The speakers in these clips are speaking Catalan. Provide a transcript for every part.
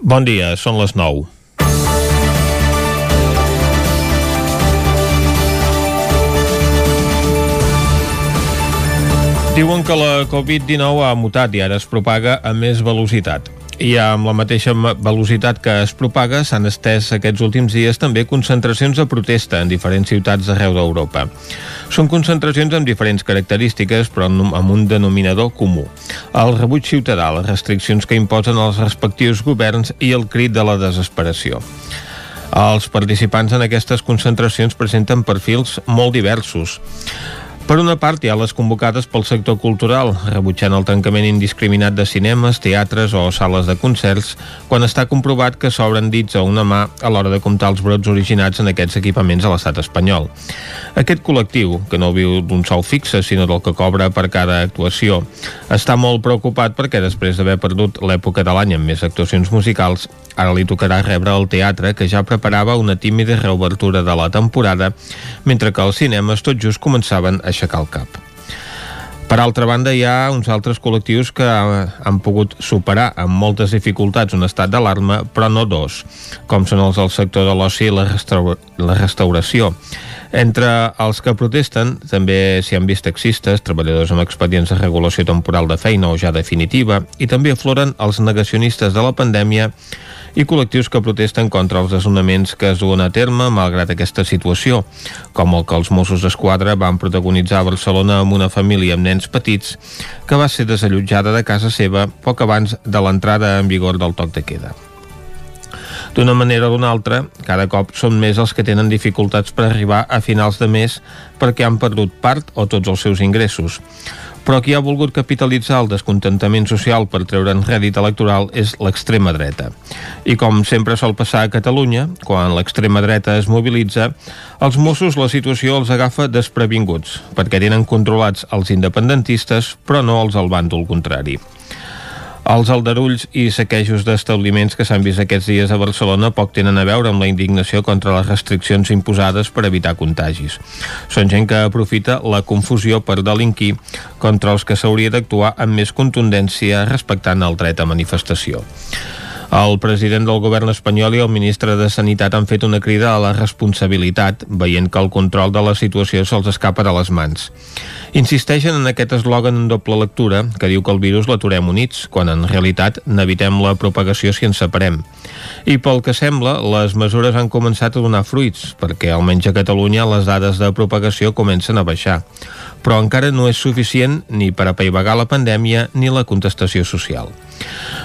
Bon dia, són les 9. Diuen que la Covid-19 ha mutat i ara es propaga a més velocitat i amb la mateixa velocitat que es propaga s'han estès aquests últims dies també concentracions de protesta en diferents ciutats d'arreu d'Europa. Són concentracions amb diferents característiques però amb un denominador comú. El rebuig ciutadà, les restriccions que imposen els respectius governs i el crit de la desesperació. Els participants en aquestes concentracions presenten perfils molt diversos. Per una part, hi ha les convocades pel sector cultural, rebutjant el tancament indiscriminat de cinemes, teatres o sales de concerts, quan està comprovat que s'obren dits a una mà a l'hora de comptar els brots originats en aquests equipaments a l'estat espanyol. Aquest col·lectiu, que no viu d'un sou fixe, sinó del que cobra per cada actuació, està molt preocupat perquè després d'haver perdut l'època de l'any amb més actuacions musicals, Ara li tocarà rebre el teatre, que ja preparava una tímida reobertura de la temporada, mentre que els cinemes tot just començaven a aixecar el cap. Per altra banda, hi ha uns altres col·lectius que han pogut superar amb moltes dificultats un estat d'alarma, però no dos, com són els del sector de l'oci i la, restaura la restauració. Entre els que protesten també s'hi han vist taxistes, treballadors amb expedients de regulació temporal de feina o ja definitiva, i també afloren els negacionistes de la pandèmia i col·lectius que protesten contra els desnonaments que es duen a terme malgrat aquesta situació, com el que els Mossos d'Esquadra van protagonitzar a Barcelona amb una família amb nens petits que va ser desallotjada de casa seva poc abans de l'entrada en vigor del toc de queda. D'una manera o d'una altra, cada cop són més els que tenen dificultats per arribar a finals de mes perquè han perdut part o tots els seus ingressos però qui ha volgut capitalitzar el descontentament social per treure'n rèdit electoral és l'extrema dreta. I com sempre sol passar a Catalunya, quan l'extrema dreta es mobilitza, els Mossos la situació els agafa desprevinguts, perquè tenen controlats els independentistes, però no els al bàndol contrari. Els aldarulls i saquejos d'establiments que s'han vist aquests dies a Barcelona poc tenen a veure amb la indignació contra les restriccions imposades per evitar contagis. Són gent que aprofita la confusió per delinquir contra els que s'hauria d'actuar amb més contundència respectant el dret a manifestació. El president del govern espanyol i el ministre de Sanitat han fet una crida a la responsabilitat, veient que el control de la situació se'ls escapa de les mans. Insisteixen en aquest eslògan en doble lectura que diu que el virus l'aturem units, quan en realitat n'evitem la propagació si ens separem. I pel que sembla, les mesures han començat a donar fruits, perquè almenys a Catalunya les dades de propagació comencen a baixar. Però encara no és suficient ni per apaivagar la pandèmia ni la contestació social.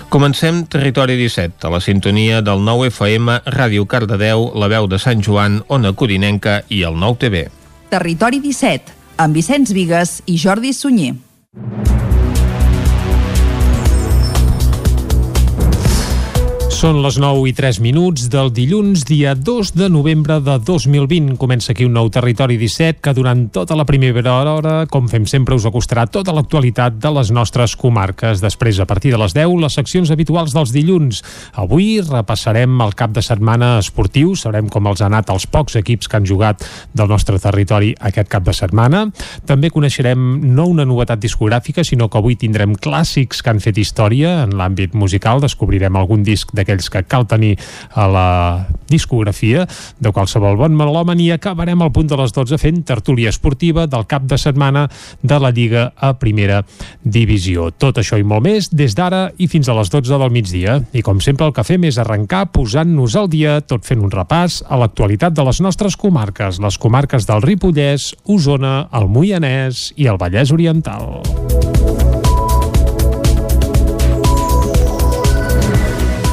Comencem Territori 17, a la sintonia del 9 FM, Ràdio Cardedeu, la veu de Sant Joan, Ona Corinenca i el 9 TV. Territori 17, amb Vicenç Vigues i Jordi Sunyer. Són les 9 i 3 minuts del dilluns, dia 2 de novembre de 2020. Comença aquí un nou Territori 17 que durant tota la primera hora, com fem sempre, us acostarà tota l'actualitat de les nostres comarques. Després, a partir de les 10, les seccions habituals dels dilluns. Avui repassarem el cap de setmana esportiu, sabrem com els ha anat els pocs equips que han jugat del nostre territori aquest cap de setmana. També coneixerem no una novetat discogràfica, sinó que avui tindrem clàssics que han fet història en l'àmbit musical. Descobrirem algun disc de d'aquells que cal tenir a la discografia de qualsevol bon melòman i acabarem al punt de les 12 fent tertúlia esportiva del cap de setmana de la Lliga a primera divisió. Tot això i molt més des d'ara i fins a les 12 del migdia. I com sempre el que fem és arrencar posant-nos al dia tot fent un repàs a l'actualitat de les nostres comarques, les comarques del Ripollès, Osona, el Moianès i el Vallès Oriental.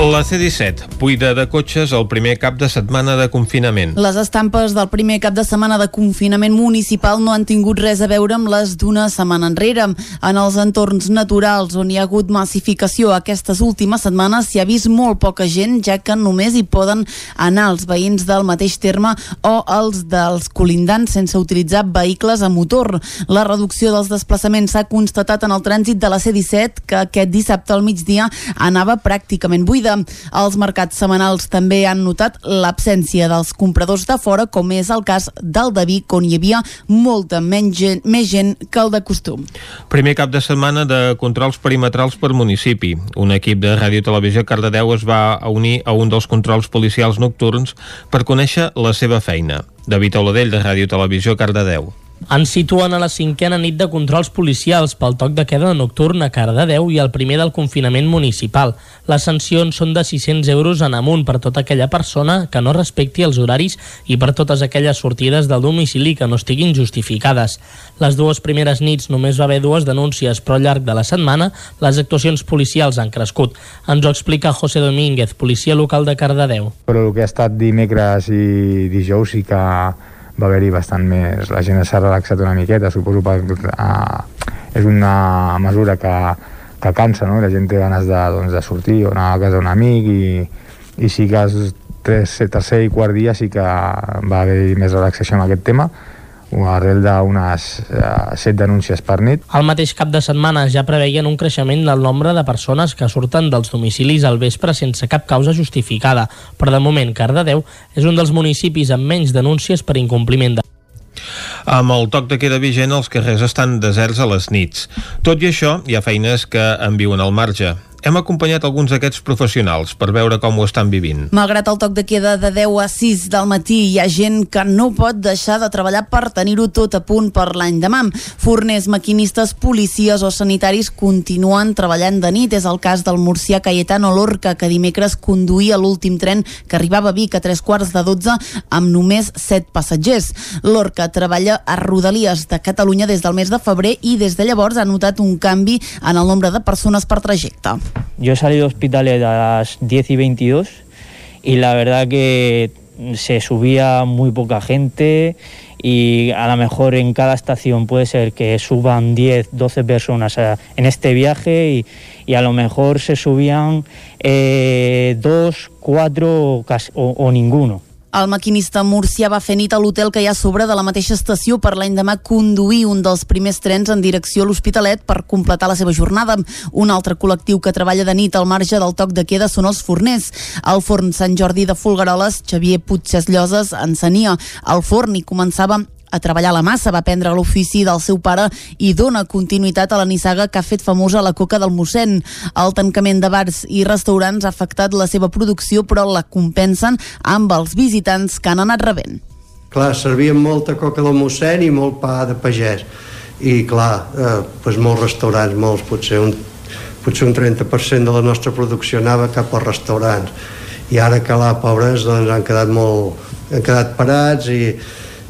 La C-17, buida de cotxes el primer cap de setmana de confinament. Les estampes del primer cap de setmana de confinament municipal no han tingut res a veure amb les d'una setmana enrere. En els entorns naturals on hi ha hagut massificació aquestes últimes setmanes s'hi ha vist molt poca gent, ja que només hi poden anar els veïns del mateix terme o els dels colindants sense utilitzar vehicles a motor. La reducció dels desplaçaments s'ha constatat en el trànsit de la C-17, que aquest dissabte al migdia anava pràcticament buida sortida. Els mercats setmanals també han notat l'absència dels compradors de fora, com és el cas del de Vic, on hi havia molta menys gent, més gent que el de costum. Primer cap de setmana de controls perimetrals per municipi. Un equip de Ràdio Televisió Cardedeu es va unir a un dels controls policials nocturns per conèixer la seva feina. David Oladell, de Ràdio Televisió Cardedeu. Ens situen a la cinquena nit de controls policials pel toc de queda nocturn a Cardedeu i el primer del confinament municipal. Les sancions són de 600 euros en amunt per tota aquella persona que no respecti els horaris i per totes aquelles sortides del domicili que no estiguin justificades. Les dues primeres nits només va haver dues denúncies, però al llarg de la setmana les actuacions policials han crescut. Ens ho explica José Domínguez, policia local de Cardedeu. Però el que ha estat dimecres i dijous sí que va haver-hi bastant més... La gent s'ha relaxat una miqueta, suposo que uh, és una mesura que, que cansa, no? La gent té ganes de, doncs, de sortir o anar a casa d'un amic i, i sí que els tres, tercer i quart dia sí que va haver-hi més relaxació en aquest tema arrel d'unes eh, set denúncies per nit. Al mateix cap de setmana ja preveien un creixement del nombre de persones que surten dels domicilis al vespre sense cap causa justificada, però de moment Cardedeu és un dels municipis amb menys denúncies per incompliment de amb el toc de queda vigent, els carrers estan deserts a les nits. Tot i això, hi ha feines que en viuen al marge. Hem acompanyat alguns d'aquests professionals per veure com ho estan vivint. Malgrat el toc de queda de 10 a 6 del matí, hi ha gent que no pot deixar de treballar per tenir-ho tot a punt per l'any demà. Forners, maquinistes, policies o sanitaris continuen treballant de nit. És el cas del murcià Cayetano Lorca, que dimecres conduïa l'últim tren que arribava a Vic a tres quarts de 12 amb només 7 passatgers. Lorca treballa a Rodalies de Catalunya des del mes de febrer i des de llavors ha notat un canvi en el nombre de persones per trajecte. Yo he salido de hospitales a las 10 y 22 y la verdad que se subía muy poca gente y a lo mejor en cada estación puede ser que suban 10, 12 personas en este viaje y, y a lo mejor se subían eh, dos, cuatro o, o ninguno. El maquinista murcià va fer nit a l'hotel que hi ha sobre de la mateixa estació per l'any demà conduir un dels primers trens en direcció a l'Hospitalet per completar la seva jornada. Un altre col·lectiu que treballa de nit al marge del toc de queda són els forners. Al forn Sant Jordi de Folgueroles, Xavier Puigses Lloses encenia el forn i començava a treballar la massa, va aprendre l'ofici del seu pare i dona continuïtat a la nissaga que ha fet famosa la coca del mossèn. El tancament de bars i restaurants ha afectat la seva producció, però la compensen amb els visitants que han anat rebent. Clar, servien molta coca del mossèn i molt pa de pagès. I clar, eh, doncs molts restaurants, molts, potser un, potser un 30% de la nostra producció anava cap als restaurants. I ara que la pobres doncs, han quedat molt, han quedat parats i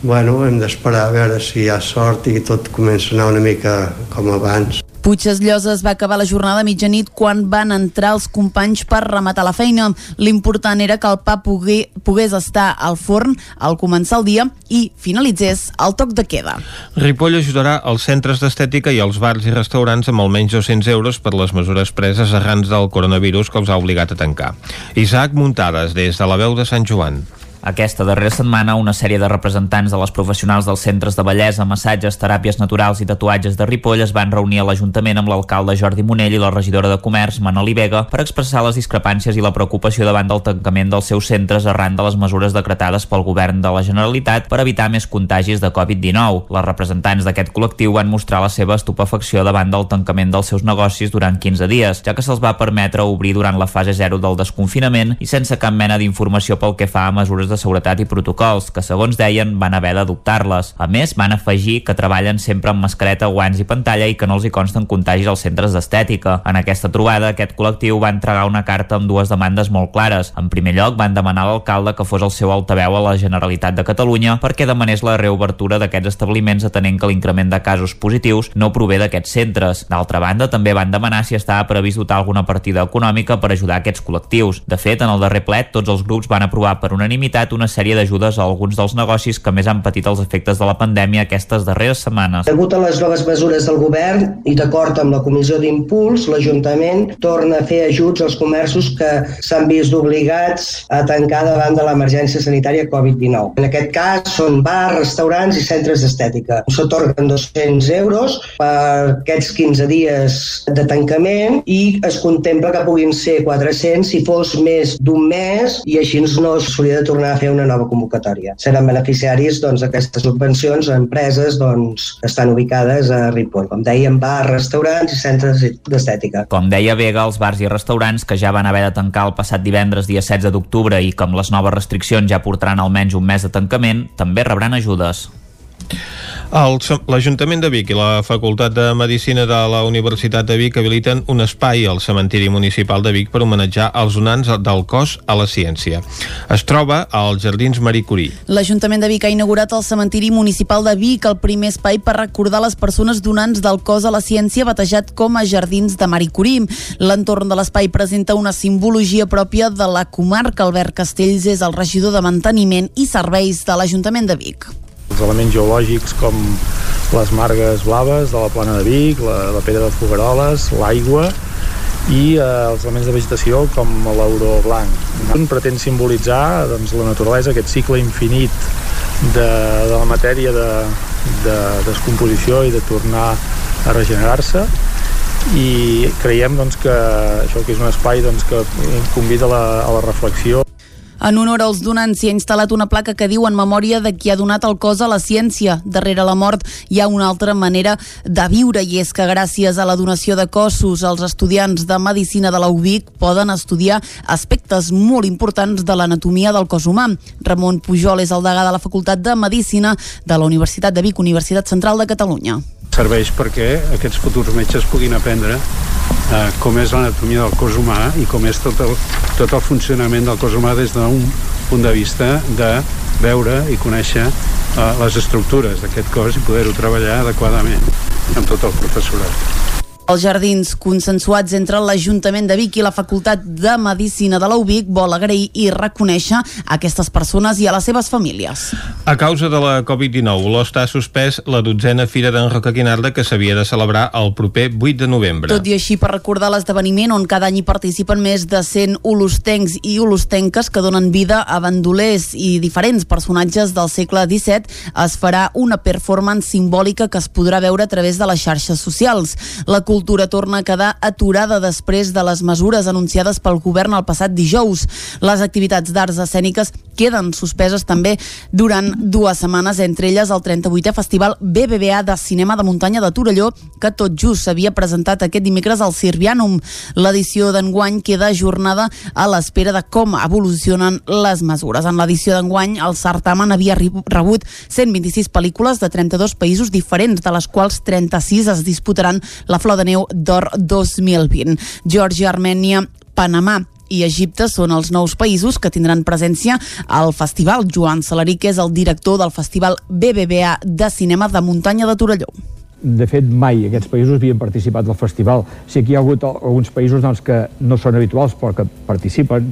bueno, hem d'esperar a veure si hi ha sort i tot comença a anar una mica com abans. Puigdes Lloses va acabar la jornada a mitjanit quan van entrar els companys per rematar la feina. L'important era que el pa pogué, pogués estar al forn al començar el dia i finalitzés el toc de queda. Ripoll ajudarà els centres d'estètica i els bars i restaurants amb almenys 200 euros per les mesures preses arrans del coronavirus que els ha obligat a tancar. Isaac Muntades, des de la veu de Sant Joan. Aquesta darrera setmana, una sèrie de representants de les professionals dels centres de bellesa, massatges, teràpies naturals i tatuatges de Ripoll es van reunir a l'Ajuntament amb l'alcalde Jordi Monell i la regidora de Comerç, Manoli Vega, per expressar les discrepàncies i la preocupació davant del tancament dels seus centres arran de les mesures decretades pel govern de la Generalitat per evitar més contagis de Covid-19. Les representants d'aquest col·lectiu van mostrar la seva estupefacció davant del tancament dels seus negocis durant 15 dies, ja que se'ls va permetre obrir durant la fase 0 del desconfinament i sense cap mena d'informació pel que fa a mesures de seguretat i protocols, que segons deien van haver d'adoptar-les. A més, van afegir que treballen sempre amb mascareta, guants i pantalla i que no els hi consten contagis als centres d'estètica. En aquesta trobada, aquest col·lectiu va entregar una carta amb dues demandes molt clares. En primer lloc, van demanar a l'alcalde que fos el seu altaveu a la Generalitat de Catalunya perquè demanés la reobertura d'aquests establiments atenent que l'increment de casos positius no prové d'aquests centres. D'altra banda, també van demanar si estava previst dotar alguna partida econòmica per ajudar aquests col·lectius. De fet, en el darrer plet, tots els grups van aprovar per unanimitat aplicat una sèrie d'ajudes a alguns dels negocis que més han patit els efectes de la pandèmia aquestes darreres setmanes. Degut a les noves mesures del govern i d'acord amb la Comissió d'Impuls, l'Ajuntament torna a fer ajuts als comerços que s'han vist obligats a tancar davant de l'emergència sanitària Covid-19. En aquest cas són bars, restaurants i centres d'estètica. S'otorguen 200 euros per aquests 15 dies de tancament i es contempla que puguin ser 400 si fos més d'un mes i així no s'hauria de tornar a fer una nova convocatòria. Seran beneficiaris doncs, d'aquestes subvencions a empreses doncs, que estan ubicades a Ripoll. Com dèiem, bars, restaurants i centres d'estètica. Com deia Vega, els bars i restaurants que ja van haver de tancar el passat divendres dia 16 d'octubre i que amb les noves restriccions ja portaran almenys un mes de tancament, també rebran ajudes. L'Ajuntament de Vic i la Facultat de Medicina de la Universitat de Vic habiliten un espai al cementiri municipal de Vic per homenatjar els donants del cos a la ciència. Es troba als Jardins Marie Curie. L'Ajuntament de Vic ha inaugurat el cementiri municipal de Vic, el primer espai per recordar les persones donants del cos a la ciència batejat com a Jardins de Marie Curie. L'entorn de l'espai presenta una simbologia pròpia de la comarca. Albert Castells és el regidor de Manteniment i Serveis de l'Ajuntament de Vic els elements geològics com les margues blaves de la plana de Vic, la, la pedra de Fogaroles, l'aigua i eh, els elements de vegetació com l'auró blanc. Un pretén simbolitzar doncs, la naturalesa, aquest cicle infinit de, de la matèria de, de descomposició i de tornar a regenerar-se i creiem doncs, que això que és un espai doncs, que convida la, a la reflexió en honor als donants s'hi ha instal·lat una placa que diu en memòria de qui ha donat el cos a la ciència. Darrere la mort hi ha una altra manera de viure i és que gràcies a la donació de cossos els estudiants de Medicina de la poden estudiar aspectes molt importants de l'anatomia del cos humà. Ramon Pujol és el degà de la Facultat de Medicina de la Universitat de Vic, Universitat Central de Catalunya serveix perquè aquests futurs metges puguin aprendre eh, com és l'anatomia del cos humà i com és tot el, tot el funcionament del cos humà des d'un punt de vista de veure i conèixer eh, les estructures d'aquest cos i poder-ho treballar adequadament amb tot el professorat. Els jardins consensuats entre l'Ajuntament de Vic i la Facultat de Medicina de la UBIC vol agrair i reconèixer aquestes persones i a les seves famílies. A causa de la Covid-19, l'OST ha suspès la dotzena Fira d'en Roca Quinarda que s'havia de celebrar el proper 8 de novembre. Tot i així, per recordar l'esdeveniment on cada any hi participen més de 100 olostencs i olostenques que donen vida a bandolers i diferents personatges del segle XVII, es farà una performance simbòlica que es podrà veure a través de les xarxes socials. La cultura torna a quedar aturada després de les mesures anunciades pel govern el passat dijous. Les activitats d'arts escèniques queden suspeses també durant dues setmanes, entre elles el 38è Festival BBVA de Cinema de Muntanya de Torelló, que tot just s'havia presentat aquest dimecres al Sirvianum. L'edició d'enguany queda ajornada a l'espera de com evolucionen les mesures. En l'edició d'enguany, el certamen havia rebut 126 pel·lícules de 32 països diferents, de les quals 36 es disputaran la Flor de de neu d'or 2020. Georgia, Armènia, Panamà i Egipte són els nous països que tindran presència al festival. Joan Salarí, que és el director del festival BBVA de cinema de muntanya de Torelló de fet mai aquests països havien participat del festival. Sí que hi ha hagut alguns països doncs, que no són habituals però que participen,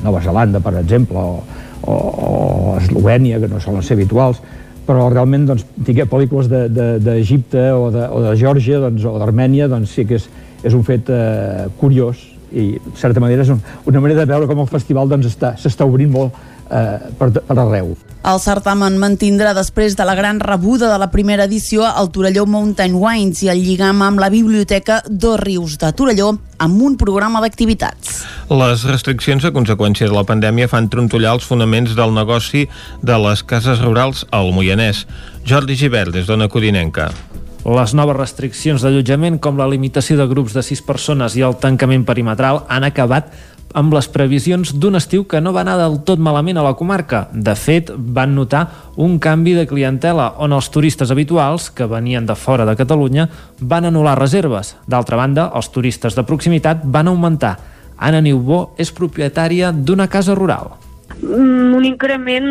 Nova Zelanda per exemple, o, o, o Eslovènia, que no solen ser habituals, però realment doncs, tingué pel·lícules d'Egipte de, de, o, de, o de Geòrgia doncs, o d'Armènia doncs sí que és, és un fet eh, curiós i de certa manera és un, una manera de veure com el festival doncs, s'està està obrint molt eh, per, per arreu. El certamen mantindrà després de la gran rebuda de la primera edició el Torelló Mountain Wines i el lligam amb la Biblioteca Dos Rius de Torelló amb un programa d'activitats. Les restriccions a conseqüència de la pandèmia fan trontollar els fonaments del negoci de les cases rurals al Moianès. Jordi Givert, des d'Ona Codinenca. Les noves restriccions d'allotjament, com la limitació de grups de sis persones i el tancament perimetral, han acabat amb les previsions d'un estiu que no va anar del tot malament a la comarca. De fet, van notar un canvi de clientela on els turistes habituals, que venien de fora de Catalunya, van anul·lar reserves. D'altra banda, els turistes de proximitat van augmentar. Anna Niubó és propietària d'una casa rural. Mm, un increment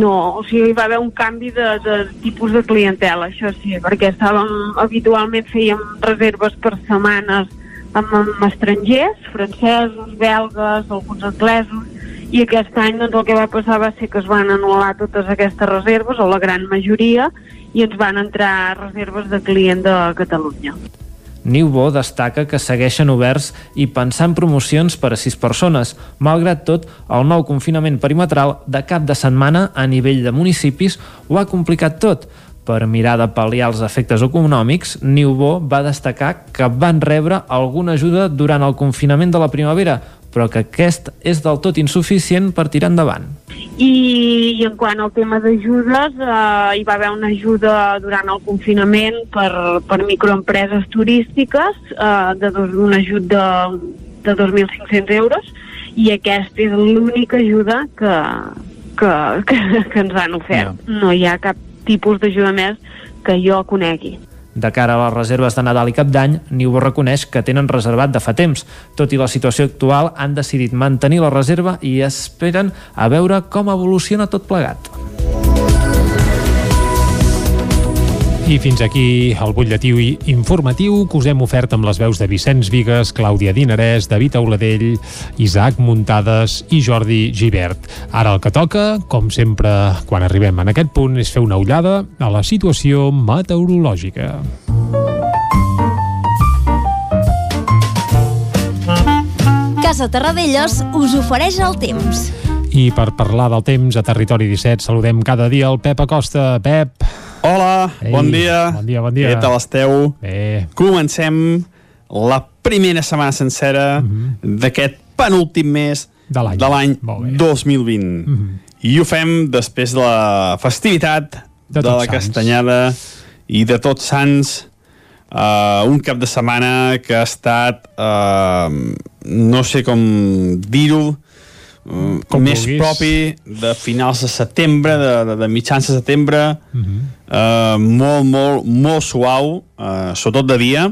no, o sigui, hi va haver un canvi de, de tipus de clientela, això sí, perquè estàvem, habitualment fèiem reserves per setmanes amb, amb estrangers, francesos, belgues, alguns anglesos, i aquest any doncs, el que va passar va ser que es van anul·lar totes aquestes reserves, o la gran majoria, i ens van entrar reserves de client de Catalunya. Niubo destaca que segueixen oberts i pensant promocions per a sis persones. Malgrat tot, el nou confinament perimetral de cap de setmana a nivell de municipis ho ha complicat tot. Per mirar de pal·liar els efectes econòmics, Niubo va destacar que van rebre alguna ajuda durant el confinament de la primavera, però que aquest és del tot insuficient per tirar endavant. I, i en quant al tema d'ajudes, eh, hi va haver una ajuda durant el confinament per, per microempreses turístiques, eh, de dos, un ajut de, de 2.500 euros, i aquesta és l'única ajuda que, que, que, que ens han ofert. No. no hi ha cap tipus d'ajuda més que jo conegui. De cara a les reserves de Nadal i Cap d'Any, Niubo reconeix que tenen reservat de fa temps. Tot i la situació actual, han decidit mantenir la reserva i esperen a veure com evoluciona tot plegat. I fins aquí el butlletí informatiu que us hem ofert amb les veus de Vicenç Vigues, Clàudia Dinarès, David Auladell, Isaac Muntades i Jordi Givert. Ara el que toca, com sempre quan arribem en aquest punt, és fer una ullada a la situació meteorològica. Casa Terradellos us ofereix el temps. I per parlar del temps a Territori 17 saludem cada dia el Pep Acosta. Pep. Hola, Ei, bon dia. Bon dia, bon dia. Què tal esteu? Bé. Comencem la primera setmana sencera mm -hmm. d'aquest penúltim mes de l'any de l'any 2020. Mm -hmm. I ho fem després de la festivitat de, de la Sants. Castanyada i de Tots Sants uh, un cap de setmana que ha estat uh, no sé com dir-ho uh, Com més vulguis. propi de finals de setembre, de, de, de mitjans de setembre, Mm -hmm. uh, molt, molt, molt suau, uh, sobretot de dia,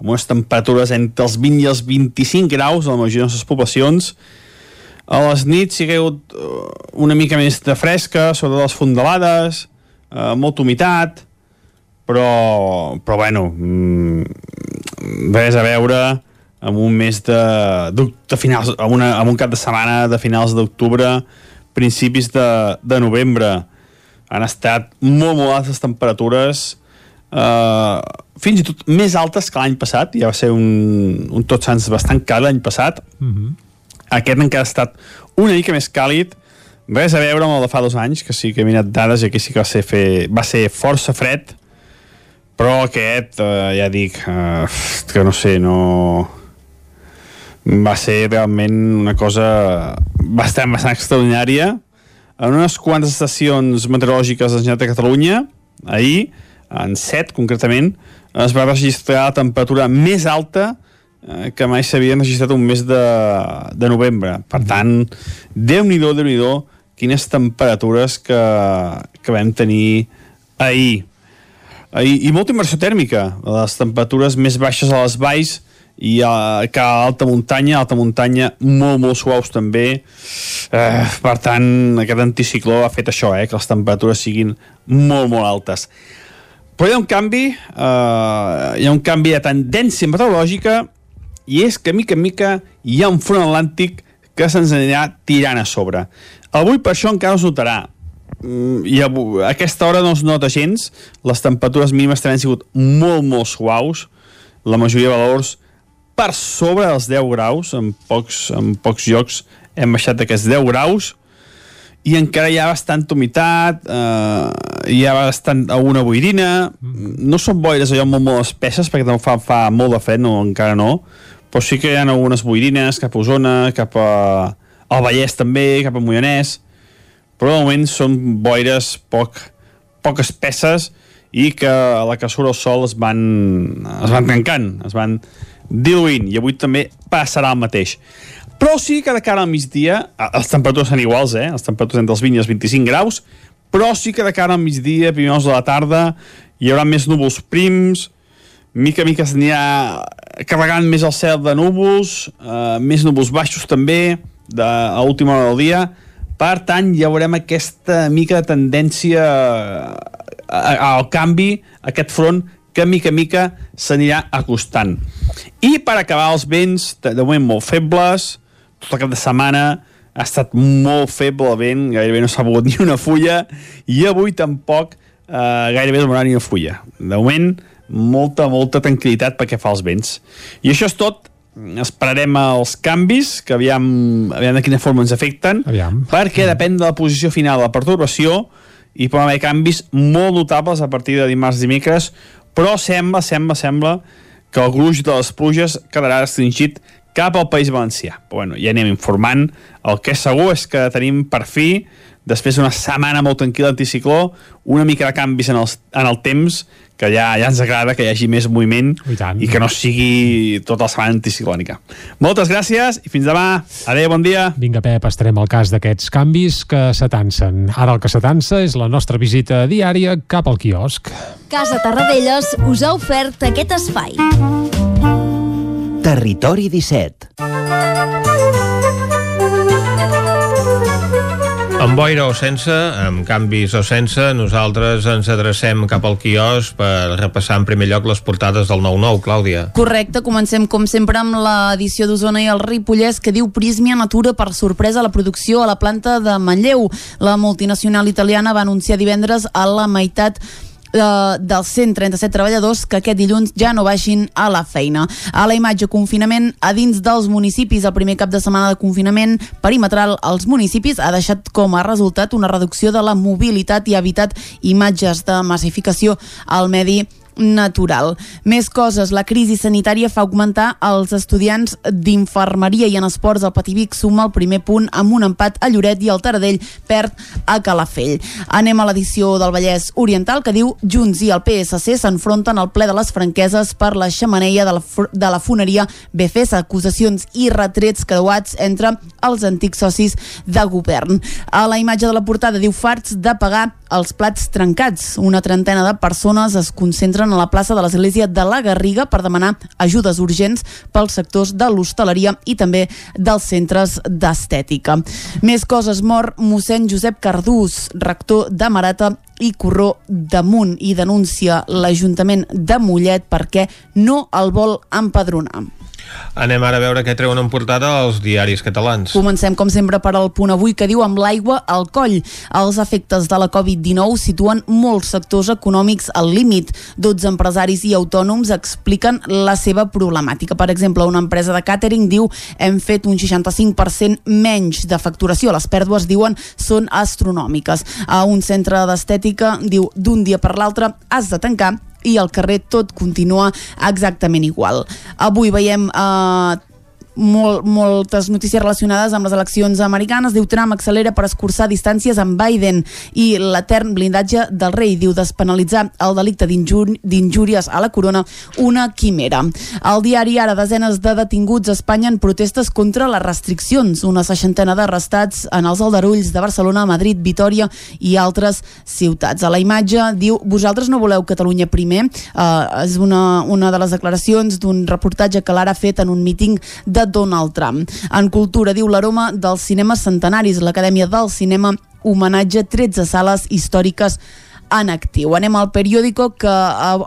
amb unes temperatures entre els 20 i els 25 graus a la majoria de les poblacions. A les nits hi ha hagut uh, una mica més de fresca, sobretot les fondalades, uh, molta humitat, però, però bueno, mm, res a veure amb un mes de, de, de finals, amb, una, amb un cap de setmana de finals d'octubre, principis de, de novembre. Han estat molt, molt altes temperatures, eh, fins i tot més altes que l'any passat, ja va ser un, un Tots Sants bastant càlid l'any passat. Mm -hmm. Aquest encara ha estat una mica més càlid, res a veure amb el de fa dos anys, que sí que he mirat dades i aquí sí que va ser, fer, va ser força fred, però aquest, eh, ja dic, eh, que no sé, no va ser realment una cosa bastant, bastant extraordinària. En unes quantes estacions meteorològiques de la Generalitat de Catalunya ahir, en set concretament es va registrar la temperatura més alta eh, que mai s'havia registrat un mes de, de novembre. Per tant, Déu-n'hi-do, déu nhi déu quines temperatures que, que vam tenir ahir. I, i molta inversió tèrmica les temperatures més baixes a les valls i a, que a alta muntanya, alta muntanya molt, molt suaus també. Eh, per tant aquest anticicló ha fet això, eh, que les temperatures siguin molt, molt altes. Però hi ha un canvi eh, hi ha un canvi de tendència meteorològica i és que mica en mica hi ha un front atlàntic que se'ns anirà tirant a sobre. Avui per això encara es notarà. Mm, i a aquesta hora no es nota gens. Les temperatures mínimes també han sigut molt molt suaus. La majoria de valors per sobre dels 10 graus en pocs, en pocs llocs hem baixat d'aquests 10 graus i encara hi ha bastanta humitat eh, hi ha bastant alguna boirina. No són boires allò molt, molt espesses perquè també fa, fa molt de fred, no, encara no però sí que hi ha algunes boirines cap a Osona, cap a al Vallès també, cap a Moianès però de moment són boires poc, poc espesses i que a la que surt el sol es van, es van tancant, es van diluint i avui també passarà el mateix però sí que de cara al migdia les temperatures són iguals, eh? les temperatures entre els 20 i els 25 graus però sí que de cara al migdia, primers de la tarda hi haurà més núvols prims mica a mica s'anirà carregant més el cel de núvols eh, més núvols baixos també de, a última hora del dia per tant, ja veurem aquesta mica de tendència al canvi, aquest front que mica a mica s'anirà acostant. I per acabar els vents, de, de moment molt febles, tot el cap de setmana ha estat molt feble el vent, gairebé no s'ha mogut ni una fulla, i avui tampoc eh, gairebé no ni una fulla. De moment, molta, molta tranquil·litat perquè fa els vents. I això és tot, esperarem els canvis, que aviam, aviam de quina forma ens afecten, aviam. perquè depèn de la posició final de la perturbació, i poden haver canvis molt notables a partir de dimarts dimecres, però sembla, sembla, sembla que el gruix de les pluges quedarà restringit cap al País Valencià. Però bueno, ja anem informant. El que és segur és que tenim per fi, després d'una setmana molt tranquil·la anticicló, una mica de canvis en, els, en el temps, que ja, ja ens agrada que hi hagi més moviment I, tant. i que no sigui tota la setmana anticiclònica. Moltes gràcies i fins demà. Adéu, bon dia. Vinga, Pep, estarem al cas d'aquests canvis que s'atansen. Ara el que s'atansa és la nostra visita diària cap al quiosc. Casa Tarradellas us ha ofert aquest espai. Territori 17 Amb boira o sense, amb canvis o sense, nosaltres ens adrecem cap al quios per repassar en primer lloc les portades del 9-9, Clàudia. Correcte, comencem com sempre amb l'edició d'Osona i el Ripollès que diu Prismia natura per sorpresa la producció a la planta de Manlleu. La multinacional italiana va anunciar divendres a la meitat eh, dels 137 treballadors que aquest dilluns ja no baixin a la feina. A la imatge confinament a dins dels municipis, el primer cap de setmana de confinament perimetral als municipis ha deixat com a resultat una reducció de la mobilitat i ha evitat imatges de massificació al medi natural. Més coses, la crisi sanitària fa augmentar els estudiants d'infermeria i en esports el Pativic suma el primer punt amb un empat a Lloret i el Taradell perd a Calafell. Anem a l'edició del Vallès Oriental que diu Junts i el PSC s'enfronten al ple de les franqueses per la xamaneia de la, de la foneria BFS, acusacions i retrets creuats entre els antics socis de govern. A la imatge de la portada diu farts de pagar els plats trencats. Una trentena de persones es concentren a la plaça de l'Església de la Garriga per demanar ajudes urgents pels sectors de l'hostaleria i també dels centres d'estètica. Més coses, mor mossèn Josep Cardús, rector de Marata i Corró damunt i denuncia l'Ajuntament de Mollet perquè no el vol empadronar. Anem ara a veure què treuen en portada els diaris catalans. Comencem, com sempre, per al punt avui que diu amb l'aigua al coll. Els efectes de la Covid-19 situen molts sectors econòmics al límit. 12 empresaris i autònoms expliquen la seva problemàtica. Per exemple, una empresa de càtering diu hem fet un 65% menys de facturació. Les pèrdues, diuen, són astronòmiques. A un centre d'estètica diu d'un dia per l'altre has de tancar i al carrer tot continua exactament igual. Avui veiem eh, molt, moltes notícies relacionades amb les eleccions americanes. Diu Trump accelera per escurçar distàncies amb Biden i l'etern blindatge del rei. Diu despenalitzar el delicte d'injúries a la corona una quimera. Al diari ara desenes de detinguts a Espanya en protestes contra les restriccions. Una seixantena d'arrestats en els aldarulls de Barcelona, Madrid, Vitoria i altres ciutats. A la imatge diu vosaltres no voleu Catalunya primer. Uh, és una, una de les declaracions d'un reportatge que l'ara ha fet en un míting de Donald Trump. En cultura, diu l'aroma dels cinemes centenaris, l'Acadèmia del Cinema homenatge 13 sales històriques en actiu. Anem al periòdico que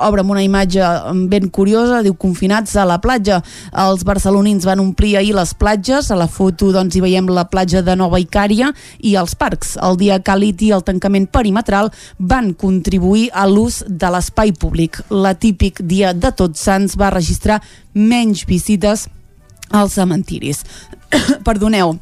obre amb una imatge ben curiosa, diu confinats a la platja. Els barcelonins van omplir ahir les platges, a la foto doncs hi veiem la platja de Nova Icària i els parcs. El dia càlid i el tancament perimetral van contribuir a l'ús de l'espai públic. La típic dia de Tots Sants va registrar menys visites als cementiris. Perdoneu,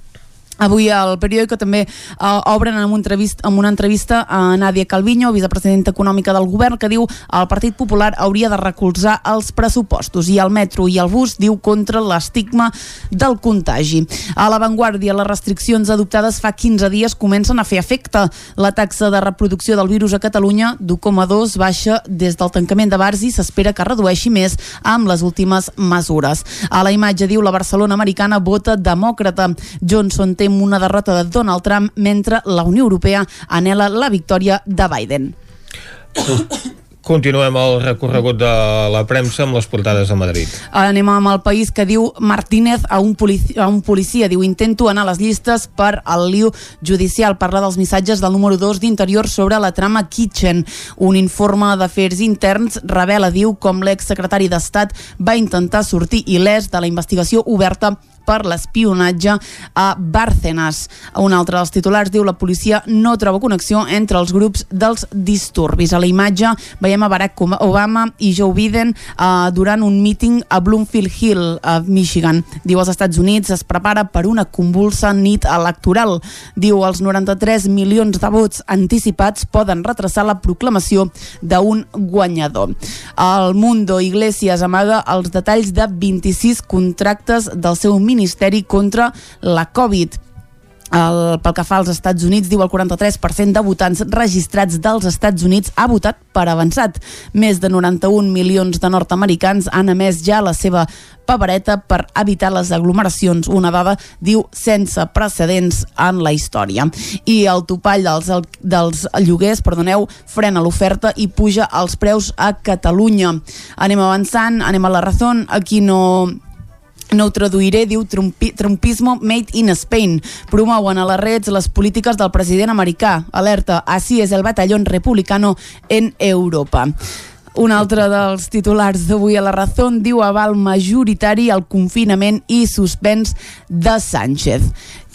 Avui el periòdico també uh, obren amb, un entrevist, amb una entrevista a Nàdia Calviño, vicepresidenta econòmica del govern, que diu el Partit Popular hauria de recolzar els pressupostos i el metro i el bus diu contra l'estigma del contagi. A l'avantguàrdia, les restriccions adoptades fa 15 dies comencen a fer efecte. La taxa de reproducció del virus a Catalunya d'1,2 baixa des del tancament de bars i s'espera que redueixi més amb les últimes mesures. A la imatge diu la Barcelona americana vota demòcrata. Johnson té una derrota de Donald Trump mentre la Unió Europea anela la victòria de Biden. Continuem el recorregut de la premsa amb les portades de Madrid. Anem amb el país que diu Martínez a un, policia, a un policia. Diu, intento anar a les llistes per al liu judicial. Parla dels missatges del número 2 d'Interior sobre la trama Kitchen. Un informe d'afers interns revela, diu, com l'exsecretari d'Estat va intentar sortir il·lès de la investigació oberta per l'espionatge a Bárcenas. Un altre dels titulars diu la policia no troba connexió entre els grups dels disturbis. A la imatge veiem a Barack Obama i Joe Biden uh, durant un míting a Bloomfield Hill, a Michigan. Diu als Estats Units es prepara per una convulsa nit electoral. Diu els 93 milions de vots anticipats poden retrasar la proclamació d'un guanyador. El Mundo Iglesias amaga els detalls de 26 contractes del seu ministeri contra la Covid. El, pel que fa als Estats Units, diu el 43% de votants registrats dels Estats Units ha votat per avançat. Més de 91 milions de nord-americans han emès ja la seva papereta per evitar les aglomeracions, una dada, diu, sense precedents en la història. I el topall dels, dels lloguers, perdoneu, frena l'oferta i puja els preus a Catalunya. Anem avançant, anem a la raó, aquí no, no ho traduiré, diu Trumpi, Trumpismo made in Spain. Promouen a les reds les polítiques del president americà. Alerta, així és el batallón republicano en Europa. Un altre dels titulars d'avui a la Razón diu aval majoritari al confinament i suspens de Sánchez.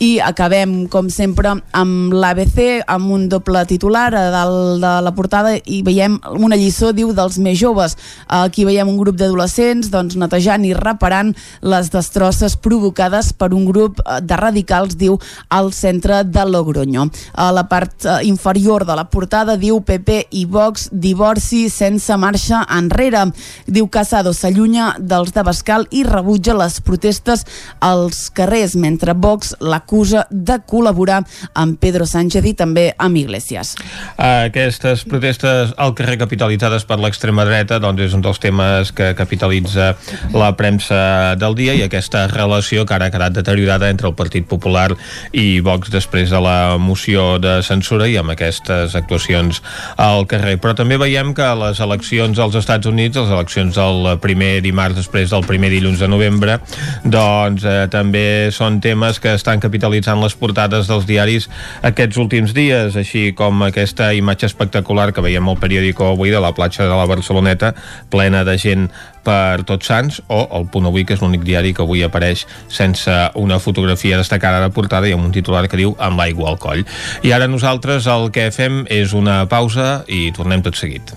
I acabem, com sempre, amb l'ABC, amb un doble titular a dalt de la portada i veiem una lliçó, diu, dels més joves. Aquí veiem un grup d'adolescents doncs, netejant i reparant les destrosses provocades per un grup de radicals, diu, al centre de Logroño. A la part eh, inferior de la portada diu PP i Vox divorci sense marxa enrere. Diu Casado s'allunya dels de Bascal i rebutja les protestes als carrers, mentre Vox la acusa de col·laborar amb Pedro Sánchez i també amb Iglesias. Aquestes protestes al carrer capitalitzades per l'extrema dreta doncs és un dels temes que capitalitza la premsa del dia i aquesta relació que ara ha quedat deteriorada entre el Partit Popular i Vox després de la moció de censura i amb aquestes actuacions al carrer. Però també veiem que les eleccions als Estats Units, les eleccions del primer dimarts després del primer dilluns de novembre, doncs eh, també són temes que estan capitalitzant capitalitzant les portades dels diaris aquests últims dies, així com aquesta imatge espectacular que veiem al periòdico avui de la platja de la Barceloneta, plena de gent per Tots Sants, o el Punt Avui, que és l'únic diari que avui apareix sense una fotografia destacada de portada i amb un titular que diu amb l'aigua al coll. I ara nosaltres el que fem és una pausa i tornem tot seguit.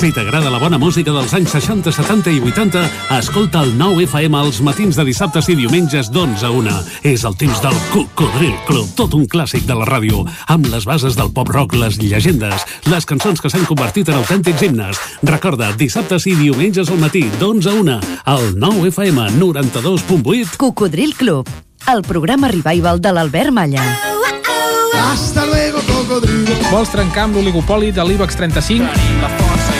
Si t'agrada la bona música dels anys 60, 70 i 80, escolta el 9 FM als matins de dissabtes i diumenges d'11 a 1. És el temps del Cocodril Club, tot un clàssic de la ràdio, amb les bases del pop-rock, les llegendes, les cançons que s'han convertit en autèntics himnes. Recorda, dissabtes i diumenges al matí, d'11 a 1, al 9 FM 92.8. Cocodril Club, el programa revival de l'Albert Malla. Hasta luego, cocodrilo. Vols trencar amb l'oligopoli de l'IBEX 35?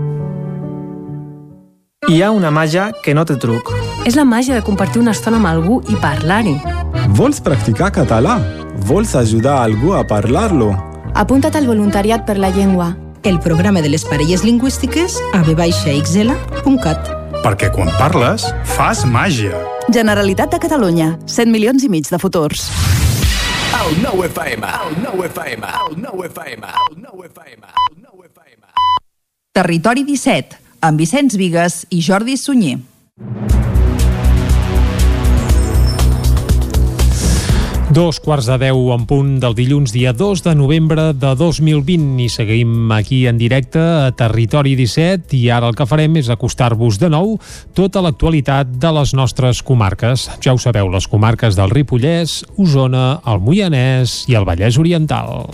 Hi ha una màgia que no té truc. És la màgia de compartir una estona amb algú i parlar-hi. Vols practicar català? Vols ajudar algú a parlar-lo? Apunta't al voluntariat per la llengua. El programa de les parelles lingüístiques a vxl.cat. Perquè quan parles, fas màgia. Generalitat de Catalunya. 100 milions i mig de futurs. El nou FM, el nou FM, el nou FM, el nou FM, el nou FM. Territori 17, amb Vicenç Vigues i Jordi Sunyer. Dos quarts de deu en punt del dilluns, dia 2 de novembre de 2020 i seguim aquí en directe a Territori 17 i ara el que farem és acostar-vos de nou tota l'actualitat de les nostres comarques. Ja ho sabeu, les comarques del Ripollès, Osona, el Moianès i el Vallès Oriental.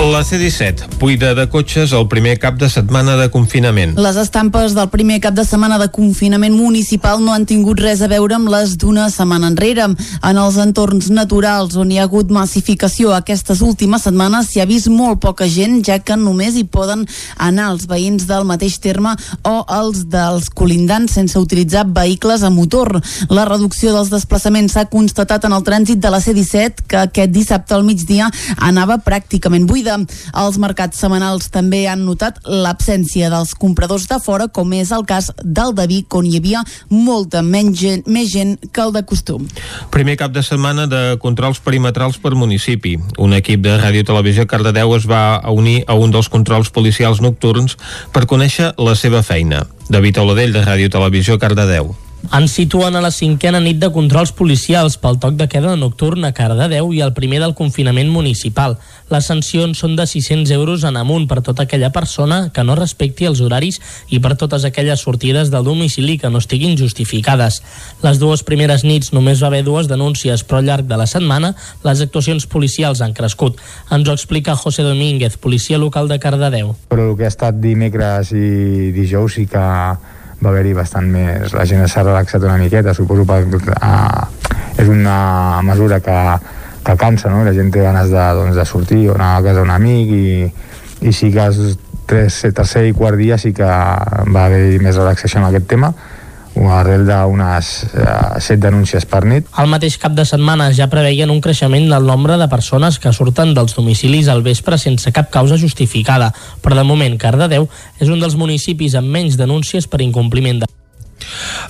La C-17 buida de cotxes el primer cap de setmana de confinament. Les estampes del primer cap de setmana de confinament municipal no han tingut res a veure amb les d'una setmana enrere. En els entorns naturals on hi ha hagut massificació aquestes últimes setmanes s'hi ha vist molt poca gent, ja que només hi poden anar els veïns del mateix terme o els dels colindants sense utilitzar vehicles a motor. La reducció dels desplaçaments s'ha constatat en el trànsit de la C-17, que aquest dissabte al migdia anava pràcticament buida. Els mercats setmanals també han notat l'absència dels compradors de fora, com és el cas del de Vic, on hi havia molta menys gent, més gent que el de costum. Primer cap de setmana de controls perimetrals per municipi. Un equip de Ràdio Televisió Cardedeu es va unir a un dels controls policials nocturns per conèixer la seva feina. David Oladell, de Ràdio Televisió Cardedeu. Ens situen a la cinquena nit de controls policials pel toc de queda nocturn a Cardedeu i el primer del confinament municipal. Les sancions són de 600 euros en amunt per tota aquella persona que no respecti els horaris i per totes aquelles sortides del domicili que no estiguin justificades. Les dues primeres nits només va haver dues denúncies, però al llarg de la setmana les actuacions policials han crescut. Ens ho explica José Domínguez, policia local de Cardedeu. Però el que ha estat dimecres i dijous sí que va haver-hi bastant més... La gent s'ha relaxat una miqueta, suposo que uh, és una mesura que, que cansa, no? La gent té ganes de, doncs, de sortir o anar a casa d'un amic i, i sí que els tres, tercer i quart dia sí que va haver més relaxació en aquest tema arrel d'unes eh, set denúncies per nit. Al mateix cap de setmana ja preveien un creixement del nombre de persones que surten dels domicilis al vespre sense cap causa justificada, però de moment Cardedeu és un dels municipis amb menys denúncies per incompliment de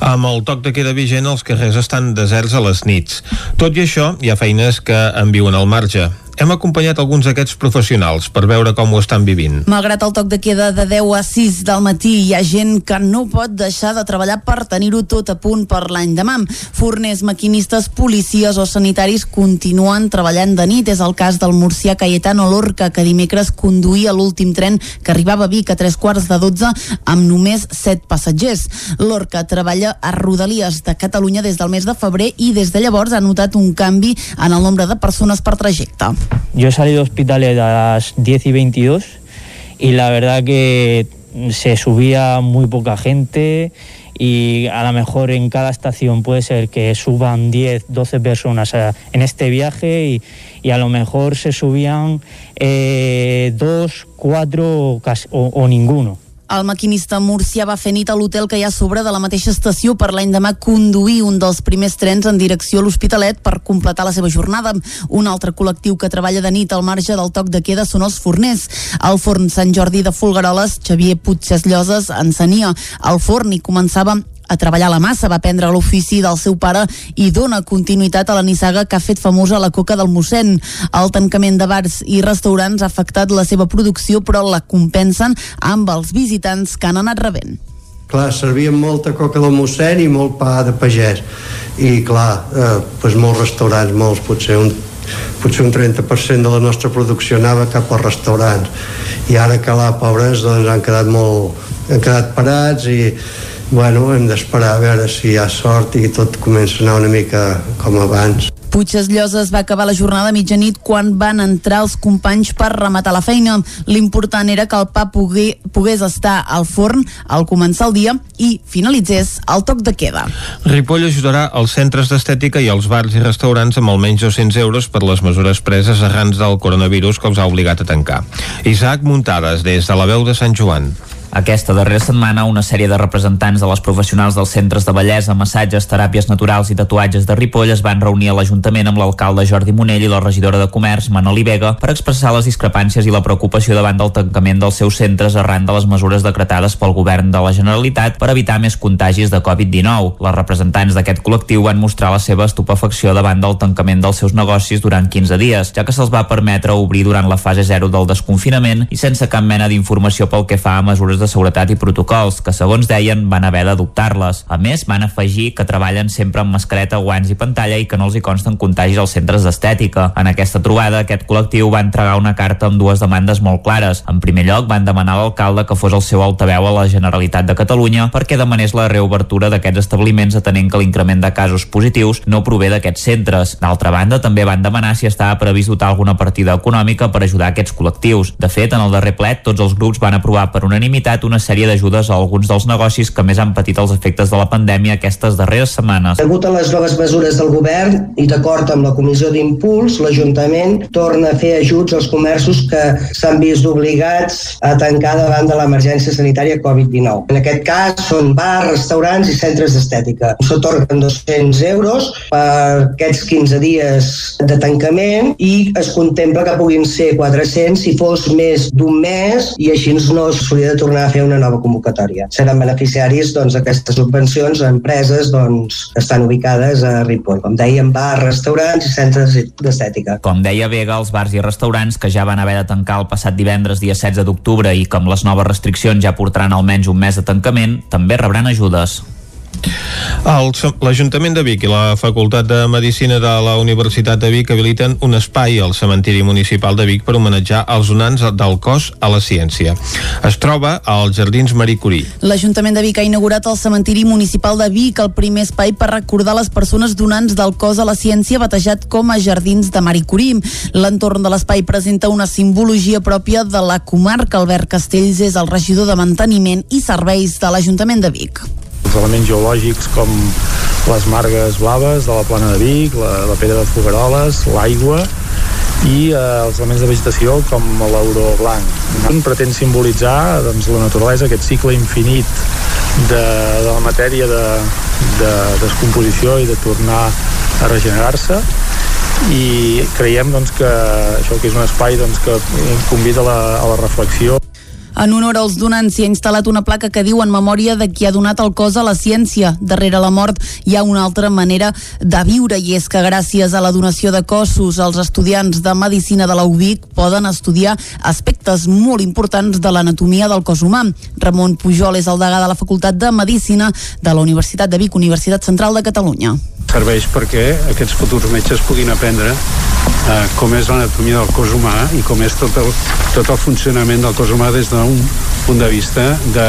amb el toc de queda vigent, els carrers estan deserts a les nits. Tot i això, hi ha feines que en viuen al marge. Hem acompanyat alguns d'aquests professionals per veure com ho estan vivint. Malgrat el toc de queda de 10 a 6 del matí, hi ha gent que no pot deixar de treballar per tenir-ho tot a punt per l'any demà. Forners, maquinistes, policies o sanitaris continuen treballant de nit. És el cas del murcià Cayetano Lorca, que dimecres conduïa l'últim tren que arribava a Vic a tres quarts de 12 amb només 7 passatgers. Lorca treballa a Rodalies de Catalunya des del mes de febrer i des de llavors ha notat un canvi en el nombre de persones per trajecte. Yo he salido hospitales a las 10 y 22 y la verdad que se subía muy poca gente y a lo mejor en cada estación puede ser que suban 10, 12 personas en este viaje y, y a lo mejor se subían eh, dos, cuatro o, o ninguno. El maquinista murcià va fer nit a l'hotel que hi ha sobre de la mateixa estació per l'any demà conduir un dels primers trens en direcció a l'Hospitalet per completar la seva jornada. Un altre col·lectiu que treballa de nit al marge del toc de queda són els forners. Al forn Sant Jordi de Folgueroles, Xavier Puigses Lloses encenia el forn i començava a treballar la massa, va aprendre l'ofici del seu pare i dona continuïtat a la nissaga que ha fet famosa la coca del mossèn. El tancament de bars i restaurants ha afectat la seva producció, però la compensen amb els visitants que han anat rebent. Clar, servien molta coca del mossèn i molt pa de pagès. I clar, eh, doncs molts restaurants, molts, potser un potser un 30% de la nostra producció anava cap als restaurants i ara que la pobres doncs han quedat molt han quedat parats i bueno, hem d'esperar a veure si hi ha sort i tot comença a anar una mica com abans. Puigdes Lloses va acabar la jornada a mitjanit quan van entrar els companys per rematar la feina. L'important era que el pa pogué, pogués estar al forn al començar el dia i finalitzés el toc de queda. Ripoll ajudarà els centres d'estètica i els bars i restaurants amb almenys 200 euros per les mesures preses arrans del coronavirus que els ha obligat a tancar. Isaac Muntades, des de la veu de Sant Joan. Aquesta darrera setmana, una sèrie de representants de les professionals dels centres de bellesa, massatges, teràpies naturals i tatuatges de Ripoll es van reunir a l'Ajuntament amb l'alcalde Jordi Monell i la regidora de Comerç, Manoli Vega, per expressar les discrepàncies i la preocupació davant del tancament dels seus centres arran de les mesures decretades pel govern de la Generalitat per evitar més contagis de Covid-19. Les representants d'aquest col·lectiu van mostrar la seva estupefacció davant del tancament dels seus negocis durant 15 dies, ja que se'ls va permetre obrir durant la fase 0 del desconfinament i sense cap mena d'informació pel que fa a mesures de seguretat i protocols, que segons deien van haver d'adoptar-les. A més, van afegir que treballen sempre amb mascareta, guants i pantalla i que no els hi consten contagis als centres d'estètica. En aquesta trobada, aquest col·lectiu va entregar una carta amb dues demandes molt clares. En primer lloc, van demanar a l'alcalde que fos el seu altaveu a la Generalitat de Catalunya perquè demanés la reobertura d'aquests establiments atenent que l'increment de casos positius no prové d'aquests centres. D'altra banda, també van demanar si estava previst dotar alguna partida econòmica per ajudar aquests col·lectius. De fet, en el darrer plet, tots els grups van aprovar per unanimitat limitat una sèrie d'ajudes a alguns dels negocis que més han patit els efectes de la pandèmia aquestes darreres setmanes. Degut a les noves mesures del govern i d'acord amb la Comissió d'Impuls, l'Ajuntament torna a fer ajuts als comerços que s'han vist obligats a tancar davant de l'emergència sanitària Covid-19. En aquest cas són bars, restaurants i centres d'estètica. S'otorguen 200 euros per aquests 15 dies de tancament i es contempla que puguin ser 400 si fos més d'un mes i així no s'hauria de tornar tornar a fer una nova convocatòria. Seran beneficiaris doncs, aquestes subvencions a empreses doncs, que estan ubicades a Ripoll. Com dèiem, bars, restaurants i centres d'estètica. Com deia Vega, els bars i restaurants que ja van haver de tancar el passat divendres dia 16 d'octubre i amb les noves restriccions ja portaran almenys un mes de tancament, també rebran ajudes. L'Ajuntament de Vic i la Facultat de Medicina de la Universitat de Vic habiliten un espai al cementiri municipal de Vic per homenatjar els donants del cos a la ciència. Es troba als Jardins Marie Curie. L'Ajuntament de Vic ha inaugurat el cementiri municipal de Vic, el primer espai per recordar les persones donants del cos a la ciència batejat com a Jardins de Marie Curie. L'entorn de l'espai presenta una simbologia pròpia de la comarca. Albert Castells és el regidor de manteniment i serveis de l'Ajuntament de Vic els elements geològics com les margues blaves de la plana de Vic, la, la pedra de Fogaroles, l'aigua i eh, els elements de vegetació com l'auró blanc. Un pretén simbolitzar doncs, la naturalesa, aquest cicle infinit de, de la matèria de, de descomposició i de tornar a regenerar-se i creiem doncs, que això que és un espai doncs, que convida la, a la reflexió en honor als donants s'hi ha instal·lat una placa que diu en memòria de qui ha donat el cos a la ciència. Darrere la mort hi ha una altra manera de viure i és que gràcies a la donació de cossos els estudiants de Medicina de la UBIC poden estudiar aspectes molt importants de l'anatomia del cos humà. Ramon Pujol és el degà de la Facultat de Medicina de la Universitat de Vic, Universitat Central de Catalunya serveix perquè aquests futurs metges puguin aprendre eh, com és l'anatomia del cos humà i com és tot el, tot el funcionament del cos humà des d'un punt de vista de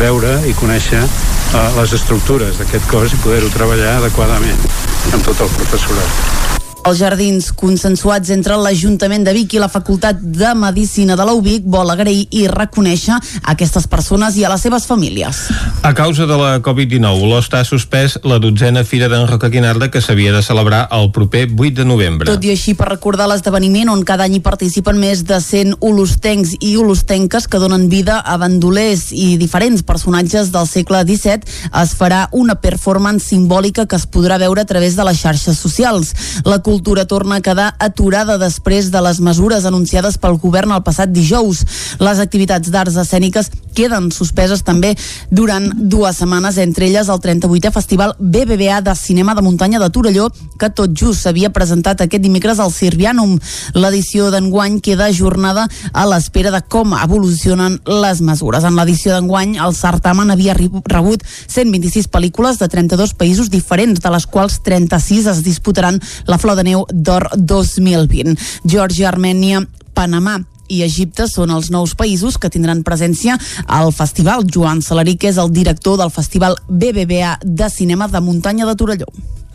veure i conèixer eh, les estructures d'aquest cos i poder-ho treballar adequadament amb tot el professorat. Els jardins consensuats entre l'Ajuntament de Vic i la Facultat de Medicina de la UBIC vol agrair i reconèixer aquestes persones i a les seves famílies. A causa de la Covid-19, l'OST ha suspès la dotzena Fira d'en Roca Guinarda que s'havia de celebrar el proper 8 de novembre. Tot i així, per recordar l'esdeveniment on cada any hi participen més de 100 olostencs i olostenques que donen vida a bandolers i diferents personatges del segle XVII, es farà una performance simbòlica que es podrà veure a través de les xarxes socials. La cultura torna a quedar aturada després de les mesures anunciades pel govern el passat dijous. Les activitats d'arts escèniques queden suspeses també durant dues setmanes, entre elles el 38è Festival BBVA de Cinema de Muntanya de Torelló, que tot just s'havia presentat aquest dimecres al Sirvianum. L'edició d'enguany queda ajornada a l'espera de com evolucionen les mesures. En l'edició d'enguany, el certamen havia rebut 126 pel·lícules de 32 països diferents, de les quals 36 es disputaran la flor de neu d'or 2020. Georgia, Armènia, Panamà i Egipte són els nous països que tindran presència al festival. Joan Salaric és el director del festival BBVA de cinema de muntanya de Torelló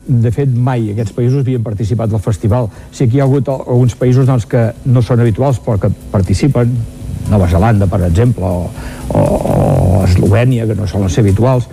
de fet mai aquests països havien participat del festival sí que hi ha hagut alguns països doncs, que no són habituals però que participen Nova Zelanda per exemple o, o, o Eslovènia que no solen ser habituals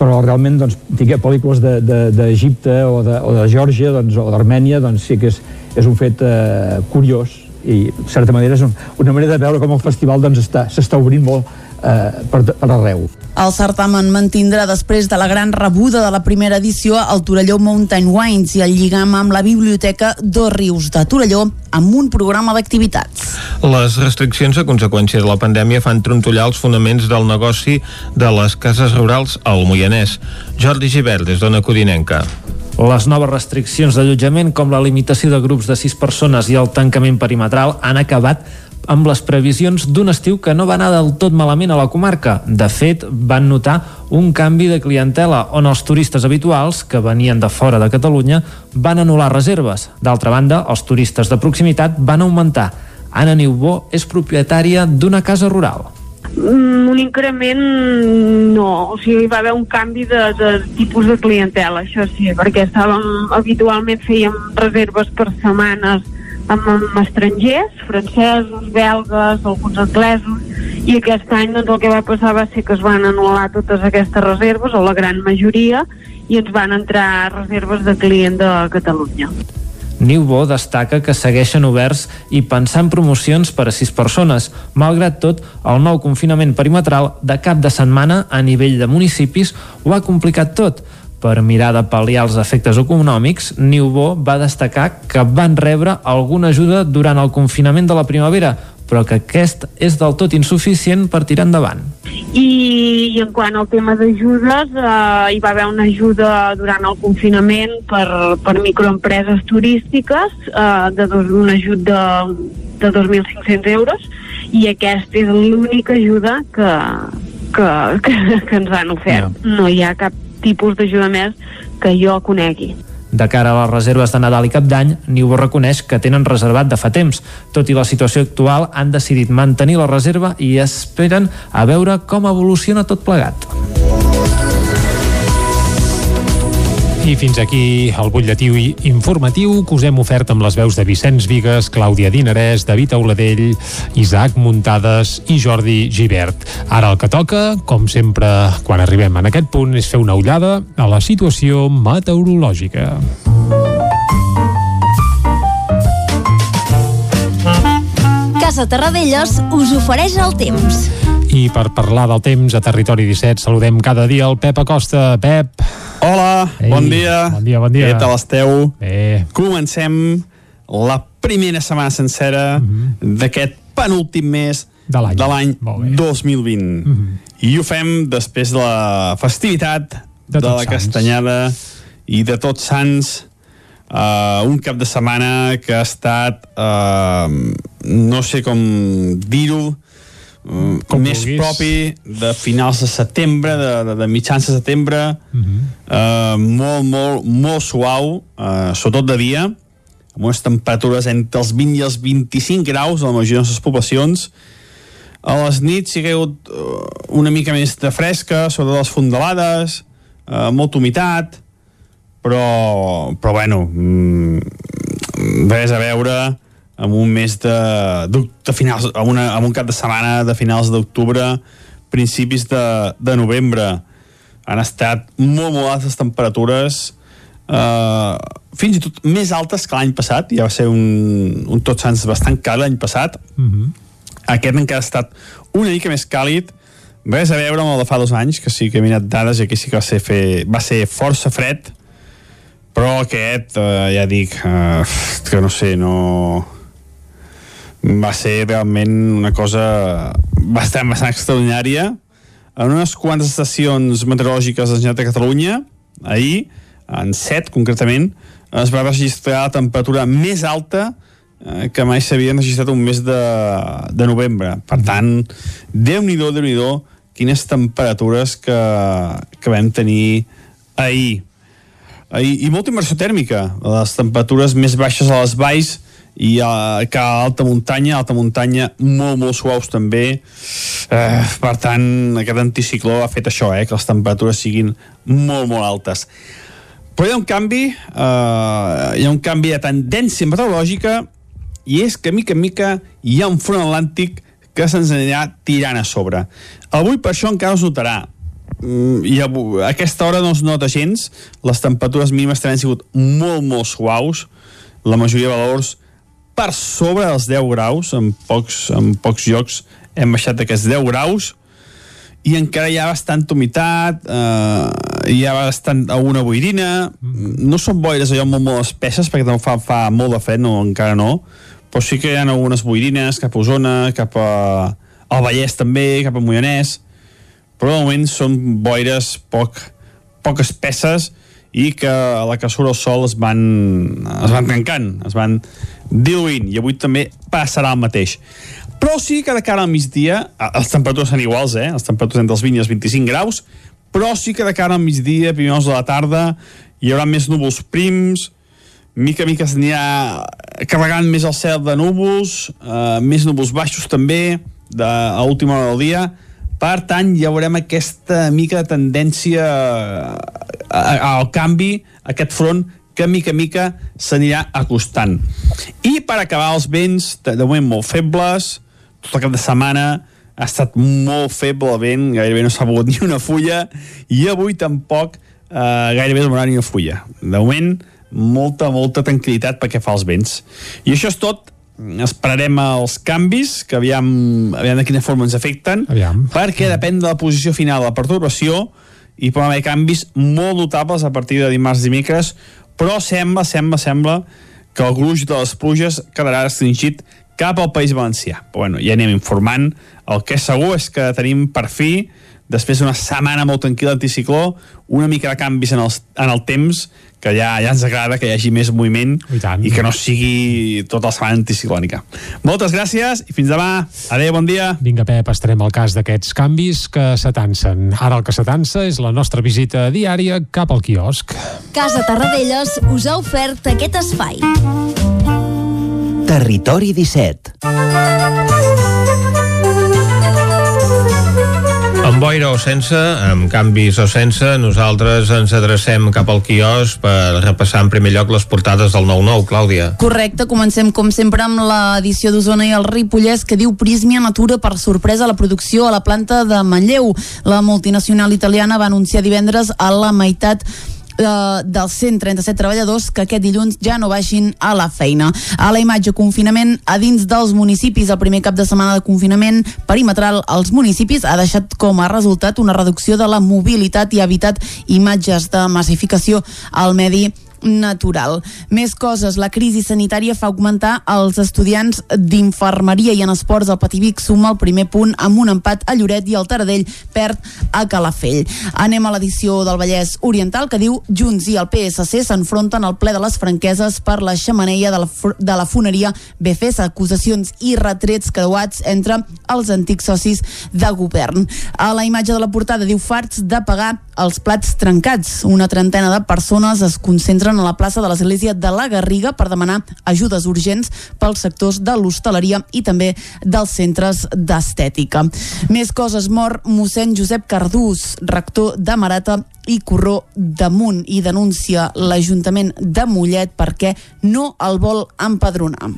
però realment doncs, tingué pel·lícules d'Egipte de, de, o, de, o de Geòrgia doncs, o d'Armènia doncs sí que és, és un fet eh, curiós i de certa manera és un, una manera de veure com el festival doncs, s'està obrint molt eh, per, per arreu. El certamen mantindrà després de la gran rebuda de la primera edició el Torelló Mountain Wines i el lligam amb la Biblioteca Dos Rius de Torelló amb un programa d'activitats. Les restriccions a conseqüència de la pandèmia fan trontollar els fonaments del negoci de les cases rurals al Moianès. Jordi Givert, des d'Ona Codinenca. Les noves restriccions d'allotjament, com la limitació de grups de sis persones i el tancament perimetral, han acabat amb les previsions d'un estiu que no va anar del tot malament a la comarca. De fet, van notar un canvi de clientela on els turistes habituals, que venien de fora de Catalunya, van anul·lar reserves. D'altra banda, els turistes de proximitat van augmentar. Anna Niubó és propietària d'una casa rural. Mm, un increment no, o sigui, va haver un canvi de, de tipus de clientela, això sí, perquè estàvem, habitualment fèiem reserves per setmanes amb, amb estrangers, francesos, belgues, alguns anglesos, i aquest any doncs, el que va passar va ser que es van anul·lar totes aquestes reserves, o la gran majoria, i ens van entrar reserves de client de Catalunya. Niubo destaca que segueixen oberts i pensant promocions per a sis persones. Malgrat tot, el nou confinament perimetral de cap de setmana a nivell de municipis ho ha complicat tot. Per mirar de pal·liar els efectes econòmics, Niubó va destacar que van rebre alguna ajuda durant el confinament de la primavera, però que aquest és del tot insuficient per tirar endavant. I, i en quant al tema d'ajudes, eh, hi va haver una ajuda durant el confinament per, per microempreses turístiques, eh, de dos, un ajut de, de 2.500 euros, i aquesta és l'única ajuda que, que, que, que ens han ofert. No. no hi ha cap tipus d'ajuda més que jo conegui. De cara a les reserves de Nadal i Cap d'Any, Niubo reconeix que tenen reservat de fa temps. Tot i la situació actual, han decidit mantenir la reserva i esperen a veure com evoluciona tot plegat. I fins aquí el butlletí informatiu que us hem ofert amb les veus de Vicenç Vigues, Clàudia Dinarès, David Auladell, Isaac Muntades i Jordi Givert. Ara el que toca, com sempre quan arribem en aquest punt, és fer una ullada a la situació meteorològica. Casa Terradellos us ofereix el temps. I per parlar del temps a Territori 17 saludem cada dia el Pep Acosta. Pep. Hola, Ei, bon dia. Bon dia, bon dia. Què tal esteu? Bé. Comencem la primera setmana sencera Mhm. -huh. d'aquest penúltim mes de l'any 2020. Uh Mhm. -huh. I ho fem després de la festivitat de, De la Sants. Castanyada i de Tots Sants uh, un cap de setmana que ha estat uh, no sé com dir-ho uh, Com més vulguis. propi de finals de setembre, de, de, de mitjans de setembre, Uh -huh. uh, molt, molt, molt suau, uh, sobretot de dia, amb unes temperatures entre els 20 i els 25 graus a la majoria de les nostres poblacions. A les nits hi ha hagut uh, una mica més de fresca, sobretot les fondalades, uh, molta humitat, però, però bueno, mm, res a veure amb un mes de, de, de finals, amb, una, amb un cap de setmana de finals d'octubre, principis de, de novembre. Han estat molt, molt altes temperatures, eh, fins i tot més altes que l'any passat, ja va ser un, un Tots Sants bastant càlid l'any passat. Uh -huh. Aquest encara ha estat una mica més càlid, res a veure amb el de fa dos anys, que sí que he mirat dades i aquí sí que va ser, fer, va ser força fred, però aquest, eh, ja dic, eh, que no sé, no va ser realment una cosa bastant, bastant extraordinària. En unes quantes estacions meteorològiques de la Generalitat de Catalunya ahir, en set concretament es va registrar la temperatura més alta eh, que mai s'havia registrat un mes de, de novembre. Per tant, Déu-n'hi-do, déu nhi déu quines temperatures que, que vam tenir ahir. I, i molta inversió tèrmica. Les temperatures més baixes a les valls i a, que a alta muntanya alta muntanya molt molt suaus també. Eh, per tant aquest anticicló ha fet això eh, que les temperatures siguin molt molt altes. Però hi ha un canvi, eh, hi ha un canvi de tendència meteorològica i és que mica en mica hi ha un front atlàntic que se'ns anirà tirant a sobre. Avui per això encara es notarà. Mm, i a, aquesta hora no es nota gens. Les temperatures mínimes han sigut molt, molt suaus. La majoria de valors per sobre dels 10 graus en pocs, en pocs llocs hem baixat aquests 10 graus i encara hi ha bastanta humitat eh, hi ha bastant alguna boirina. No són boires allò molt, molt espesses perquè també fa, fa molt de fred, no, encara no però sí que hi ha algunes boirines cap a Osona, cap a al Vallès també, cap a Moianès però de moment són boires poc, poc espesses i que a la que surt el sol es van, es van trencant, es van diluint, i avui també passarà el mateix. Però sí que de cara al migdia, les temperatures són iguals, eh? les temperatures entre els 20 i els 25 graus, però sí que de cara al migdia, primers de la tarda, hi haurà més núvols prims, mica a mica s'anirà carregant més el cel de núvols, eh, més núvols baixos també, de, a última hora del dia, per tant, ja veurem aquesta mica de tendència al canvi, aquest front que mica mica s'anirà acostant. I per acabar els vents, de moment molt febles, tot el cap de setmana ha estat molt feble el vent, gairebé no s'ha mogut ni una fulla, i avui tampoc eh, gairebé no ni una fulla. De moment, molta, molta tranquil·litat perquè fa els vents. I això és tot, esperarem els canvis, que aviam, aviam de quina forma ens afecten, aviam. perquè depèn de la posició final de la perturbació i poden haver canvis molt notables a partir de dimarts i dimecres, però sembla, sembla, sembla que el gruix de les pluges quedarà restringit cap al País Valencià. Però bueno, ja anem informant. El que és segur és que tenim per fi, després d'una setmana molt tranquil·la anticicló, una mica de canvis en, els, en el temps que ja, ja ens agrada que hi hagi més moviment I, tant. i que no sigui tota la setmana anticiclònica. Moltes gràcies i fins demà. Adéu, bon dia. Vinga, Pep, estarem al cas d'aquests canvis que s'atansen. Ara el que s'atansa és la nostra visita diària cap al quiosc. Casa Tarradellas us ha ofert aquest espai. Territori 17 Amb boira o sense, amb canvis o sense, nosaltres ens adrecem cap al quios per repassar en primer lloc les portades del 9-9, Clàudia. Correcte, comencem com sempre amb l'edició d'Osona i el Ripollès que diu Prismia natura per sorpresa la producció a la planta de Manlleu. La multinacional italiana va anunciar divendres a la meitat eh, dels 137 treballadors que aquest dilluns ja no vagin a la feina. A la imatge confinament a dins dels municipis, el primer cap de setmana de confinament perimetral als municipis ha deixat com a resultat una reducció de la mobilitat i ha evitat imatges de massificació al medi natural. Més coses, la crisi sanitària fa augmentar els estudiants d'infermeria i en esports el Pativic suma el primer punt amb un empat a Lloret i el Taradell perd a Calafell. Anem a l'edició del Vallès Oriental que diu Junts i el PSC s'enfronten al ple de les franqueses per la xamaneia de la, de la foneria BFS, acusacions i retrets creuats entre els antics socis de govern. A la imatge de la portada diu farts de pagar els plats trencats. Una trentena de persones es concentren a la plaça de l'Església de la Garriga per demanar ajudes urgents pels sectors de l'hostaleria i també dels centres d'estètica. Més coses, mor mossèn Josep Cardús, rector de Marata i Corró damunt i denuncia l'Ajuntament de Mollet perquè no el vol empadronar.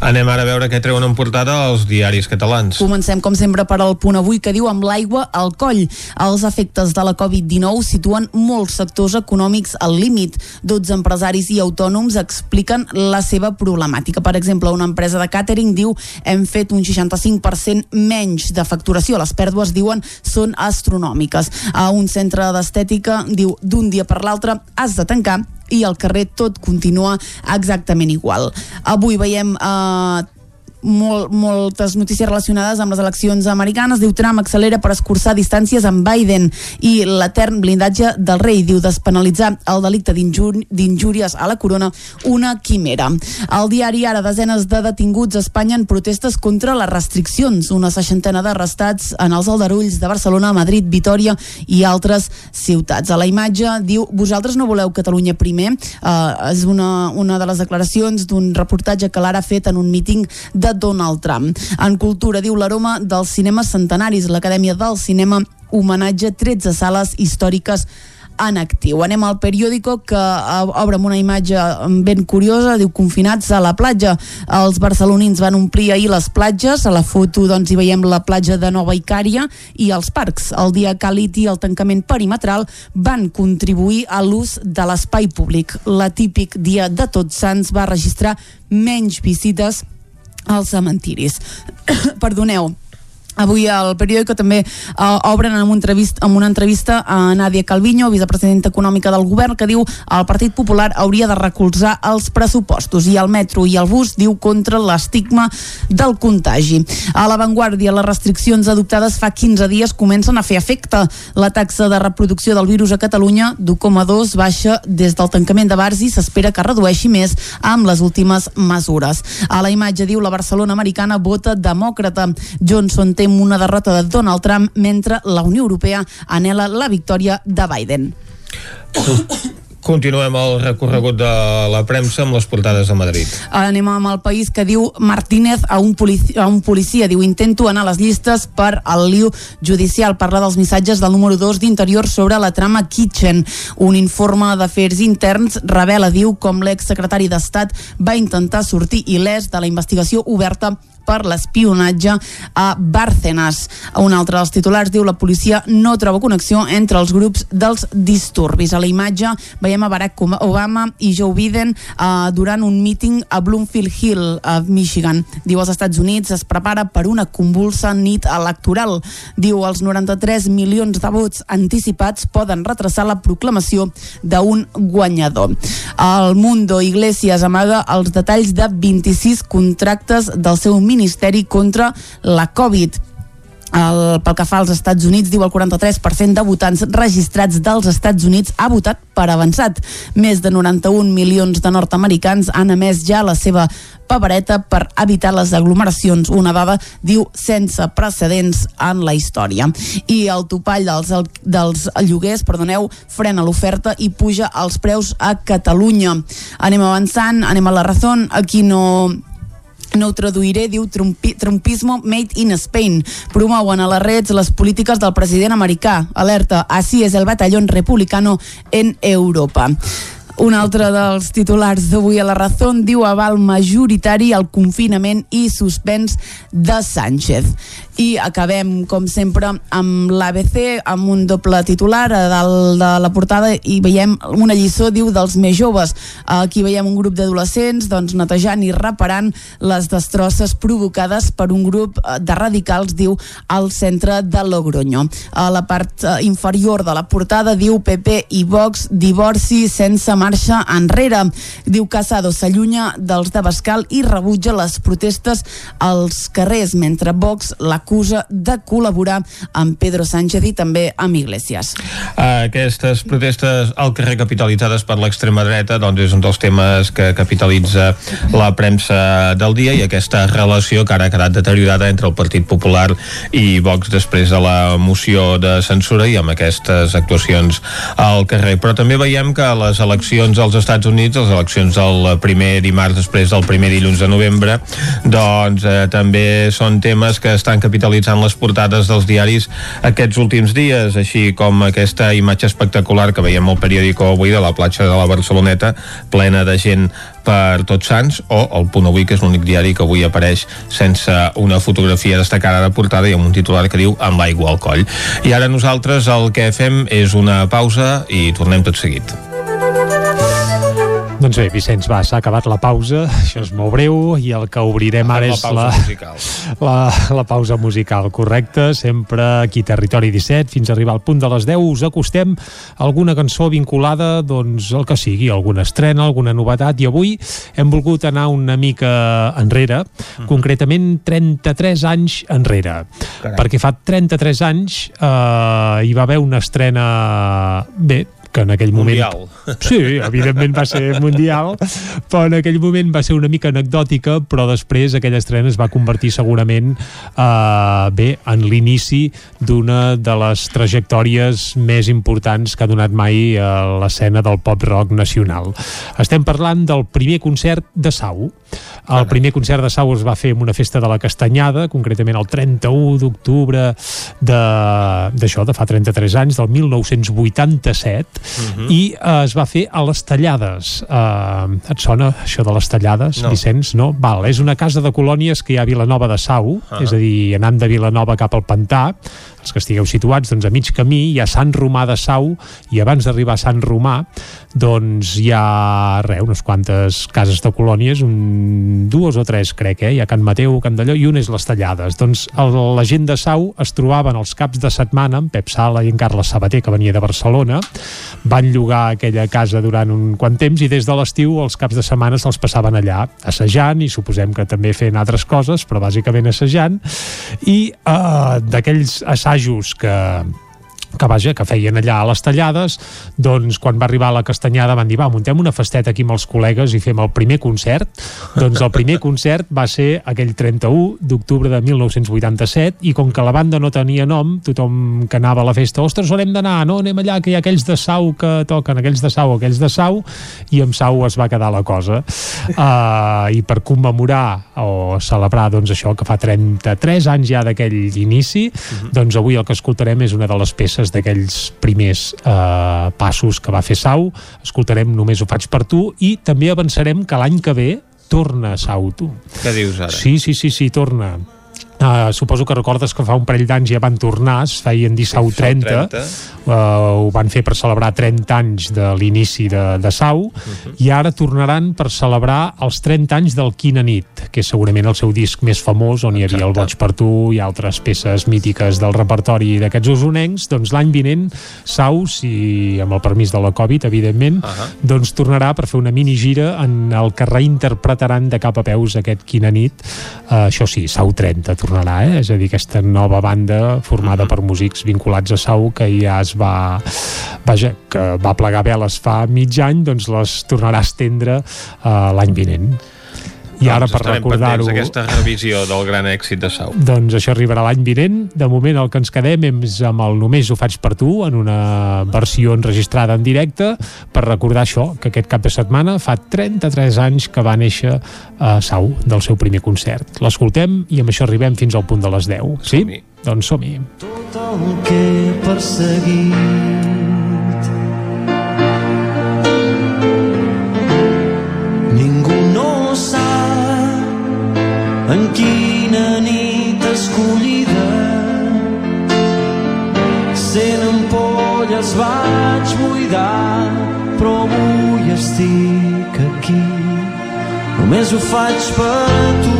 Anem ara a veure què treuen en portada els diaris catalans. Comencem, com sempre, per al punt avui que diu amb l'aigua al coll. Els efectes de la Covid-19 situen molts sectors econòmics al límit. 12 empresaris i autònoms expliquen la seva problemàtica. Per exemple, una empresa de càtering diu hem fet un 65% menys de facturació. Les pèrdues, diuen, són astronòmiques. A un centre d'estètica diu d'un dia per l'altre has de tancar i al carrer tot continua exactament igual. Avui veiem eh, molt, moltes notícies relacionades amb les eleccions americanes. Diu Trump accelera per escurçar distàncies amb Biden i l'etern blindatge del rei. Diu despenalitzar el delicte d'injúries a la corona, una quimera. Al diari ara desenes de detinguts a Espanya en protestes contra les restriccions. Una seixantena d'arrestats en els aldarulls de Barcelona, Madrid, Vitoria i altres ciutats. A la imatge diu vosaltres no voleu Catalunya primer. Uh, és una, una de les declaracions d'un reportatge que l'ara ha fet en un míting de Donald Trump. En cultura, diu l'aroma dels cinemes centenaris, l'Acadèmia del Cinema homenatge 13 sales històriques en actiu. Anem al periòdico que eh, obre amb una imatge ben curiosa, diu confinats a la platja. Els barcelonins van omplir ahir les platges, a la foto doncs hi veiem la platja de Nova Icària i els parcs. El dia càlid i el tancament perimetral van contribuir a l'ús de l'espai públic. La típic dia de Tots Sants va registrar menys visites als cementiris. Perdoneu. Avui al periòdico també eh, obren amb, un entrevist, amb una entrevista a Nàdia Calviño, vicepresidenta econòmica del govern, que diu el Partit Popular hauria de recolzar els pressupostos i el metro i el bus diu contra l'estigma del contagi. A l'avantguàrdia, les restriccions adoptades fa 15 dies comencen a fer efecte. La taxa de reproducció del virus a Catalunya d'1,2 baixa des del tancament de bars i s'espera que redueixi més amb les últimes mesures. A la imatge diu la Barcelona americana vota demòcrata. Johnson té una derrota de Donald Trump mentre la Unió Europea anela la victòria de Biden. Continuem el recorregut de la premsa amb les portades de Madrid. Anem amb el país que diu Martínez a un, policia, a un policia. Diu, intento anar a les llistes per al liu judicial. Parla dels missatges del número 2 d'Interior sobre la trama Kitchen. Un informe d'afers interns revela, diu, com l'exsecretari d'Estat va intentar sortir il·lès de la investigació oberta per l'espionatge a Bárcenas. Un altre dels titulars diu la policia no troba connexió entre els grups dels disturbis. A la imatge veiem a Barack Obama i Joe Biden uh, durant un míting a Bloomfield Hill, a Michigan. Diu als Estats Units es prepara per una convulsa nit electoral. Diu els 93 milions de vots anticipats poden retrasar la proclamació d'un guanyador. El Mundo Iglesias amaga els detalls de 26 contractes del seu ministeri contra la Covid. El, pel que fa als Estats Units, diu el 43% de votants registrats dels Estats Units ha votat per avançat. Més de 91 milions de nord-americans han emès ja la seva papereta per evitar les aglomeracions, una dada, diu, sense precedents en la història. I el topall dels, dels lloguers, perdoneu, frena l'oferta i puja els preus a Catalunya. Anem avançant, anem a la raó, aquí no, no ho traduiré, diu Trumpi, Trumpismo made in Spain. Promouen a les redes les polítiques del president americà. Alerta, així és el batallón republicano en Europa. Un altre dels titulars d'avui a la Razón diu aval majoritari al confinament i suspens de Sánchez. I acabem, com sempre, amb l'ABC, amb un doble titular a dalt de la portada i veiem una lliçó, diu, dels més joves. Aquí veiem un grup d'adolescents doncs, netejant i reparant les destrosses provocades per un grup de radicals, diu, al centre de Logroño. A la part inferior de la portada diu PP i Vox divorci sense marxa enrere. Diu Casado s'allunya dels de Bascal i rebutja les protestes als carrers, mentre Vox l'acusa de col·laborar amb Pedro Sánchez i també amb Iglesias. Aquestes protestes al carrer capitalitzades per l'extrema dreta doncs és un dels temes que capitalitza la premsa del dia i aquesta relació que ara ha quedat deteriorada entre el Partit Popular i Vox després de la moció de censura i amb aquestes actuacions al carrer. Però també veiem que les eleccions als Estats Units, les eleccions del primer dimarts després del primer dilluns de novembre, doncs eh, també són temes que estan capitalitzant les portades dels diaris aquests últims dies, així com aquesta imatge espectacular que veiem al periòdico avui de la platja de la Barceloneta, plena de gent per Tots Sants, o el Punt Avui, que és l'únic diari que avui apareix sense una fotografia destacada de portada i amb un titular que diu amb l'aigua al coll. I ara nosaltres el que fem és una pausa i tornem tot seguit. Doncs bé, Vicenç, va, s'ha acabat la pausa, això és molt breu, i el que obrirem ara la és pausa la, musical. la, la pausa musical, correcte, sempre aquí Territori 17, fins a arribar al punt de les 10, us acostem a alguna cançó vinculada, doncs, el que sigui, alguna estrena, alguna novetat, i avui hem volgut anar una mica enrere, Mhm. concretament 33 anys enrere, Carai. perquè fa 33 anys eh, hi va haver una estrena, bé, que en aquell moment... Mundial. Sí, evidentment va ser mundial, però en aquell moment va ser una mica anecdòtica, però després aquella estrena es va convertir segurament eh, bé en l'inici d'una de les trajectòries més importants que ha donat mai a l'escena del pop rock nacional. Estem parlant del primer concert de Sau. El primer concert de Sau es va fer en una festa de la Castanyada, concretament el 31 d'octubre de- d'això, de fa 33 anys, del 1987, -huh. i eh, es va fer a les Tallades. Eh, et sona això de les Tallades, No. Vicenç? No? Val, és una casa de colònies que hi ha a Vilanova de Sau, Ah. és a dir, anant de Vilanova cap al Pantà, els que estigueu situats, doncs a mig camí hi ha Sant Romà de Sau, i abans d'arribar a Sant Romà, doncs hi ha, res, unes quantes cases de colònies, un, dues o tres, crec, eh? Hi ha Can Mateu, Can Dalló, i una és les Tallades. Doncs el, la gent de Sau es trobaven els caps de setmana, en Pep Sala i en Carles Sabater, que venia de Barcelona, van llogar aquella casa durant un quant temps i des de l'estiu els caps de setmana se'ls passaven allà assajant i suposem que també fent altres coses però bàsicament assajant i eh, d'aquells assajos que que vaja, que feien allà a les tallades doncs quan va arribar la castanyada van dir va, muntem una festeta aquí amb els col·legues i fem el primer concert. Doncs el primer concert va ser aquell 31 d'octubre de 1987 i com que la banda no tenia nom tothom que anava a la festa, ostres, on hem d'anar? No, anem allà, que hi ha aquells de Sau que toquen aquells de Sau, aquells de Sau. I amb Sau es va quedar la cosa. Uh, i per commemorar o celebrar doncs això que fa 33 anys ja d'aquell inici doncs avui el que escoltarem és una de les peces d'aquells primers eh, passos que va fer Sau escoltarem Només ho faig per tu i també avançarem que l'any que ve torna Sau tu Què dius ara? Sí, sí, sí, sí, torna. Uh, suposo que recordes que fa un parell d'anys ja van tornar, es feien Dissau 30, 30. Uh, ho van fer per celebrar 30 anys de l'inici de, de Sau, i ara tornaran per celebrar els 30 anys del Quina nit, que és segurament el seu disc més famós, on hi havia el Boig per tu i altres peces mítiques del repertori d'aquests usonencs, doncs l'any vinent Sau, si amb el permís de la Covid, evidentment, Ahà. doncs tornarà per fer una mini gira en el que reinterpretaran de cap a peus aquest Quina nit. Uh, això sí, Sau 30 tornarà eh? és a dir, aquesta nova banda formada per músics vinculats a Sau que ja es va vaja, que va plegar veles fa mig any doncs les tornarà a estendre uh, l'any vinent i ara Doncs per estarem recordar-ho d'aquesta revisió del gran èxit de Sau. doncs això arribarà l'any vinent. De moment el que ens quedem és amb el Només ho faig per tu, en una versió enregistrada en directe, per recordar això, que aquest cap de setmana fa 33 anys que va néixer a Sau, del seu primer concert. L'escoltem i amb això arribem fins al punt de les 10. Sí? Doncs som-hi. tot el que he en quina nit escollida sent ampolles vaig buidar però avui estic aquí. Només ho faig per tu.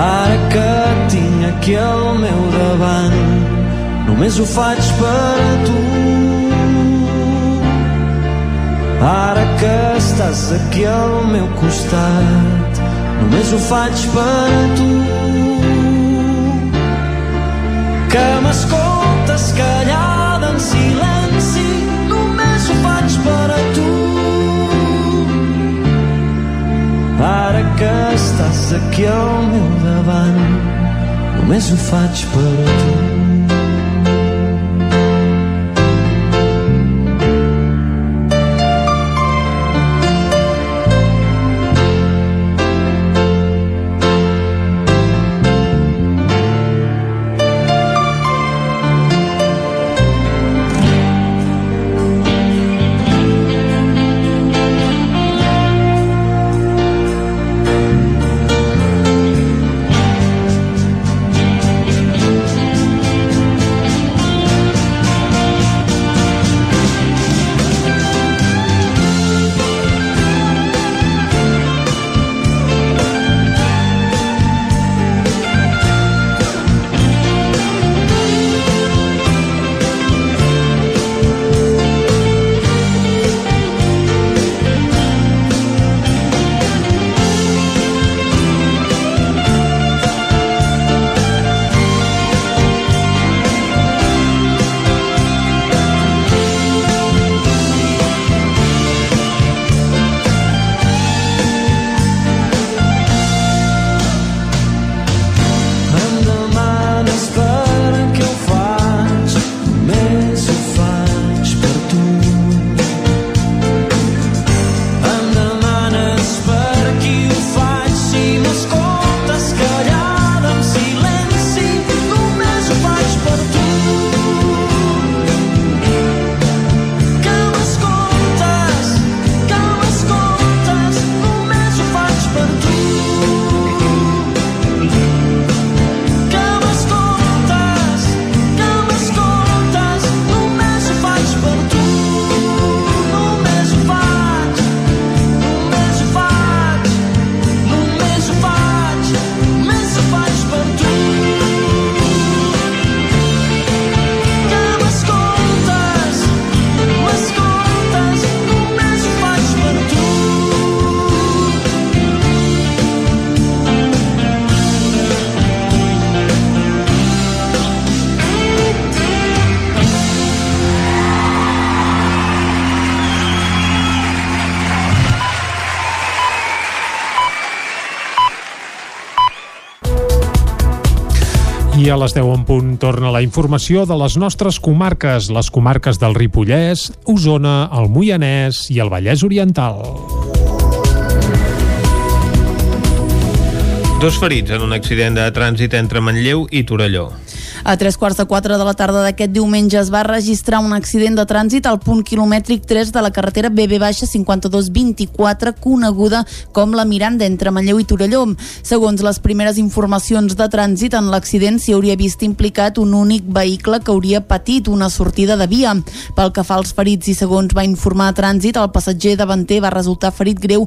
Ara que tinc aquí al meu davant Només ho faig per tu Ara que estàs aquí al meu costat Només ho faig per tu. Que m'escoltes callada en silenci Només ho faig per tu. Ara que estàs aquí al meu davant Només ho faig per tu A les 10 en punt torna la informació de les nostres comarques, les comarques del Ripollès, Osona, el Moianès i el Vallès Oriental. Dos ferits en un accident de trànsit entre Manlleu i Torelló. A tres quarts de quatre de la tarda d'aquest diumenge es va registrar un accident de trànsit al punt quilomètric 3 de la carretera BB-5224, coneguda com la Miranda entre Manlleu i Torelló. Segons les primeres informacions de trànsit, en l'accident s'hi hauria vist implicat un únic vehicle que hauria patit una sortida de via. Pel que fa als ferits i segons va informar trànsit, el passatger davanter va resultar ferit greu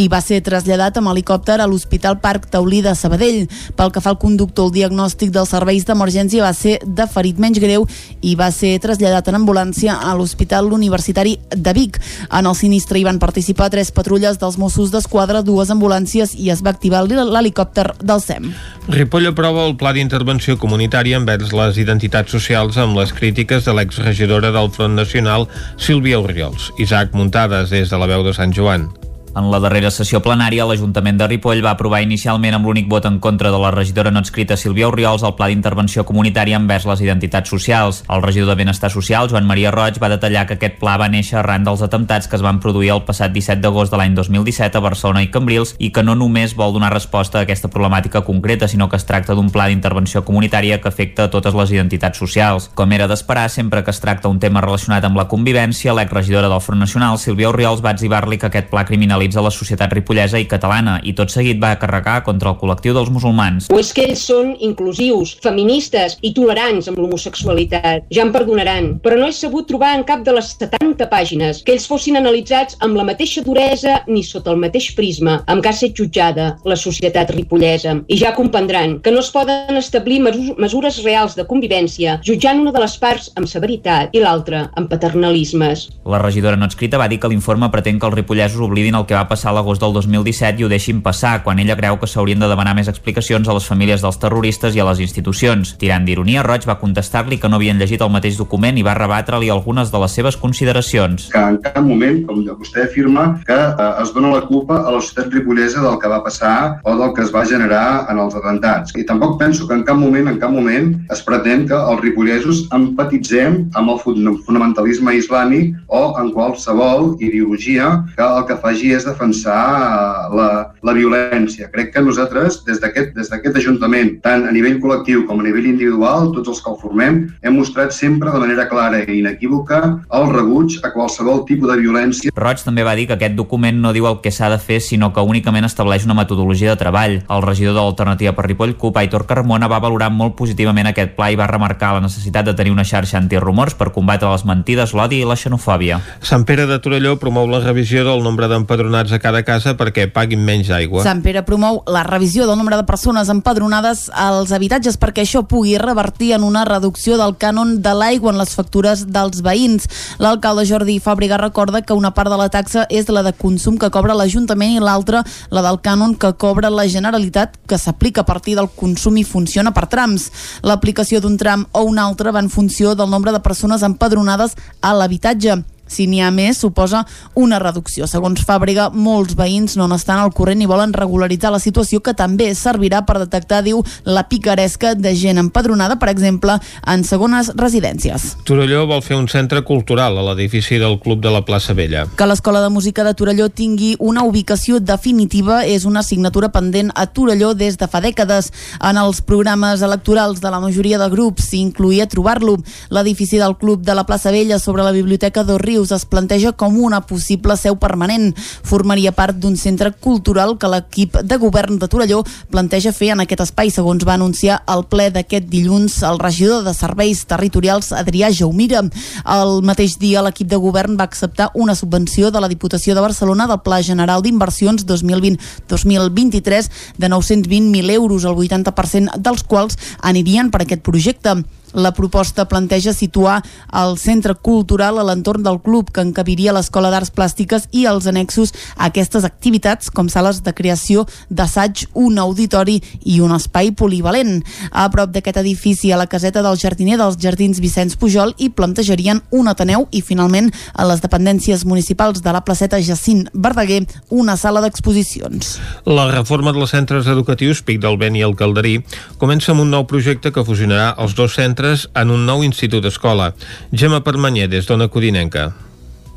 i va ser traslladat amb helicòpter a l'Hospital Parc Taulí de Sabadell. Pel que fa al conductor, el diagnòstic dels serveis d'emergència va ser de ferit menys greu i va ser traslladat en ambulància a l'Hospital Universitari de Vic. En el sinistre hi van participar tres patrulles dels Mossos d'Esquadra, dues ambulàncies i es va activar l'helicòpter del SEM. Ripoll aprova el pla d'intervenció comunitària envers les identitats socials amb les crítiques de l'exregidora del Front Nacional, Sílvia Oriols. Isaac Muntades, des de la veu de Sant Joan. En la darrera sessió plenària, l'Ajuntament de Ripoll va aprovar inicialment amb l'únic vot en contra de la regidora no escrita Sílvia Oriols el pla d'intervenció comunitària envers les identitats socials. El regidor de Benestar Social, Joan Maria Roig, va detallar que aquest pla va néixer arran dels atemptats que es van produir el passat 17 d'agost de l'any 2017 a Barcelona i Cambrils i que no només vol donar resposta a aquesta problemàtica concreta, sinó que es tracta d'un pla d'intervenció comunitària que afecta a totes les identitats socials. Com era d'esperar, sempre que es tracta un tema relacionat amb la convivència, l'exregidora del Front Nacional, Sílvia Oriols, va exhibar-li que aquest pla criminal criminalitza la societat ripollesa i catalana i tot seguit va carregar contra el col·lectiu dels musulmans. O és que ells són inclusius, feministes i tolerants amb l'homosexualitat. Ja em perdonaran, però no he sabut trobar en cap de les 70 pàgines que ells fossin analitzats amb la mateixa duresa ni sota el mateix prisma amb què ha set jutjada la societat ripollesa. I ja comprendran que no es poden establir mesures reals de convivència jutjant una de les parts amb severitat i l'altra amb paternalismes. La regidora no escrita va dir que l'informe pretén que els ripollesos oblidin el que va passar l'agost del 2017 i ho deixin passar, quan ella creu que s'haurien de demanar més explicacions a les famílies dels terroristes i a les institucions. Tirant d'ironia, Roig va contestar-li que no havien llegit el mateix document i va rebatre-li algunes de les seves consideracions. Que en cap moment, com vostè afirma, que eh, es dona la culpa a la societat ripollesa del que va passar o del que es va generar en els atemptats. I tampoc penso que en cap moment, en cap moment, es pretén que els ripollesos empatitzem amb el fonamentalisme islàmic o en qualsevol ideologia que el que faci és és defensar eh, la, la violència. Crec que nosaltres, des d'aquest des d'aquest Ajuntament, tant a nivell col·lectiu com a nivell individual, tots els que el formem, hem mostrat sempre de manera clara i inequívoca el rebuig a qualsevol tipus de violència. Roig també va dir que aquest document no diu el que s'ha de fer, sinó que únicament estableix una metodologia de treball. El regidor de l'Alternativa per Ripoll, CUP, Aitor Carmona, va valorar molt positivament aquest pla i va remarcar la necessitat de tenir una xarxa antirumors per combatre les mentides, l'odi i la xenofòbia. Sant Pere de Torelló promou la revisió del nombre d'empadronats empadronats a cada casa perquè paguin menys aigua. Sant Pere promou la revisió del nombre de persones empadronades als habitatges perquè això pugui revertir en una reducció del cànon de l'aigua en les factures dels veïns. L'alcalde Jordi Fàbriga recorda que una part de la taxa és la de consum que cobra l'Ajuntament i l'altra la del cànon que cobra la Generalitat que s'aplica a partir del consum i funciona per trams. L'aplicació d'un tram o un altre va en funció del nombre de persones empadronades a l'habitatge. Si n'hi ha més, suposa una reducció. Segons Fàbrega, molts veïns no n'estan al corrent i volen regularitzar la situació que també servirà per detectar, diu, la picaresca de gent empadronada, per exemple, en segones residències. Torelló vol fer un centre cultural a l'edifici del Club de la plaça Vella. Que l'Escola de Música de Torelló tingui una ubicació definitiva és una assignatura pendent a Torelló des de fa dècades. En els programes electorals de la majoria de grups s'incluïa trobar-lo. L'edifici del Club de la plaça Vella sobre la Biblioteca dos Rius es planteja com una possible seu permanent. Formaria part d'un centre cultural que l'equip de govern de Torelló planteja fer en aquest espai, segons va anunciar el ple d'aquest dilluns el regidor de Serveis Territorials Adrià Jaumira. El mateix dia l'equip de govern va acceptar una subvenció de la Diputació de Barcelona del Pla General d'Inversions 2020-2023 de 920.000 euros, el 80% dels quals anirien per aquest projecte. La proposta planteja situar el centre cultural a l'entorn del club que encabiria l'Escola d'Arts Plàstiques i els annexos a aquestes activitats com sales de creació d'assaig, un auditori i un espai polivalent. A prop d'aquest edifici, a la caseta del jardiner dels Jardins Vicenç Pujol, hi plantejarien un Ateneu i finalment a les dependències municipals de la placeta Jacint Verdaguer una sala d'exposicions. La reforma dels centres educatius Pic del Vent i el Calderí comença amb un nou projecte que fusionarà els dos centres en un nou institut escola. Gemma Permanyer, des d'Ona Codinenca.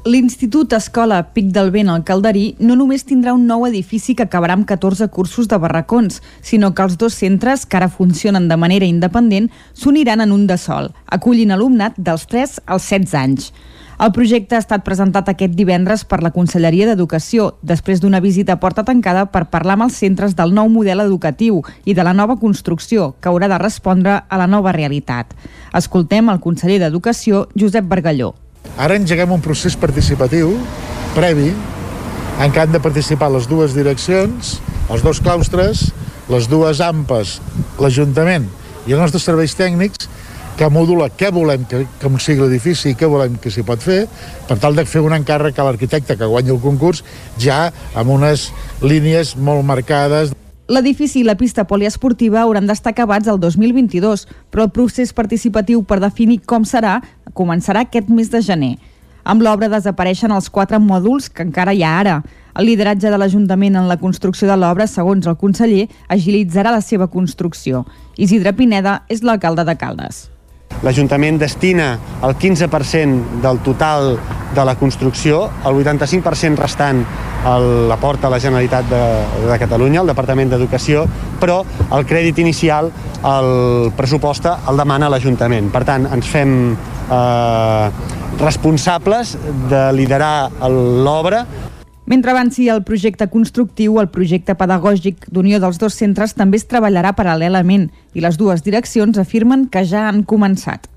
L'Institut Escola Pic del Vent al Calderí no només tindrà un nou edifici que acabarà amb 14 cursos de barracons, sinó que els dos centres, que ara funcionen de manera independent, s'uniran en un de sol, acollint alumnat dels 3 als 16 anys. El projecte ha estat presentat aquest divendres per la Conselleria d'Educació, després d'una visita a porta tancada per parlar amb els centres del nou model educatiu i de la nova construcció, que haurà de respondre a la nova realitat. Escoltem el conseller d'Educació, Josep Bargalló. Ara engeguem un procés participatiu previ en què han de participar les dues direccions, els dos claustres, les dues AMPes, l'Ajuntament i els nostres serveis tècnics que modula què volem que, que sigui l'edifici i què volem que s'hi pot fer, per tal de fer un encàrrec a l'arquitecte que guanyi el concurs ja amb unes línies molt marcades. L'edifici i la pista poliesportiva hauran d'estar acabats el 2022, però el procés participatiu per definir com serà començarà aquest mes de gener. Amb l'obra desapareixen els quatre mòduls que encara hi ha ara. El lideratge de l'Ajuntament en la construcció de l'obra, segons el conseller, agilitzarà la seva construcció. Isidre Pineda és l'alcalde de Caldes. L'Ajuntament destina el 15% del total de la construcció, el 85% restant l'aporta a la Generalitat de, de Catalunya, el Departament d'Educació, però el crèdit inicial, el pressupost, el demana l'Ajuntament. Per tant, ens fem eh, responsables de liderar l'obra mentre avanci el projecte constructiu, el projecte pedagògic d'unió dels dos centres també es treballarà paral·lelament i les dues direccions afirmen que ja han començat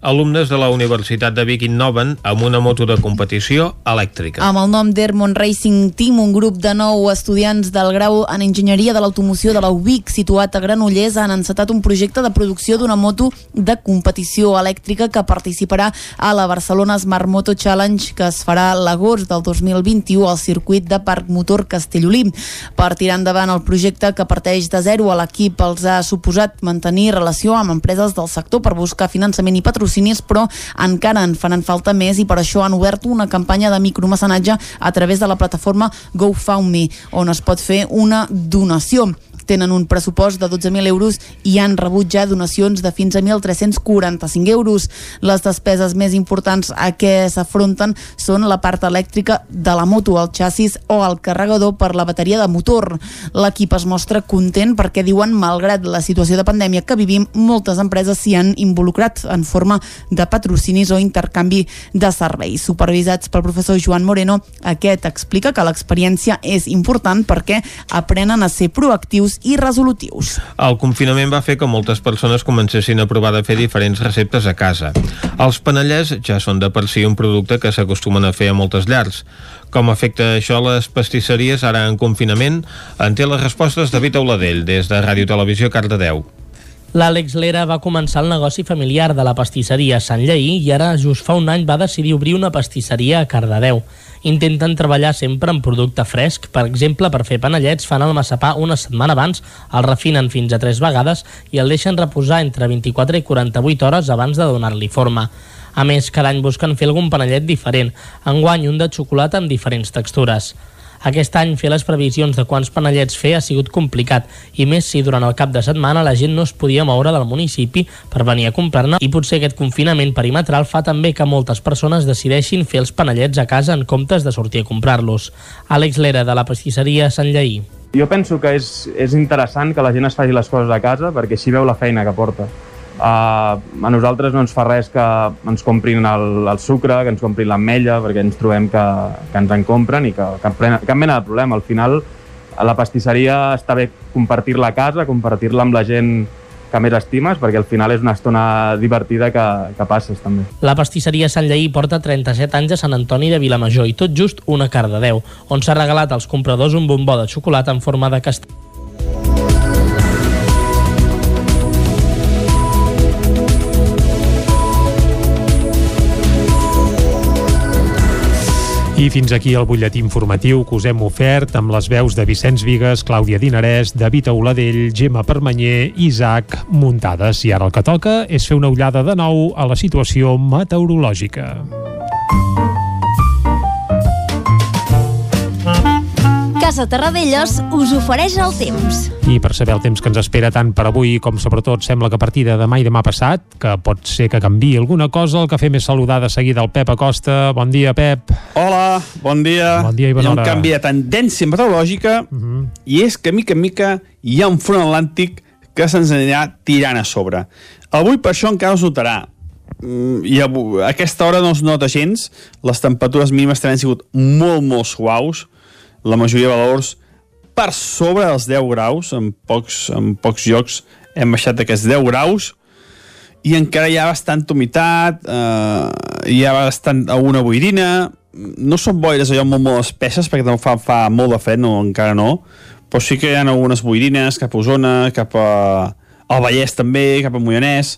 alumnes de la Universitat de Vic innoven amb una moto de competició elèctrica. Amb el nom d'Hermon Racing Team, un grup de nou estudiants del grau en Enginyeria de l'Automoció de la UBIC, situat a Granollers, han encetat un projecte de producció d'una moto de competició elèctrica que participarà a la Barcelona Smart Moto Challenge que es farà l'agost del 2021 al circuit de Parc Motor Castellolí. Per tirar endavant el projecte que parteix de zero a l'equip els ha suposat mantenir relació amb empreses del sector per buscar finançament i patrocini patrocinis, però encara en faran falta més i per això han obert una campanya de micromecenatge a través de la plataforma GoFundMe, on es pot fer una donació tenen un pressupost de 12.000 euros i han rebut ja donacions de fins a 1.345 euros. Les despeses més importants a què s'afronten són la part elèctrica de la moto, el xassis o el carregador per la bateria de motor. L'equip es mostra content perquè diuen, malgrat la situació de pandèmia que vivim, moltes empreses s'hi han involucrat en forma de patrocinis o intercanvi de serveis. Supervisats pel professor Joan Moreno, aquest explica que l'experiència és important perquè aprenen a ser proactius i resolutius. El confinament va fer que moltes persones comencessin a provar de fer diferents receptes a casa. Els panellers ja són de per si un producte que s'acostumen a fer a moltes llars. Com afecta això les pastisseries ara en confinament? En té les respostes David Auladell, des de Ràdio Televisió Cardedeu. L'Àlex Lera va començar el negoci familiar de la pastisseria Sant Lleí i ara, just fa un any, va decidir obrir una pastisseria a Cardedeu intenten treballar sempre en producte fresc. Per exemple, per fer panellets fan el massapà una setmana abans, el refinen fins a tres vegades i el deixen reposar entre 24 i 48 hores abans de donar-li forma. A més, cada any busquen fer algun panellet diferent, enguany un de xocolata amb diferents textures. Aquest any fer les previsions de quants panellets fer ha sigut complicat i més si durant el cap de setmana la gent no es podia moure del municipi per venir a comprar-ne i potser aquest confinament perimetral fa també que moltes persones decideixin fer els panellets a casa en comptes de sortir a comprar-los. Àlex Lera, de la pastisseria Sant Lleí. Jo penso que és, és interessant que la gent es faci les coses a casa perquè així veu la feina que porta. Uh, a nosaltres no ens fa res que ens comprin el, el sucre, que ens comprin l'ametlla, perquè ens trobem que, que ens en compren i que cap, cap mena de problema. Al final, la pastisseria està bé compartir-la a casa, compartir-la amb la gent que més estimes, perquè al final és una estona divertida que, que passes també. La pastisseria Sant Lleí porta 37 anys a Sant Antoni de Vilamajor i tot just una Cardedeu, on s'ha regalat als compradors un bombó de xocolata en forma de castell. I fins aquí el butlletí informatiu que us hem ofert amb les veus de Vicenç Vigues, Clàudia Dinarès, David Auladell, Gemma Permanyer, Isaac Muntades. I ara el que toca és fer una ullada de nou a la situació meteorològica. Casa Terradellos us ofereix el temps. I per saber el temps que ens espera tant per avui com sobretot sembla que a partir de demà i demà passat, que pot ser que canvi alguna cosa, el que fem és saludar de seguida el Pep Acosta. Bon dia, Pep. Hola, bon dia. Bon dia i bona hi ha un hora. Mhm. canvi de tendència meteorològica uh -huh. i és que mica en mica hi ha un front atlàntic que se'ns anirà tirant a sobre. Avui per això encara es notarà. Mm, I a aquesta hora no es nota gens. Les temperatures mínimes també han sigut molt, molt suaus. La majoria de valors per sobre dels 10 graus. En pocs, en pocs llocs hem baixat aquests 10 graus i encara hi ha bastanta humitat, eh, hi ha bastant alguna boirina, no són boires allò molt, molt espesses, perquè també fa, fa molt de fred, no, encara no, però sí que hi ha algunes boirines cap a Osona, cap a, al Vallès també, cap a Moianès,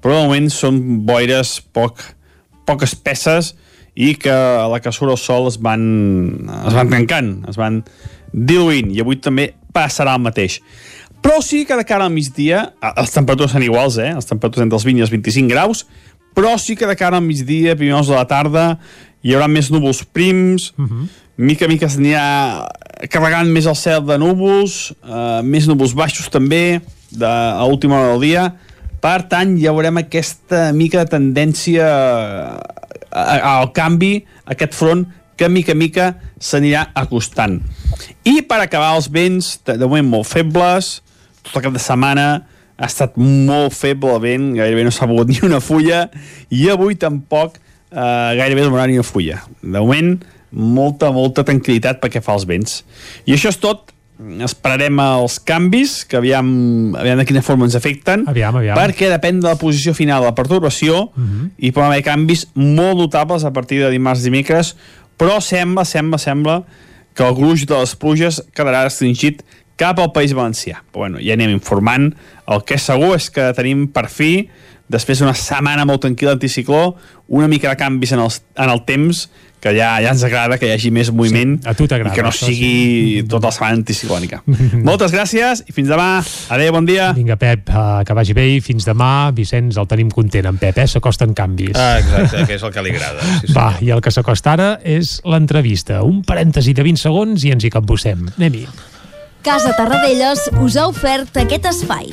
però de moment són boires poc, poc espesses i que a la que surt el sol es van, es van tancant, es van diluint, i avui també passarà el mateix. Però sí que de cara al migdia, les temperatures són iguals, eh? Les temperatures entre els 20 i els 25 graus, però sí que de cara al migdia, primers de la tarda, hi haurà més núvols prims, uh -huh. mica a mica s'anirà carregant més el cel de núvols, eh, més núvols baixos també, de, a última hora del dia, per tant, ja veurem aquesta mica de tendència al canvi, aquest front que mica mica s'anirà acostant. I per acabar els vents, de, moment molt febles, tot el cap de setmana ha estat molt feble el vent, gairebé no s'ha mogut ni una fulla, i avui tampoc eh, gairebé no ni una fulla. De moment, molta, molta tranquil·litat perquè fa els vents. I això és tot, esperarem els canvis, que aviam, aviam de quina forma ens afecten, aviam, aviam. perquè depèn de la posició final de la perturbació, uh -huh. i poden haver canvis molt notables a partir de dimarts i dimecres, però sembla, sembla, sembla que el gruix de les pluges quedarà restringit cap al País Valencià. Però bueno, ja anem informant. El que és segur és que tenim per fi, després d'una setmana molt tranquil·la anticicló, una mica de canvis en el, en el temps, que ja, ja ens agrada que hi hagi més moviment Sí, a tu i que no sigui tota la setmana anticiclònica. Moltes gràcies i fins demà. Adéu, bon dia. Vinga, Pep, uh, que vagi bé i fins demà. Vicenç, el tenim content, en Pep, eh? S'acosten canvis. Ah, exacte, que és el que li agrada. Sí, Va, i el que s'acosta ara és l'entrevista. Un parèntesi de 20 segons i ens hi capbussem. Anem-hi. Casa Tarradellas us ha ofert aquest espai.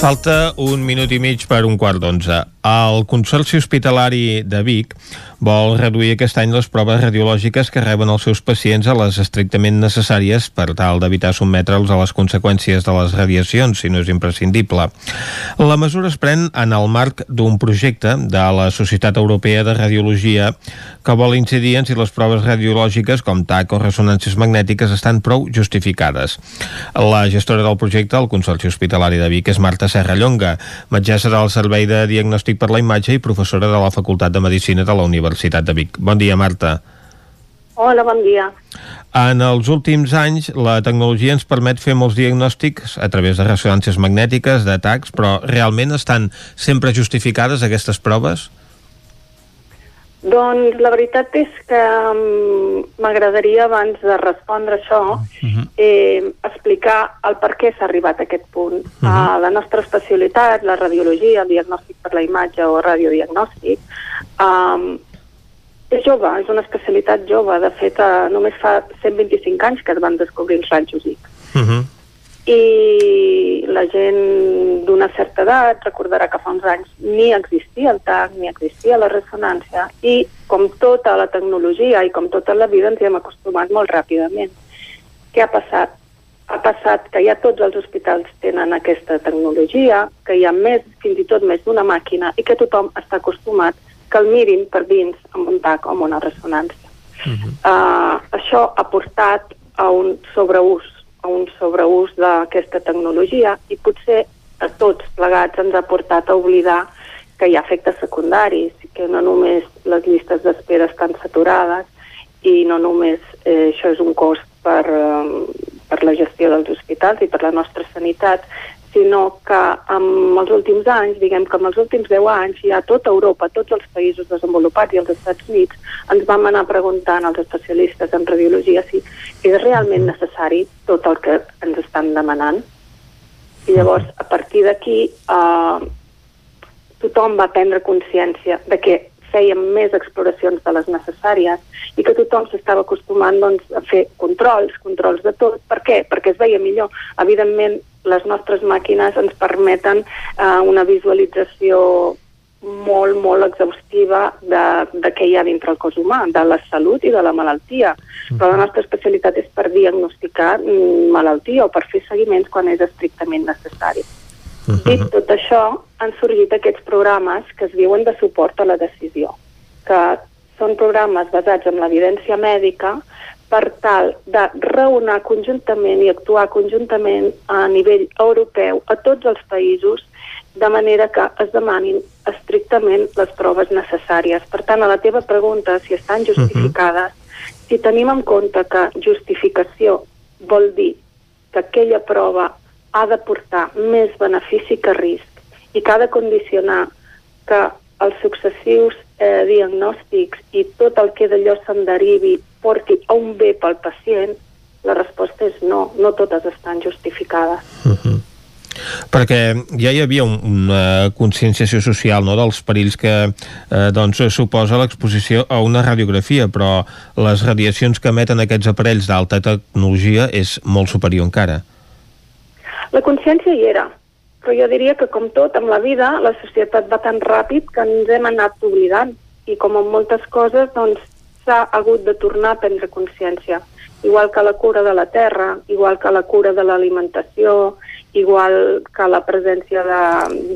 Falta un minut i mig per un quart d'onze. El Consorci Hospitalari de Vic vol reduir aquest any les proves radiològiques que reben els seus pacients a les estrictament necessàries per tal d'evitar sotmetre'ls a les conseqüències de les radiacions, si no és imprescindible. La mesura es pren en el marc d'un projecte de la Societat Europea de Radiologia que vol incidir en si les proves radiològiques com TAC o ressonàncies magnètiques estan prou justificades. La gestora del projecte, el Consorci Hospitalari de Vic, és Marta Serrallonga, metgessa del Servei de Diagnòstic per la Imatge i professora de la Facultat de Medicina de la Universitat de Vic. Bon dia, Marta. Hola, bon dia. En els últims anys, la tecnologia ens permet fer molts diagnòstics a través de ressonàncies magnètiques, d'atacs, però realment estan sempre justificades aquestes proves? Doncs la veritat és que mm, m'agradaria, abans de respondre això, eh, explicar el per què s'ha arribat a aquest punt. Uh -huh. La nostra especialitat, la radiologia, el diagnòstic per la imatge o radiodiagnòstic, um, és jove, és una especialitat jove. De fet, eh, només fa 125 anys que es van descobrir els rajos X. Uh -huh. i la gent d'una certa edat recordarà que fa uns anys ni existia el TAC, ni existia la ressonància i com tota la tecnologia i com tota la vida ens hi hem acostumat molt ràpidament. Què ha passat? ha passat que ja tots els hospitals tenen aquesta tecnologia, que hi ha més, fins i tot més d'una màquina i que tothom està acostumat que el mirin per dins amb un tac o amb una ressonància. Uh -huh. uh, això ha portat a un sobreús, a un sobreús d'aquesta tecnologia i potser a tots plegats ens ha portat a oblidar que hi ha efectes secundaris, que no només les llistes d'espera estan saturades i no només eh, això és un cost per, eh, per la gestió dels hospitals i per la nostra sanitat, sinó que en els últims anys, diguem que en els últims 10 anys, ja tota Europa, tots els països desenvolupats i els Estats Units, ens vam anar preguntant als especialistes en radiologia si és realment necessari tot el que ens estan demanant. I llavors, a partir d'aquí, eh, tothom va prendre consciència de que fèiem més exploracions de les necessàries i que tothom s'estava acostumant doncs, a fer controls, controls de tot. Per què? Perquè es veia millor. Evidentment, les nostres màquines ens permeten eh, una visualització molt, molt exhaustiva de, de què hi ha dintre el cos humà, de la salut i de la malaltia. Però la nostra especialitat és per diagnosticar mm, malaltia o per fer seguiments quan és estrictament necessari. Uh -huh. Dit tot això, han sorgit aquests programes que es diuen de suport a la decisió, que són programes basats en l'evidència mèdica per tal de reunir conjuntament i actuar conjuntament a nivell europeu a tots els països de manera que es demanin estrictament les proves necessàries. Per tant, a la teva pregunta, si estan justificades, uh -huh. si tenim en compte que justificació vol dir que aquella prova ha de portar més benefici que risc i que ha de condicionar que els successius eh, diagnòstics i tot el que d'allò se'n derivi porti a un bé pel pacient, la resposta és no, no totes estan justificades. Uh -huh. Perquè ja hi havia un, una conscienciació social no, dels perills que eh, doncs, suposa l'exposició a una radiografia, però les radiacions que emeten aquests aparells d'alta tecnologia és molt superior encara. La consciència hi era, però jo diria que com tot amb la vida, la societat va tan ràpid que ens hem anat oblidant i com en moltes coses doncs s'ha hagut de tornar a prendre consciència igual que la cura de la terra, igual que la cura de l'alimentació, igual que la presència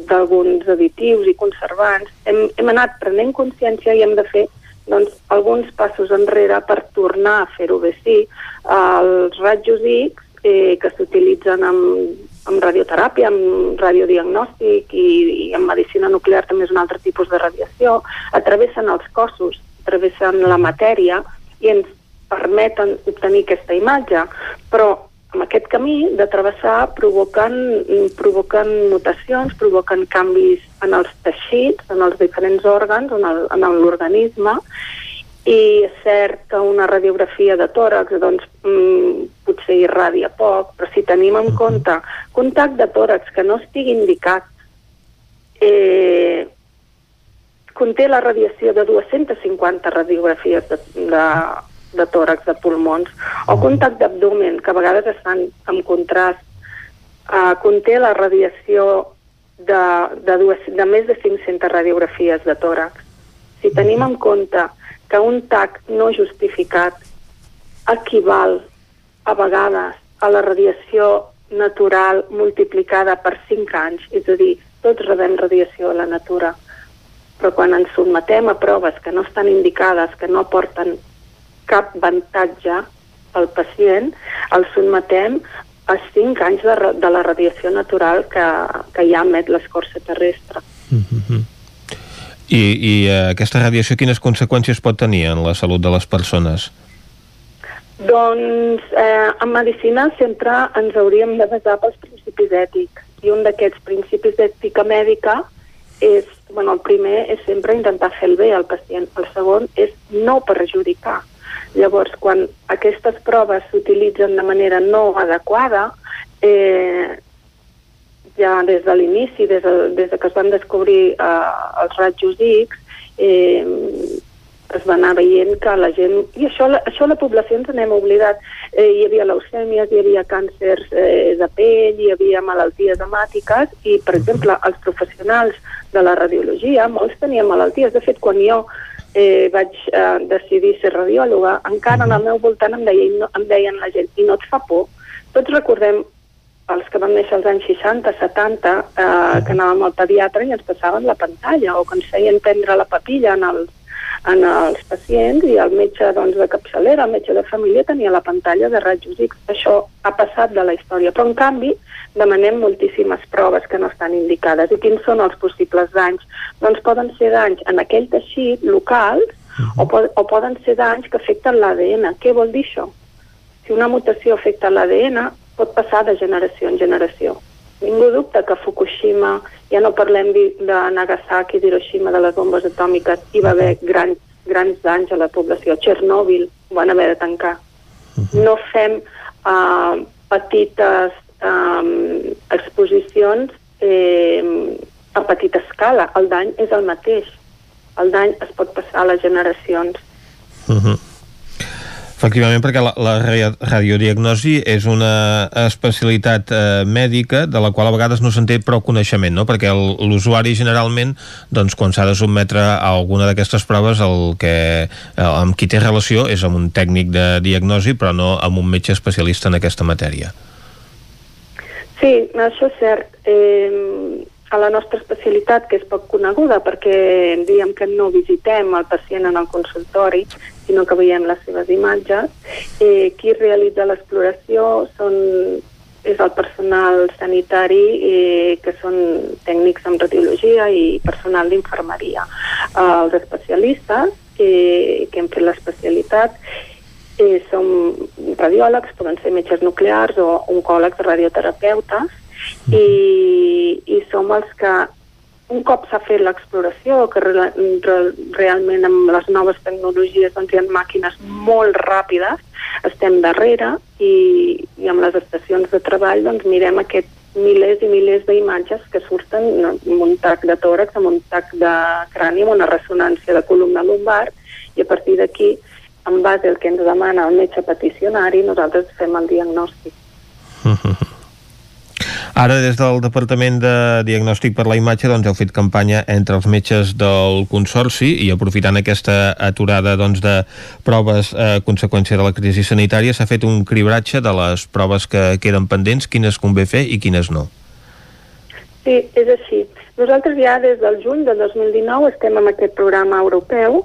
d'alguns additius i conservants. Hem, hem anat prenent consciència i hem de fer doncs, alguns passos enrere per tornar a fer-ho bé. Sí, els rajos X eh, que s'utilitzen amb, amb radioteràpia, amb radiodiagnòstic i, i en medicina nuclear també és un altre tipus de radiació, atravessen els cossos, atravessen la matèria i ens permeten obtenir aquesta imatge, però amb aquest camí de travessar provoquen, provoquen mutacions, provoquen canvis en els teixits, en els diferents òrgans, en l'organisme, i és cert que una radiografia de tòrax doncs, mm, potser irradia poc, però si tenim en compte tac de tòrax que no estigui indicat eh, conté la radiació de 250 radiografies de, de, de tòrax, de pulmons, o un tac d'abdomen, que a vegades estan en contrast, eh, conté la radiació de, de, dues, de més de 500 radiografies de tòrax. Si tenim en compte que un TAC no justificat equival a vegades a la radiació natural multiplicada per 5 anys, és a dir, tots rebem radiació a la natura, però quan ens sotmetem a proves que no estan indicades, que no aporten cap avantatge al pacient, el sotmetem a 5 anys de, de la radiació natural que, que ja emet l'escorça terrestre. Mm -hmm. I, i uh, aquesta radiació quines conseqüències pot tenir en la salut de les persones? Doncs eh, en medicina sempre ens hauríem de basar pels principis ètics i un d'aquests principis d'ètica mèdica és, bueno, el primer és sempre intentar fer el bé al pacient, el segon és no perjudicar. Llavors, quan aquestes proves s'utilitzen de manera no adequada, eh, ja des de l'inici, des, de, des de que es van descobrir eh, els rajos X, eh, es va anar veient que la gent... I això, això la població ens n'hem oblidat. Eh, hi havia leucèmies, hi havia càncers eh, de pell, hi havia malalties hemàtiques i, per exemple, els professionals de la radiologia, molts tenien malalties. De fet, quan jo eh, vaig eh, decidir ser radiòloga, encara en el meu voltant em, deia, no, em deien la gent, i no et fa por? Tots recordem els que van néixer als anys 60, 70, eh, que anàvem al pediatre i ens passaven la pantalla, o que ens feien prendre la papilla en els, en els pacients i el metge doncs, de capçalera, el metge de família, tenia la pantalla de rajos X. Això ha passat de la història, però en canvi demanem moltíssimes proves que no estan indicades. I quins són els possibles danys? Doncs poden ser danys en aquell teixit local o, po o poden ser danys que afecten l'ADN. Què vol dir això? Si una mutació afecta l'ADN, pot passar de generació en generació. Ningú dubta que Fukushima, ja no parlem de Nagasaki, d'Hiroshima, de les bombes atòmiques, hi va haver grans, grans danys a la població. Chernobyl ho van haver de tancar. No fem uh, petites um, exposicions eh, a petita escala. El dany és el mateix. El dany es pot passar a les generacions. Uh -huh. Efectivament, perquè la, la radiodiagnosi és una especialitat eh, mèdica de la qual a vegades no se'n té prou coneixement, no? perquè l'usuari generalment, doncs, quan s'ha de sotmetre a alguna d'aquestes proves, el que, eh, amb qui té relació és amb un tècnic de diagnosi, però no amb un metge especialista en aquesta matèria. Sí, això és cert. Eh, a la nostra especialitat, que és poc coneguda, perquè diem que no visitem el pacient en el consultori, sinó que veiem les seves imatges. Eh, qui realitza l'exploració són és el personal sanitari eh, que són tècnics en radiologia i personal d'infermeria. Eh, els especialistes que, que hem fet l'especialitat eh, som radiòlegs, poden ser metges nuclears o oncòlegs radioterapeutes i, i som els que un cop s'ha fet l'exploració, que re, re, realment amb les noves tecnologies doncs, hi ha màquines molt ràpides, estem darrere i, i amb les estacions de treball doncs, mirem aquests milers i milers d'imatges que surten amb un tac de tòrax, amb un tac de crani, amb una ressonància de columna lumbar i a partir d'aquí, en base al que ens demana el metge peticionari, nosaltres fem el diagnòstic. Ara, des del Departament de Diagnòstic per la Imatge, doncs, heu fet campanya entre els metges del Consorci i aprofitant aquesta aturada doncs, de proves a conseqüència de la crisi sanitària, s'ha fet un cribratge de les proves que queden pendents, quines convé fer i quines no. Sí, és així. Nosaltres ja des del juny del 2019 estem amb aquest programa europeu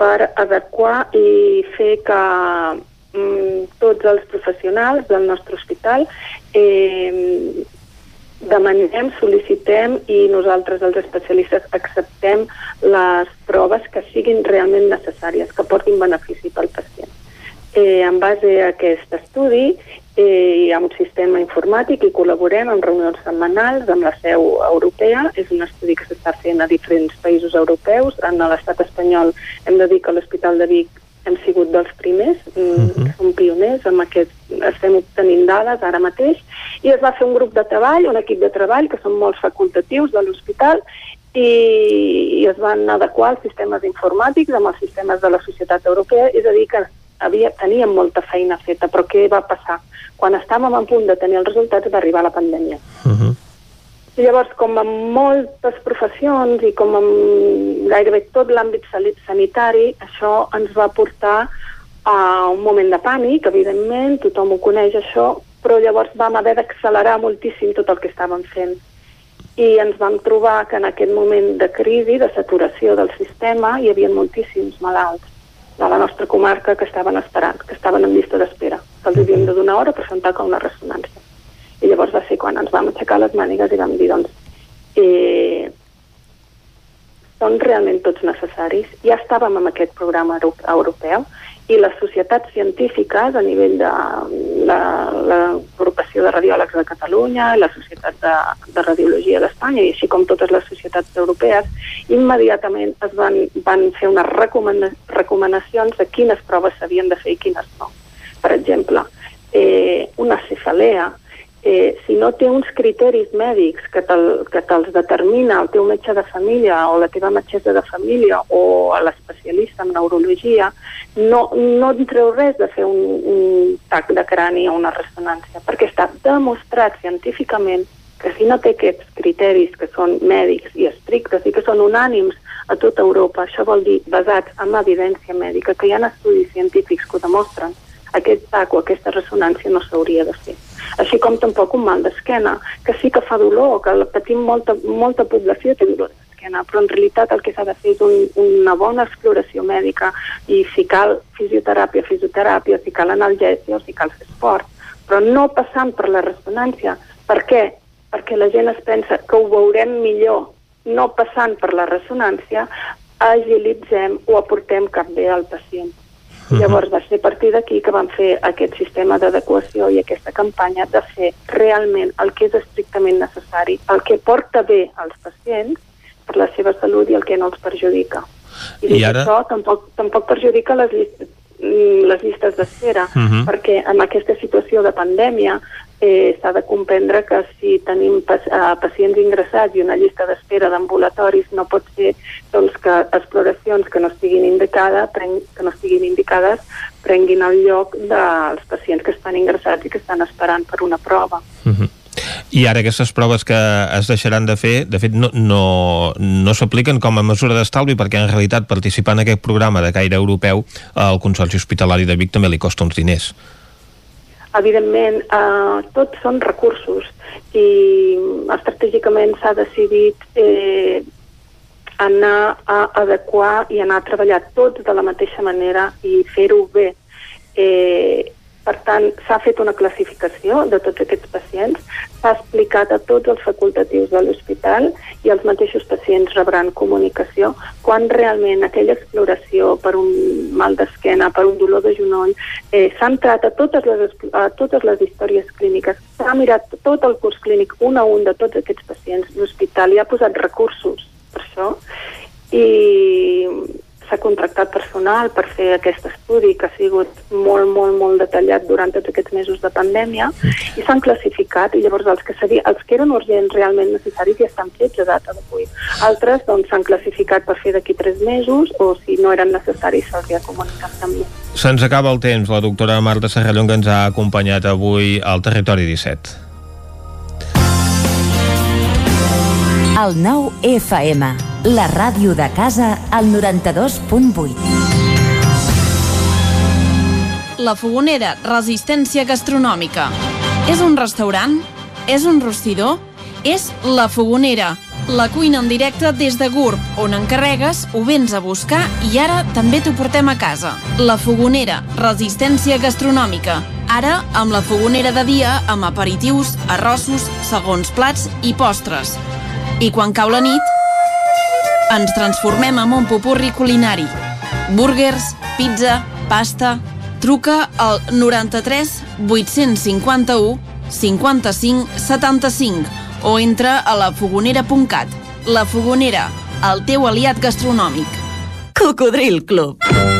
per adequar i fer que mm, tots els professionals del nostre hospital eh, demanem, sol·licitem i nosaltres, els especialistes, acceptem les proves que siguin realment necessàries, que portin benefici pel pacient. Eh, en base a aquest estudi eh, hi ha un sistema informàtic i col·laborem en reunions setmanals amb la seu europea. És un estudi que s'està fent a diferents països europeus. En l'estat espanyol hem de dir que l'Hospital de Vic hem sigut dels primers, uh mm, -huh. Mhm. som pioners amb aquest, estem obtenint dades ara mateix, i es va fer un grup de treball, un equip de treball, que són molts facultatius de l'hospital, i, i es van adequar els sistemes informàtics amb els sistemes de la societat europea, és a dir, que havia, teníem molta feina feta, però què va passar? Quan estàvem a punt de tenir els resultats va arribar la pandèmia. Uh -huh. Llavors, com en moltes professions i com en gairebé tot l'àmbit sanitari, això ens va portar a un moment de pànic, evidentment, tothom ho coneix això, però llavors vam haver d'accelerar moltíssim tot el que estàvem fent. I ens vam trobar que en aquest moment de crisi, de saturació del sistema, hi havia moltíssims malalts de la nostra comarca que estaven esperant, que estaven en llista d'espera, que els havíem de donar hora per sentar com una ressonància. I llavors va ser quan ens vam aixecar les mànigues i vam dir, doncs, eh, són realment tots necessaris. Ja estàvem amb aquest programa europeu i les societats científiques a nivell de l'agrupació la, de radiòlegs de Catalunya, la Societat de, de Radiologia d'Espanya i així com totes les societats europees, immediatament es van, van fer unes recomana, recomanacions de quines proves s'havien de fer i quines no. Per exemple, eh, una cefalea, eh, si no té uns criteris mèdics que te'ls te, que determina el teu metge de família o la teva metgessa de família o l'especialista en neurologia, no, no en treu res de fer un, un tac de crani o una ressonància, perquè està demostrat científicament que si no té aquests criteris que són mèdics i estrictes i que són unànims a tota Europa, això vol dir basats en evidència mèdica, que hi ha estudis científics que ho demostren, aquest TAC o aquesta ressonància no s'hauria de fer. Així com tampoc un mal d'esquena, que sí que fa dolor, que patim molta, molta població té dolor d'esquena, però en realitat el que s'ha de fer és un, una bona exploració mèdica i si cal fisioteràpia, fisioteràpia, si cal analgèsia o si cal fer esport, però no passant per la ressonància. Per què? Perquè la gent es pensa que ho veurem millor no passant per la ressonància, agilitzem o aportem cap bé al pacient. Uh -huh. Llavors va ser a partir d'aquí que vam fer aquest sistema d'adequació i aquesta campanya de fer realment el que és estrictament necessari, el que porta bé als pacients per la seva salut i el que no els perjudica. I, I ara... això tampoc, tampoc perjudica les llistes, mm, les llistes d'espera, uh -huh. perquè en aquesta situació de pandèmia eh, s'ha de comprendre que si tenim eh, pacients ingressats i una llista d'espera d'ambulatoris no pot ser doncs, que exploracions que no estiguin, indicada, pren, que no estiguin indicades prenguin el lloc dels pacients que estan ingressats i que estan esperant per una prova. Uh -huh. I ara aquestes proves que es deixaran de fer, de fet, no, no, no s'apliquen com a mesura d'estalvi perquè en realitat participar en aquest programa de gaire europeu al Consorci Hospitalari de Vic també li costa uns diners. Evidentment, eh, tots són recursos i estratègicament s'ha decidit eh, anar a adequar i anar a treballar tots de la mateixa manera i fer-ho bé. Eh, per tant, s'ha fet una classificació de tots aquests pacients, s'ha explicat a tots els facultatius de l'hospital i els mateixos pacients rebran comunicació quan realment aquella exploració per un mal d'esquena, per un dolor de genoll, eh, s'ha entrat a totes, les, a totes les històries clíniques, s'ha mirat tot el curs clínic un a un de tots aquests pacients, l'hospital hi ha posat recursos per això i s'ha contractat personal per fer aquest estudi que ha sigut molt, molt, molt detallat durant tots aquests mesos de pandèmia i s'han classificat i llavors els que, seria, els que eren urgents realment necessaris ja estan fets a data d'avui. Altres doncs s'han classificat per fer d'aquí tres mesos o si no eren necessaris se'ls ha comunicat també. Se'ns acaba el temps. La doctora Marta Serrallón que ens ha acompanyat avui al Territori 17. El nou FM la ràdio de casa al 92.8. La Fogonera, resistència gastronòmica. És un restaurant? És un rostidor? És La Fogonera, la cuina en directe des de GURB, on encarregues, ho vens a buscar i ara també t'ho portem a casa. La Fogonera, resistència gastronòmica. Ara, amb la fogonera de dia, amb aperitius, arrossos, segons plats i postres. I quan cau la nit, ens transformem en un popurri culinari. Burgers, pizza, pasta... Truca al 93 851 55 75 o entra a lafogonera.cat. La Fogonera, el teu aliat gastronòmic. Cocodril Club.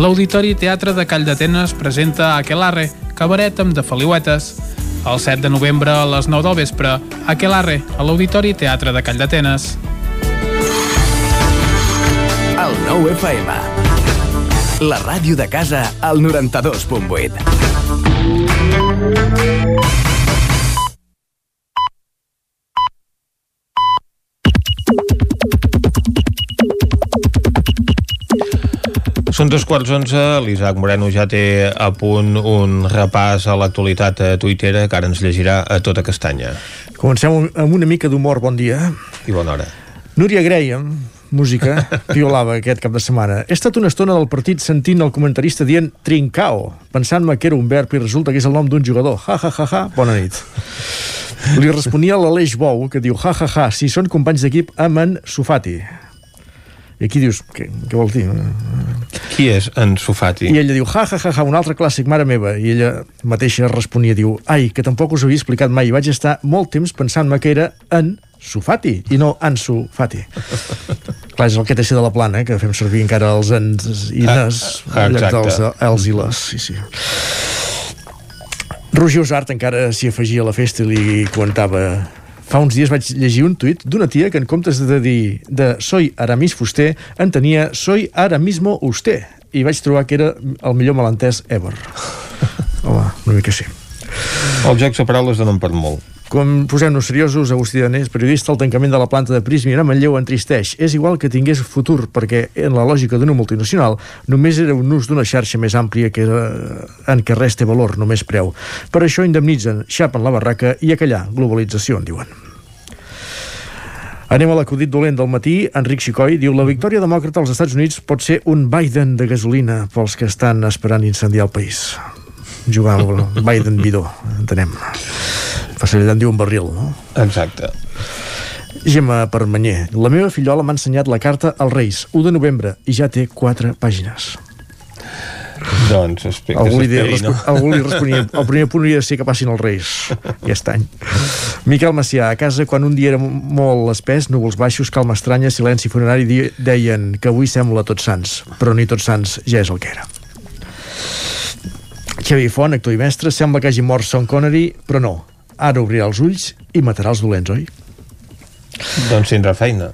L'Auditori Teatre de Call d'Atenes presenta Aquelarre, cabaret amb de Feliuetes. El 7 de novembre a les 9 del vespre, Aquelarre, a l'Auditori Teatre de Call d'Atenes. El 9 FM. La ràdio de casa al 92.8. Són dos quarts onze, l'Isaac Moreno ja té a punt un repàs a l'actualitat a Twitter que ara ens llegirà a tota castanya. Comencem amb una mica d'humor, bon dia. I bona hora. Núria Graham, música, piolava aquest cap de setmana. He estat una estona del partit sentint el comentarista dient Trincao, pensant-me que era un verb i resulta que és el nom d'un jugador. Ha, ha, ha, ha, bona nit. Li responia l'Aleix Bou, que diu, ha, ha, ha, si són companys d'equip amb en Sufati. I aquí dius, què, què vol dir? Qui és en Sufati? I ella diu, ha, ha, ha, ha, un altre clàssic, mare meva. I ella mateixa responia, diu, ai, que tampoc us havia explicat mai. Vaig estar molt temps pensant-me que era en Sufati i no Ansu Fati. Clar, és el que té de la plana, eh, que fem servir encara els ens i nes Ah, en lloc dels els i les. Sí, sí. Roger Usart encara s'hi afegia a la festa i li comentava Fa uns dies vaig llegir un tuit d'una tia que en comptes de dir de soy Aramis Fuster, en tenia soy ara mismo usted. I vaig trobar que era el millor malentès ever. Home, una mica sí. Els jocs de paraules donen per molt. Com posem-nos seriosos, Agustí Danés, periodista, el tancament de la planta de Prismi a Manlleu entristeix. És igual que tingués futur, perquè en la lògica d'una multinacional només era un ús d'una xarxa més àmplia que era en què res té valor, només preu. Per això indemnitzen, xapen la barraca i a callar. Globalització, en diuen. Anem a l'acudit dolent del matí. Enric Xicoi diu la victòria demòcrata als Estats Units pot ser un Biden de gasolina pels que estan esperant incendiar el país. Jugar al Biden bidó, entenem. Facilitat en diu un barril, no? Exacte. Gemma Permanyer. La meva fillola m'ha ensenyat la carta als Reis, 1 de novembre, i ja té quatre pàgines. Doncs espera Algú li, s'esperi, no? algú li responia, el primer punt hauria de ser que passin els Reis aquest any. Miquel Macià, a casa, quan un dia era molt espès, núvols baixos, calma estranya, silenci funerari, deien que avui sembla Tots Sants, però ni Tots Sants ja és el que era. Xavi Font, actor i mestre, sembla que hagi mort Sean Connery, però no. Ara obrirà els ulls i matarà els dolents, oi? Doncs tindrà feina.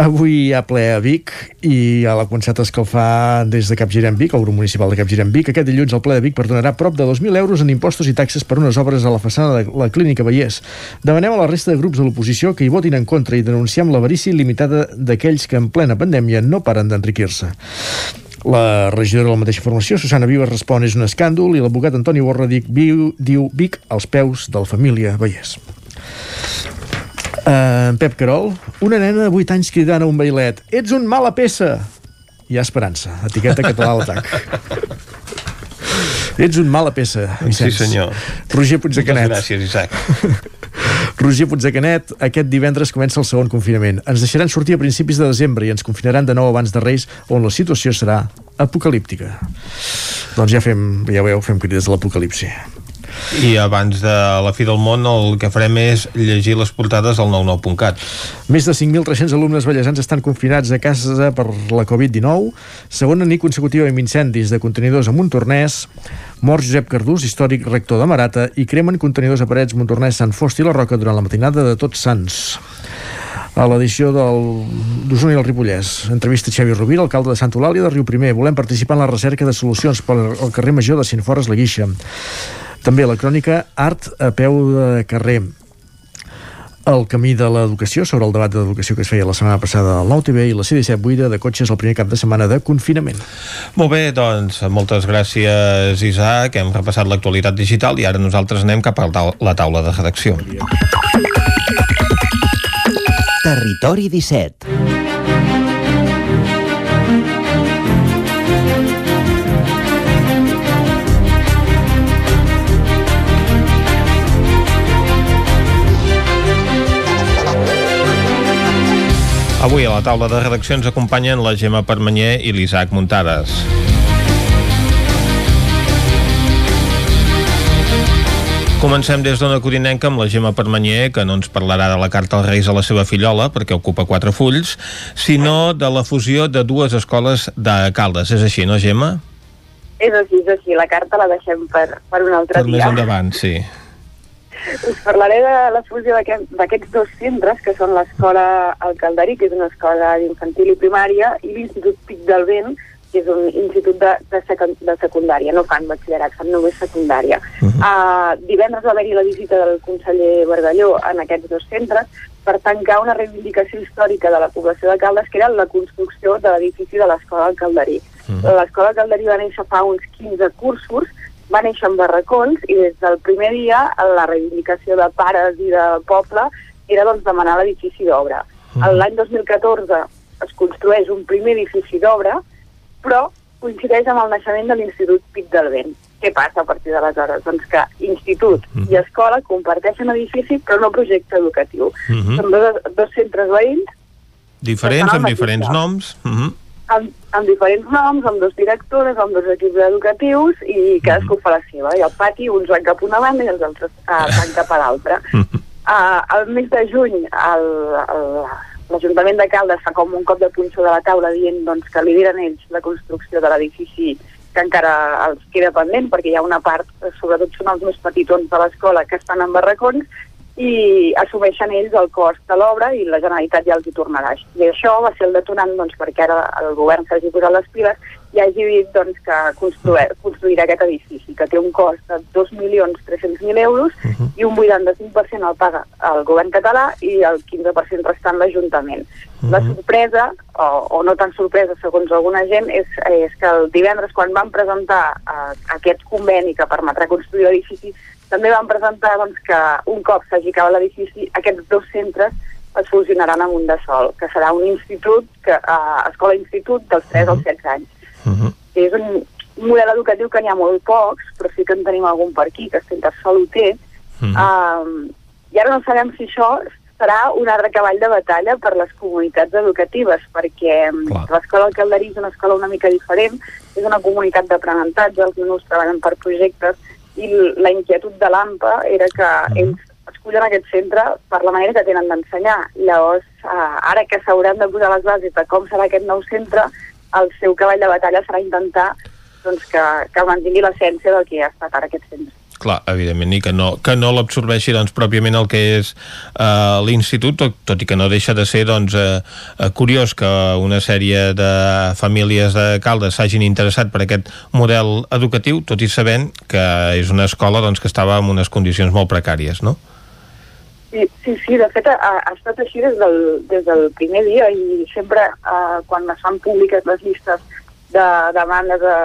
Avui hi ha ple a Vic i a la començat a escalfar des de Capgirem Vic, el grup municipal de Capgirem Vic. Aquest dilluns el ple de Vic perdonarà prop de 2.000 euros en impostos i taxes per unes obres a la façana de la clínica Vallès. Demanem a la resta de grups de l'oposició que hi votin en contra i denunciem l'avarícia il·limitada d'aquells que en plena pandèmia no paren d'enriquir-se. La regidora de la mateixa formació, Susana Vives, respon és un escàndol i l'advocat Antoni Borra dic, viu, diu Vic als peus de la família Vallès. Uh, Pep Carol, una nena de 8 anys cridant a un bailet Ets un mala peça! Hi ha esperança. Etiqueta català a l'atac. Ets un mala peça, Sí, Vicenç. senyor. Roger Puigdecanet. Moltes gràcies, Isaac. Roger Puigdecanet, aquest divendres comença el segon confinament. Ens deixaran sortir a principis de desembre i ens confinaran de nou abans de Reis, on la situació serà apocalíptica. Doncs ja fem, ja veieu, fem crides a l'apocalipsi. I abans de la fi del món el que farem és llegir les portades al 99.cat. Més de 5.300 alumnes ballesans estan confinats a casa per la Covid-19, segona nit consecutiva amb incendis de contenidors a Montornès, mort Josep Cardús, històric rector de Marata, i cremen contenidors a parets Montornès, Sant Fost i la Roca durant la matinada de Tots Sants. A l'edició d'Osona i el Ripollès, entrevista Xavi Rovira, alcalde de Santa Eulàlia de Riu Primer. Volem participar en la recerca de solucions per al carrer Major de Cienfores la Guixa. També la crònica Art a peu de carrer el camí de l'educació sobre el debat d'educació que es feia la setmana passada al Nou TV i la C-17 buida de cotxes el primer cap de setmana de confinament. Molt bé, doncs, moltes gràcies, Isaac. Hem repassat l'actualitat digital i ara nosaltres anem cap a la taula de redacció. Territori 17. Avui a la taula de redacció ens acompanyen la Gemma Permanyer i l'Isaac Muntades. Comencem des d'una codinenca amb la Gemma Permanyer, que no ens parlarà de la carta als Reis a la seva fillola, perquè ocupa quatre fulls, sinó de la fusió de dues escoles de Caldes. És així, no, Gemma? És així, és així. La carta la deixem per, per un altre Per dia. més endavant, sí. Us parlaré de la fusió d'aquest- d'aquests dos centres, que són l'escola El Calderí, que és una escola d'infantil i primària, i l'Institut Pic del Vent, que és un institut de, de, secund de secundària. No fan batxillerat, fan només secundària. Uh -huh. uh, divendres va haver-hi la visita del conseller Bargalló en aquests dos centres per tancar una reivindicació històrica de la població de Caldes, que era la construcció de l'edifici de l'escola El Calderí. Uh -huh. L'escola Calderí va néixer fa uns 15 cursos, va néixer en barracons i des del primer dia la reivindicació de pares i de poble era doncs, demanar l'edifici d'obra. -huh. L'any 2014 es construeix un primer edifici d'obra, però coincideix amb el naixement de l'Institut Pic del Vent. Què passa a partir d'aleshores? Doncs que institut i escola comparteixen edifici però no projecte educatiu. Uh -huh. Són dos, dos centres veïns Diferents, amb diferents lloc. noms. Uh -huh. amb, amb diferents noms, amb dos directores, amb dos equips educatius i cadascú fa la seva. I al pati uns van cap a una banda i els altres uh, van cap a l'altra. Uh, al mes de juny el, el, l'Ajuntament de Caldes fa com un cop de punxó de la taula dient doncs, que lideren ells la construcció de l'edifici que encara els queda pendent perquè hi ha una part, eh, sobretot són els més petitons de l'escola que estan en barracons i assumeixen ells el cost de l'obra i la Generalitat ja els hi tornarà. I això va ser el detonant doncs, perquè ara el govern s'hagi posat les piles i hagi dit doncs, que construir, construirà aquest edifici, que té un cost de 2.300.000 euros uh -huh. i un 85% el paga el govern català i el 15% restant l'Ajuntament. Uh -huh. La sorpresa, o, o no tan sorpresa segons alguna gent, és, és que el divendres quan van presentar uh, aquest conveni que permetrà construir l'edifici també van presentar doncs, que un cop s'hagi acabat l'edifici, aquests dos centres es fusionaran en un de sol, que serà un institut, que, uh, escola-institut dels 3 als 16 anys. Uh -huh. És un model educatiu que n'hi ha molt pocs, però sí que en tenim algun per aquí, que Centresol ho té. Uh -huh. um, I ara no sabem si això serà un altre cavall de batalla per les comunitats educatives, perquè l'escola del Calderí és una escola una mica diferent, és una comunitat d'aprenentatge, els menús treballen per projectes, i la inquietud de l'AMPA era que ells escullen aquest centre per la manera que tenen d'ensenyar. Llavors, eh, ara que s'hauran de posar les bases de com serà aquest nou centre, el seu cavall de batalla serà intentar doncs, que, que mantingui l'essència del que ha estat ara aquest centre. Clar, evidentment, i que no, que no l'absorbeixi doncs, pròpiament el que és uh, l'institut, tot, tot i que no deixa de ser doncs, uh, uh, curiós que una sèrie de famílies de Caldes s'hagin interessat per aquest model educatiu, tot i sabent que és una escola doncs, que estava en unes condicions molt precàries, no? Sí, sí, sí de fet ha, ha estat així des del, des del primer dia i sempre eh, quan es fan públiques les llistes de demandes de,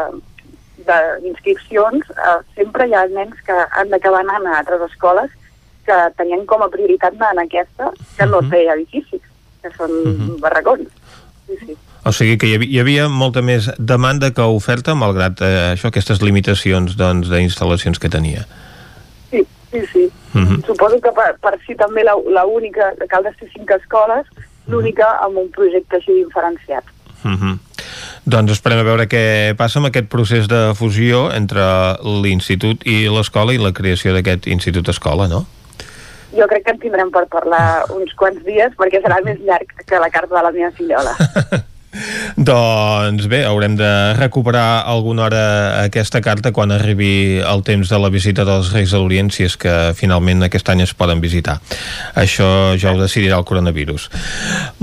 d'inscripcions, eh, sempre hi ha nens que han d'acabar anant a altres escoles que tenien com a prioritat anar en aquesta, que no té edificis, que són barracons. Sí, sí. O sigui que hi havia, hi havia molta més demanda que oferta, malgrat eh, això, aquestes limitacions doncs, d'instal·lacions que tenia. Sí, sí, sí. Uh -huh. Suposo que per, per si també la, la única, que cal de ser cinc escoles, l'única amb un projecte així diferenciat. Uh -huh. Doncs esperem a veure què passa amb aquest procés de fusió entre l'institut i l'escola i la creació d'aquest institut-escola, no? Jo crec que en tindrem per parlar uns quants dies perquè serà més llarg que la carta de la meva fillola. Doncs bé, haurem de recuperar alguna hora aquesta carta quan arribi el temps de la visita dels Reis de l'Orient, si és que finalment aquest any es poden visitar. Això ja ho decidirà el coronavirus.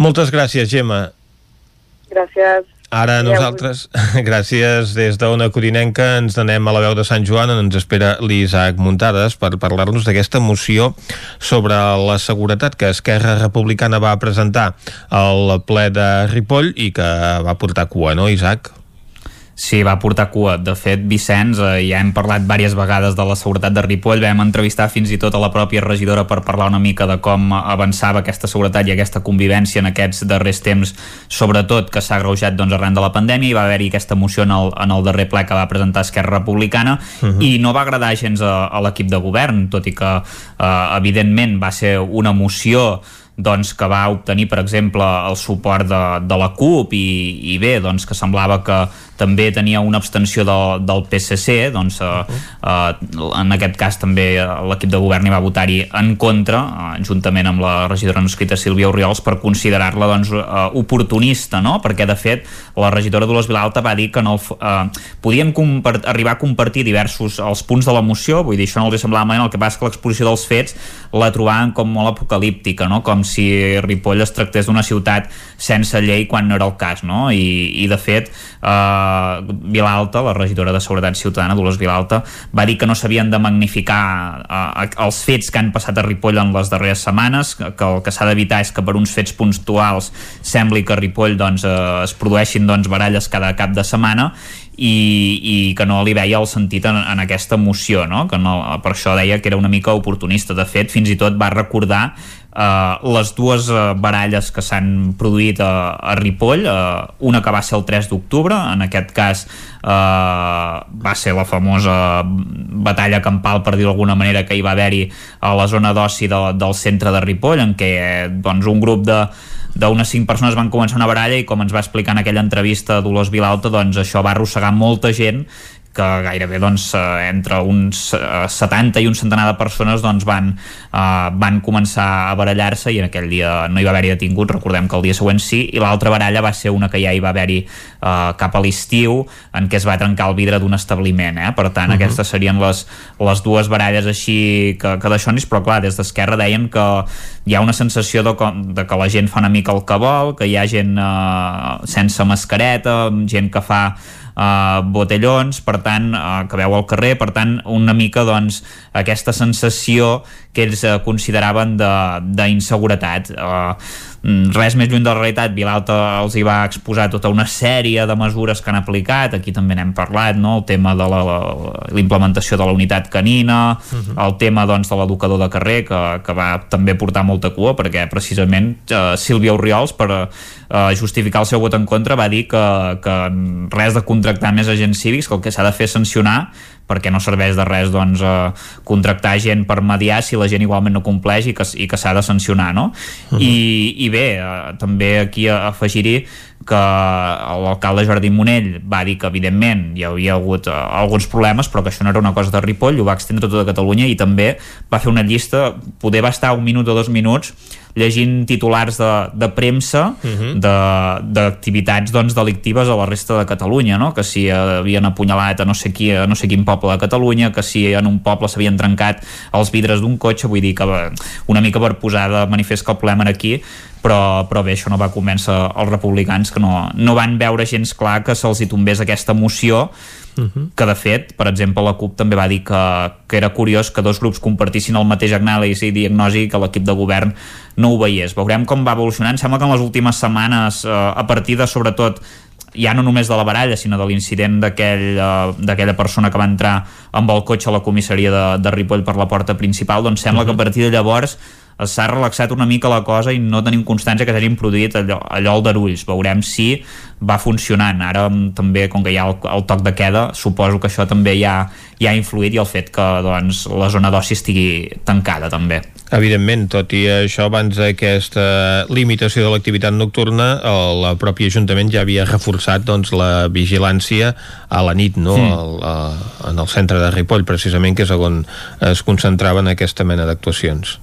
Moltes gràcies, Gemma. Gràcies. Ara Adéu. nosaltres, gràcies des d'Ona Codinenca, ens anem a la veu de Sant Joan on ens espera l'Isaac Muntades per parlar-nos d'aquesta moció sobre la seguretat que Esquerra Republicana va presentar al ple de Ripoll i que va portar cua, no, Isaac? Sí, va portar cua. De fet, Vicenç, eh, ja hem parlat diverses vegades de la seguretat de Ripoll, vam entrevistar fins i tot a la pròpia regidora per parlar una mica de com avançava aquesta seguretat i aquesta convivència en aquests darrers temps, sobretot que s'ha agreujat doncs, arran de la pandèmia, i va haver-hi aquesta moció en el, en el darrer ple que va presentar Esquerra Republicana, uh -huh. i no va agradar gens a, a l'equip de govern, tot i que, eh, evidentment, va ser una moció doncs, que va obtenir, per exemple, el suport de, de la CUP i, i bé, doncs, que semblava que també tenia una abstenció de, del PSC doncs eh, uh, en aquest cas també l'equip de govern hi va votar-hi en contra uh, juntament amb la regidora no escrita Sílvia Oriols per considerar-la doncs, uh, oportunista no? perquè de fet la regidora Dolors Vilalta va dir que no, uh, podíem arribar a compartir diversos els punts de la moció, vull dir, això no els semblava malament, el que passa que l'exposició dels fets la trobaven com molt apocalíptica, no? com si Ripoll es tractés d'una ciutat sense llei quan no era el cas, no? I, i de fet eh, Vilalta, la regidora de Seguretat Ciutadana, Dolors Vilalta, va dir que no s'havien de magnificar uh, els fets que han passat a Ripoll en les darreres setmanes, que, el que s'ha d'evitar és que per uns fets puntuals sembli que a Ripoll doncs, uh, es produeixin doncs, baralles cada cap de setmana i, i que no li veia el sentit en, en aquesta moció, no? que no, per això deia que era una mica oportunista. De fet, fins i tot va recordar Uh, les dues uh, baralles que s'han produït a, a Ripoll uh, una que va ser el 3 d'octubre en aquest cas uh, va ser la famosa batalla campal per dir d'alguna manera que hi va haver-hi a la zona d'oci de, del centre de Ripoll en què doncs, un grup de d'unes cinc persones van començar una baralla i com ens va explicar en aquella entrevista Dolors Vilalta doncs això va arrossegar molta gent que gairebé doncs, eh, entre uns 70 eh, i un centenar de persones doncs, van, uh, van començar a barallar-se i en aquell dia no hi va haver-hi detingut, recordem que el dia següent sí, i l'altra baralla va ser una que ja hi va haver-hi uh, cap a l'estiu en què es va trencar el vidre d'un establiment, eh? per tant uh -huh. aquestes serien les, les dues baralles així que, que d'aixonis, però clar, des d'Esquerra deien que hi ha una sensació de, de que la gent fa una mica el que vol, que hi ha gent uh, sense mascareta, gent que fa eh, botellons, per tant, eh, que veu al carrer, per tant, una mica doncs, aquesta sensació que ells eh, consideraven d'inseguretat. Eh, res més lluny de la realitat Vilalta els hi va exposar tota una sèrie de mesures que han aplicat aquí també n'hem parlat, no? el tema de la, la implementació de la unitat canina uh mhm. -huh. el tema doncs, de l'educador de carrer que, que va també portar molta cua perquè precisament uh, Sílvia Oriols per uh, justificar el seu vot en contra va dir que, que res de contractar més agents cívics que el que s'ha de fer és sancionar perquè no serveix de res doncs, eh, contractar gent per mediar si la gent igualment no compleix i que, i que s'ha de sancionar no? Uh -huh. I, i bé, eh, també aquí afegir-hi que l'alcalde Jordi Monell va dir que evidentment hi havia hagut eh, alguns problemes però que això no era una cosa de Ripoll, ho va extendre tota Catalunya i també va fer una llista poder va estar un minut o dos minuts llegint titulars de, de premsa uh mhm. -huh. d'activitats doncs, delictives a la resta de Catalunya, no? que si havien apunyalat a no sé, qui, a no sé quin poble de Catalunya, que si en un poble s'havien trencat els vidres d'un cotxe, vull dir que una mica per posar de manifest que el problema era aquí, però, però bé, això no va convèncer els republicans que no, no van veure gens clar que se'ls hi tombés aquesta moció Uh -huh. que de fet, per exemple la CUP també va dir que, que era curiós que dos grups compartissin el mateix anàlisi i diagnosi que l'equip de govern no ho veiés. Veurem com va evolucionar. Em sembla que en les últimes setmanes, eh, a partir de sobretot ja no només de la baralla, sinó de l'incident d'aquella aquell, persona que va entrar amb el cotxe a la comissaria de, de Ripoll per la porta principal, doncs sembla uh -huh. que a partir de llavors s'ha relaxat una mica la cosa i no tenim constància que s'hagin produït allò, allò d'arulls. Veurem si va funcionant. Ara també, com que hi ha el, el toc de queda, suposo que això també ja, ja ha influït i el fet que doncs, la zona d'oci estigui tancada també. Evidentment, tot i això, abans d'aquesta limitació de l'activitat nocturna, el propi Ajuntament ja havia reforçat doncs, la vigilància a la nit, no? Mm. El, a, en el centre de Ripoll, precisament, que és on es concentraven aquesta mena d'actuacions.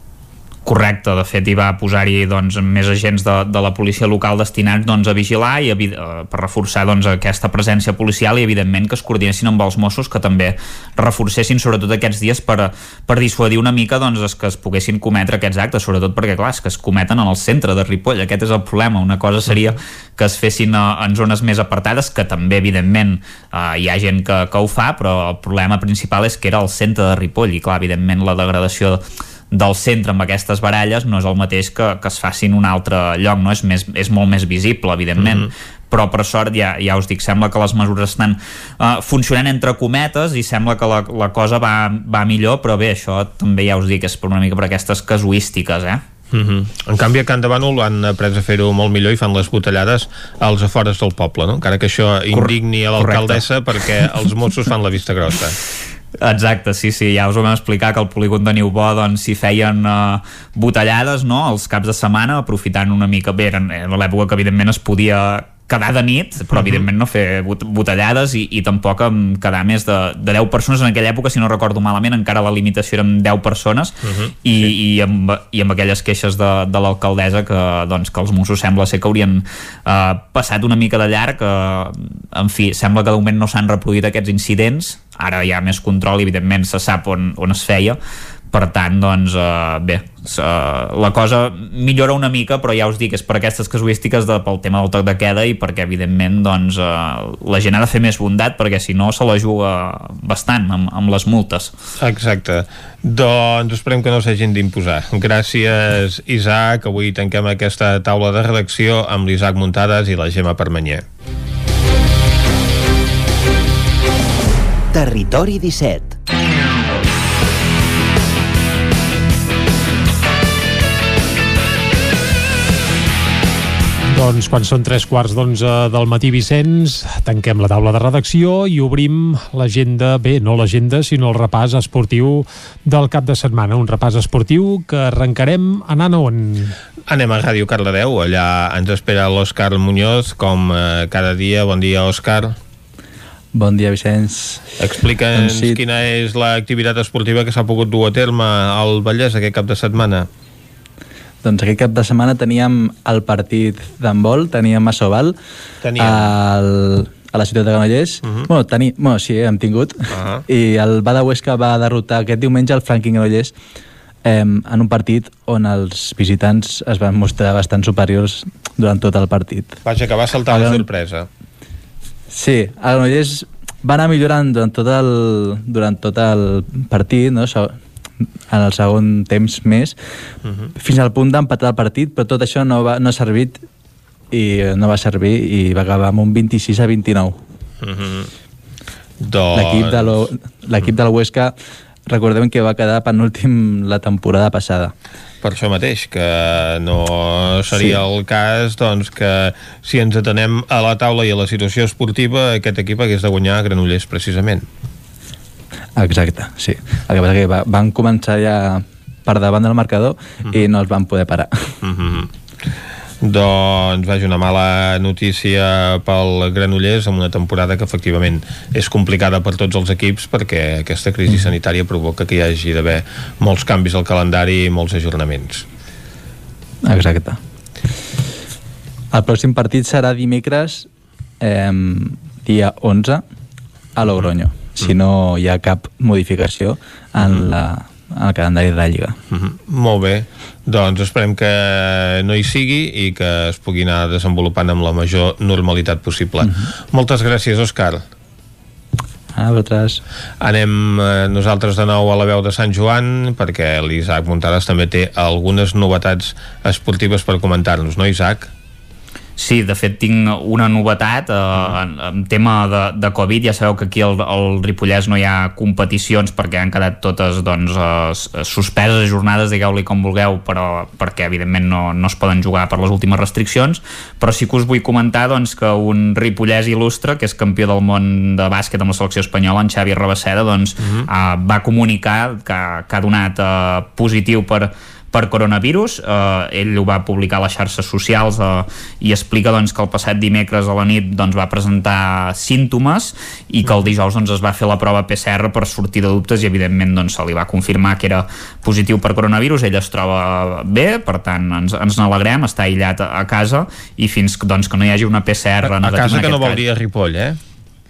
Correcte, de fet hi va posar-hi doncs, més agents de, de la policia local destinats doncs, a vigilar i a, eh, per reforçar doncs, aquesta presència policial i evidentment que es coordinessin amb els Mossos que també reforcessin sobretot aquests dies per, per dissuadir una mica doncs, es que es poguessin cometre aquests actes, sobretot perquè clar, que es cometen en el centre de Ripoll, aquest és el problema. Una cosa seria que es fessin eh, en zones més apartades, que també evidentment eh, hi ha gent que, que ho fa, però el problema principal és que era el centre de Ripoll. I clar, evidentment la degradació del centre amb aquestes baralles no és el mateix que, que es faci en un altre lloc, no? és, més, és molt més visible, evidentment, mm -hmm però per sort ja, ja us dic, sembla que les mesures estan uh, funcionant entre cometes i sembla que la, la cosa va, va millor, però bé, això també ja us dic, és per una mica per aquestes casuístiques, eh? Mm -hmm. En canvi a Can de Bànol han après a fer-ho molt millor i fan les botellades als afores del poble, no? encara que això indigni a l'alcaldessa perquè els Mossos fan la vista grossa Exacte, sí, sí, ja us ho vam explicar que al polígon de Niubó doncs feien uh, botellades, no?, els caps de setmana, aprofitant una mica, bé, en l'època que evidentment es podia quedar de nit, però -huh. evidentment no fer botellades i, i tampoc em quedar més de, de 10 persones en aquella època, si no recordo malament, encara la limitació eren 10 persones uh -huh. i, sí. i, amb, i amb aquelles queixes de, de l'alcaldessa que, doncs, que els Mossos sembla ser que haurien eh, passat una mica de llarg eh, en fi, sembla que de moment no s'han reproduït aquests incidents ara hi ha més control i evidentment se sap on, on es feia per tant, doncs, uh, bé, uh, la cosa millora una mica, però ja us dic, és per aquestes casuístiques de, pel tema del toc de queda i perquè, evidentment, doncs, uh, la gent ha de fer més bondat, perquè si no se la juga bastant amb, amb les multes. Exacte. Doncs esperem que no s'hagin d'imposar. Gràcies, Isaac. Avui tanquem aquesta taula de redacció amb l'Isaac Muntades i la Gemma Permanyer. Territori 17 Doncs quan són tres quarts d'onze del matí, Vicenç, tanquem la taula de redacció i obrim l'agenda, bé, no l'agenda, sinó el repàs esportiu del cap de setmana. Un repàs esportiu que arrencarem anant on? Anem a Ràdio Cardedeu, allà ens espera l'Òscar Muñoz, com eh, cada dia. Bon dia, Òscar. Bon dia, Vicenç. Explica'ns doncs sí. quina és l'activitat esportiva que s'ha pogut dur a terme al Vallès aquest cap de setmana. Doncs aquest cap de setmana teníem el partit d'handbol, teníem a Sobal, teníem. El, a la ciutat de Granollers. Uh -huh. bueno, teni, bueno, sí, hem tingut. Uh -huh. I el Bada Huesca va derrotar aquest diumenge el Franklin Granollers eh, en un partit on els visitants es van mostrar bastant superiors durant tot el partit. Vaja, que va saltar la sorpresa. Sí, el Granollers va anar millorant durant tot el, durant tot el partit, no? En el segon temps més, uh mhm. -huh. fins al punt d'empatar el partit, però tot això no, va, no ha servit i no va servir i va acabar amb un 26 a 29. Uh -huh. Doncs... L'equip de, de Huesca recordem que va quedar penúltim la temporada passada per això mateix, que no seria sí. el cas doncs, que si ens atenem a la taula i a la situació esportiva aquest equip hagués de guanyar a Granollers precisament Exacte, sí. El que passa que va, van començar ja per davant del marcador mm -hmm. i no els van poder parar. Mm -hmm. Doncs vaja, una mala notícia pel Granollers amb una temporada que efectivament és complicada per tots els equips perquè aquesta crisi mm. sanitària provoca que hi hagi d'haver molts canvis al calendari i molts ajornaments. Exacte. El pròxim partit serà dimecres eh, dia 11 a Logroño. Mm si no hi ha cap modificació en, mm. la, en el calendari de la Lliga. Mm -hmm. Molt bé, doncs esperem que no hi sigui i que es pugui anar desenvolupant amb la major normalitat possible. Mm -hmm. Moltes gràcies, Òscar. A vosaltres. Anem eh, nosaltres de nou a la veu de Sant Joan perquè l'Isaac Muntades també té algunes novetats esportives per comentar-nos, no, Isaac? Sí, de fet tinc una novetat eh, en, en tema de, de Covid, ja sabeu que aquí al, al Ripollès no hi ha competicions perquè han quedat totes doncs, eh, suspeses jornades, digueu-li com vulgueu, però perquè evidentment no, no es poden jugar per les últimes restriccions, però sí que us vull comentar doncs, que un ripollès il·lustre, que és campió del món de bàsquet amb la selecció espanyola, en Xavi Rabaseda, doncs, uh -huh. eh, va comunicar que, que ha donat eh, positiu per per coronavirus. Eh, ell ho va publicar a les xarxes socials eh, i explica doncs, que el passat dimecres a la nit doncs, va presentar símptomes i que el dijous doncs, es va fer la prova PCR per sortir de dubtes i evidentment doncs, se li va confirmar que era positiu per coronavirus. Ell es troba bé, per tant ens, ens n'alegrem, està aïllat a, a casa i fins doncs, que no hi hagi una PCR negativa... A casa que no vol dir a Ripoll, eh?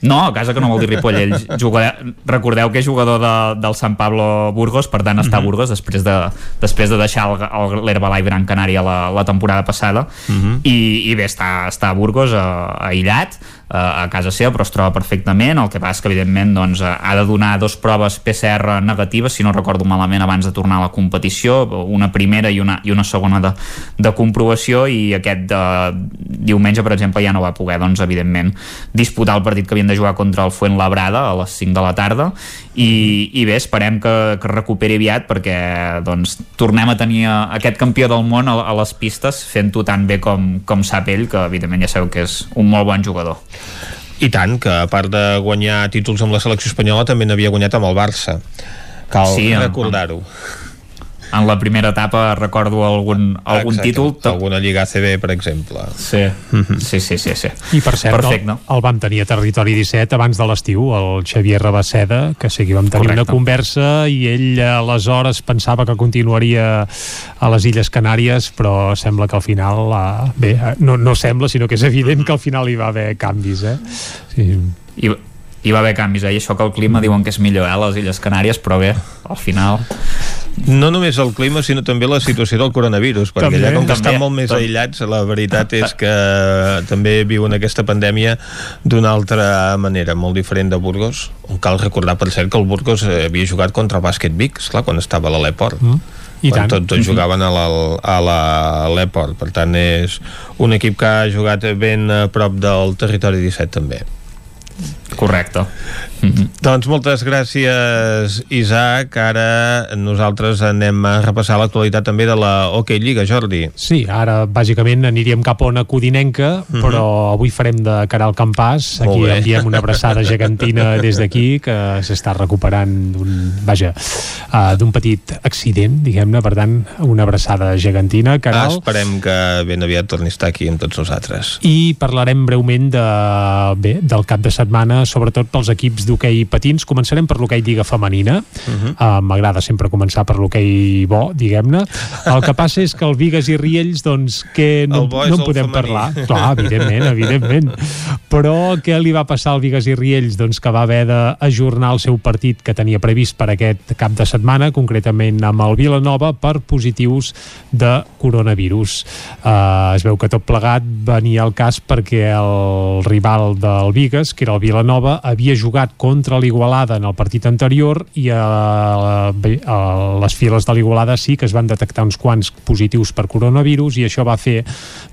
No, a casa que no vol dir Ripoll. Ell juga, recordeu que és jugador de, del Sant Pablo Burgos, per tant està a mhm. Burgos després de, després de deixar l'Herbalife Gran Canària la, la temporada passada uh mhm. -huh. i, i bé, està, està a Burgos eh, aïllat a casa seva, però es troba perfectament. El que passa és que, evidentment, doncs, ha de donar dos proves PCR negatives, si no recordo malament, abans de tornar a la competició, una primera i una, i una segona de, de comprovació, i aquest de, diumenge, per exemple, ja no va poder, doncs, evidentment, disputar el partit que havien de jugar contra el Fuentlabrada a les 5 de la tarda, i, i bé, esperem que, que recuperi aviat perquè doncs, tornem a tenir aquest campió del món a, a les pistes fent-ho tan bé com, com sap ell que evidentment ja sabeu que és un molt bon jugador I tant, que a part de guanyar títols amb la selecció espanyola també n'havia guanyat amb el Barça. Cal sí, recordar-ho en la primera etapa recordo algun, algun Exacte, títol alguna Lliga ACB per exemple sí, sí, sí, sí, sí. i per cert Perfecte. el, el vam tenir a Territori 17 abans de l'estiu, el Xavier Rabaseda que sí que vam tenir Correcte. una conversa i ell aleshores pensava que continuaria a les Illes Canàries però sembla que al final uh, bé, no, no sembla sinó que és evident que al final hi va haver canvis eh? sí. I, hi va haver canvis, eh? i això que el clima diuen que és millor eh, a les Illes Canàries, però bé, al final... No només el clima, sinó també la situació del coronavirus, perquè també, allà com que també, estan molt més també. aïllats, la veritat és que també viuen aquesta pandèmia d'una altra manera, molt diferent de Burgos, on cal recordar, per cert, que el Burgos havia jugat contra el Bàsquet Vic, esclar, quan estava a l'Aleport. Mm. I quan tant. tots, tots jugaven a l'Eport per tant és un equip que ha jugat ben a prop del territori 17 també Correcte. Mm -hmm. Doncs moltes gràcies, Isaac. Ara nosaltres anem a repassar l'actualitat també de la OK Lliga, Jordi. Sí, ara bàsicament aniríem cap a una codinenca, mm -hmm. però avui farem de cara al campàs. Aquí enviem una abraçada gegantina des d'aquí, que s'està recuperant d'un, vaja, uh, d'un petit accident, diguem-ne, per tant, una abraçada gegantina. Caral. Ah, esperem que ben aviat torni a estar aquí amb tots nosaltres. I parlarem breument de, bé, del cap de setmana sobretot pels equips d'hoquei patins. Començarem per l'hoquei Lliga Femenina. Uh -huh. uh, M'agrada sempre començar per l'hoquei bo, diguem-ne. El que passa és que el Vigues i Riells, doncs, que no, no en podem femení. parlar. Clar, evidentment, evidentment. Però què li va passar al Vigues i Riells? Doncs que va haver d'ajornar el seu partit que tenia previst per aquest cap de setmana, concretament amb el Vilanova, per positius de coronavirus. Uh, es veu que tot plegat venia al cas perquè el rival del Vigues, que era el Vilanova, havia jugat contra l'Igualada en el partit anterior i a, a les files de l'Igualada sí que es van detectar uns quants positius per coronavirus i això va fer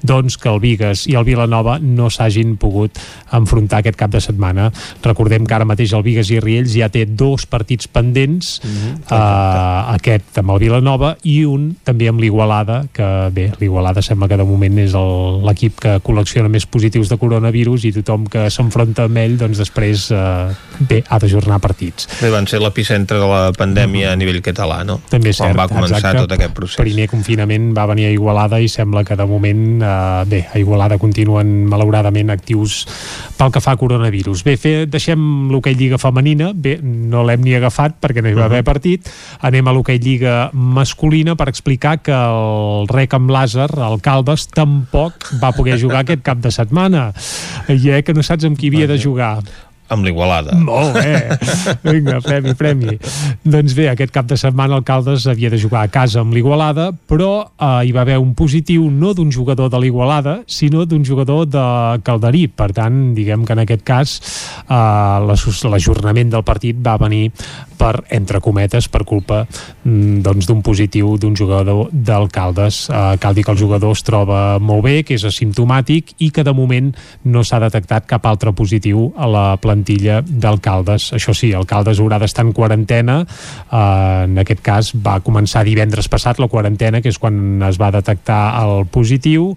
doncs, que el Vigues i el Vilanova no s'hagin pogut enfrontar aquest cap de setmana. Recordem que ara mateix el Vigues i Riells ja té dos partits pendents, mm -hmm. uh, aquest amb el Vilanova i un també amb l'Igualada, que bé, l'Igualada sembla que de moment és l'equip que col·lecciona més positius de coronavirus i tothom que s'enfronta amb ell doncs després eh, bé, ha d'ajornar partits. Bé, van ser l'epicentre de la pandèmia mm. a nivell català, no? També és Quan cert, va començar exacte. tot aquest procés. Primer confinament va venir a Igualada i sembla que de moment, eh, bé, a Igualada continuen malauradament actius pel que fa a coronavirus. Bé, fer, deixem l'hoquei Lliga femenina, bé, no l'hem ni agafat perquè no hi va haver uh-huh. partit, anem a l'hoquei Lliga masculina per explicar que el rec amb làser, el Caldes, tampoc va poder jugar aquest cap de setmana. I eh, que no saps amb qui havia de jugar lugar. Amb l'Igualada. Molt bé. Vinga, premi, premi. doncs bé, aquest cap de setmana el Caldes havia de jugar a casa amb l'Igualada, però eh, hi va haver un positiu no d'un jugador de l'Igualada, sinó d'un jugador de Calderí. Per tant, diguem que en aquest cas eh, l'ajornament del partit va venir per, entre cometes, per culpa mm, doncs d'un positiu d'un jugador del Caldes. Eh, cal dir que el jugador es troba molt bé, que és asimptomàtic i que de moment no s'ha detectat cap altre positiu a la plantilla plantilla d'alcaldes. Això sí, alcaldes haurà d'estar en quarantena. Eh, en aquest cas va començar divendres passat la quarantena, que és quan es va detectar el positiu,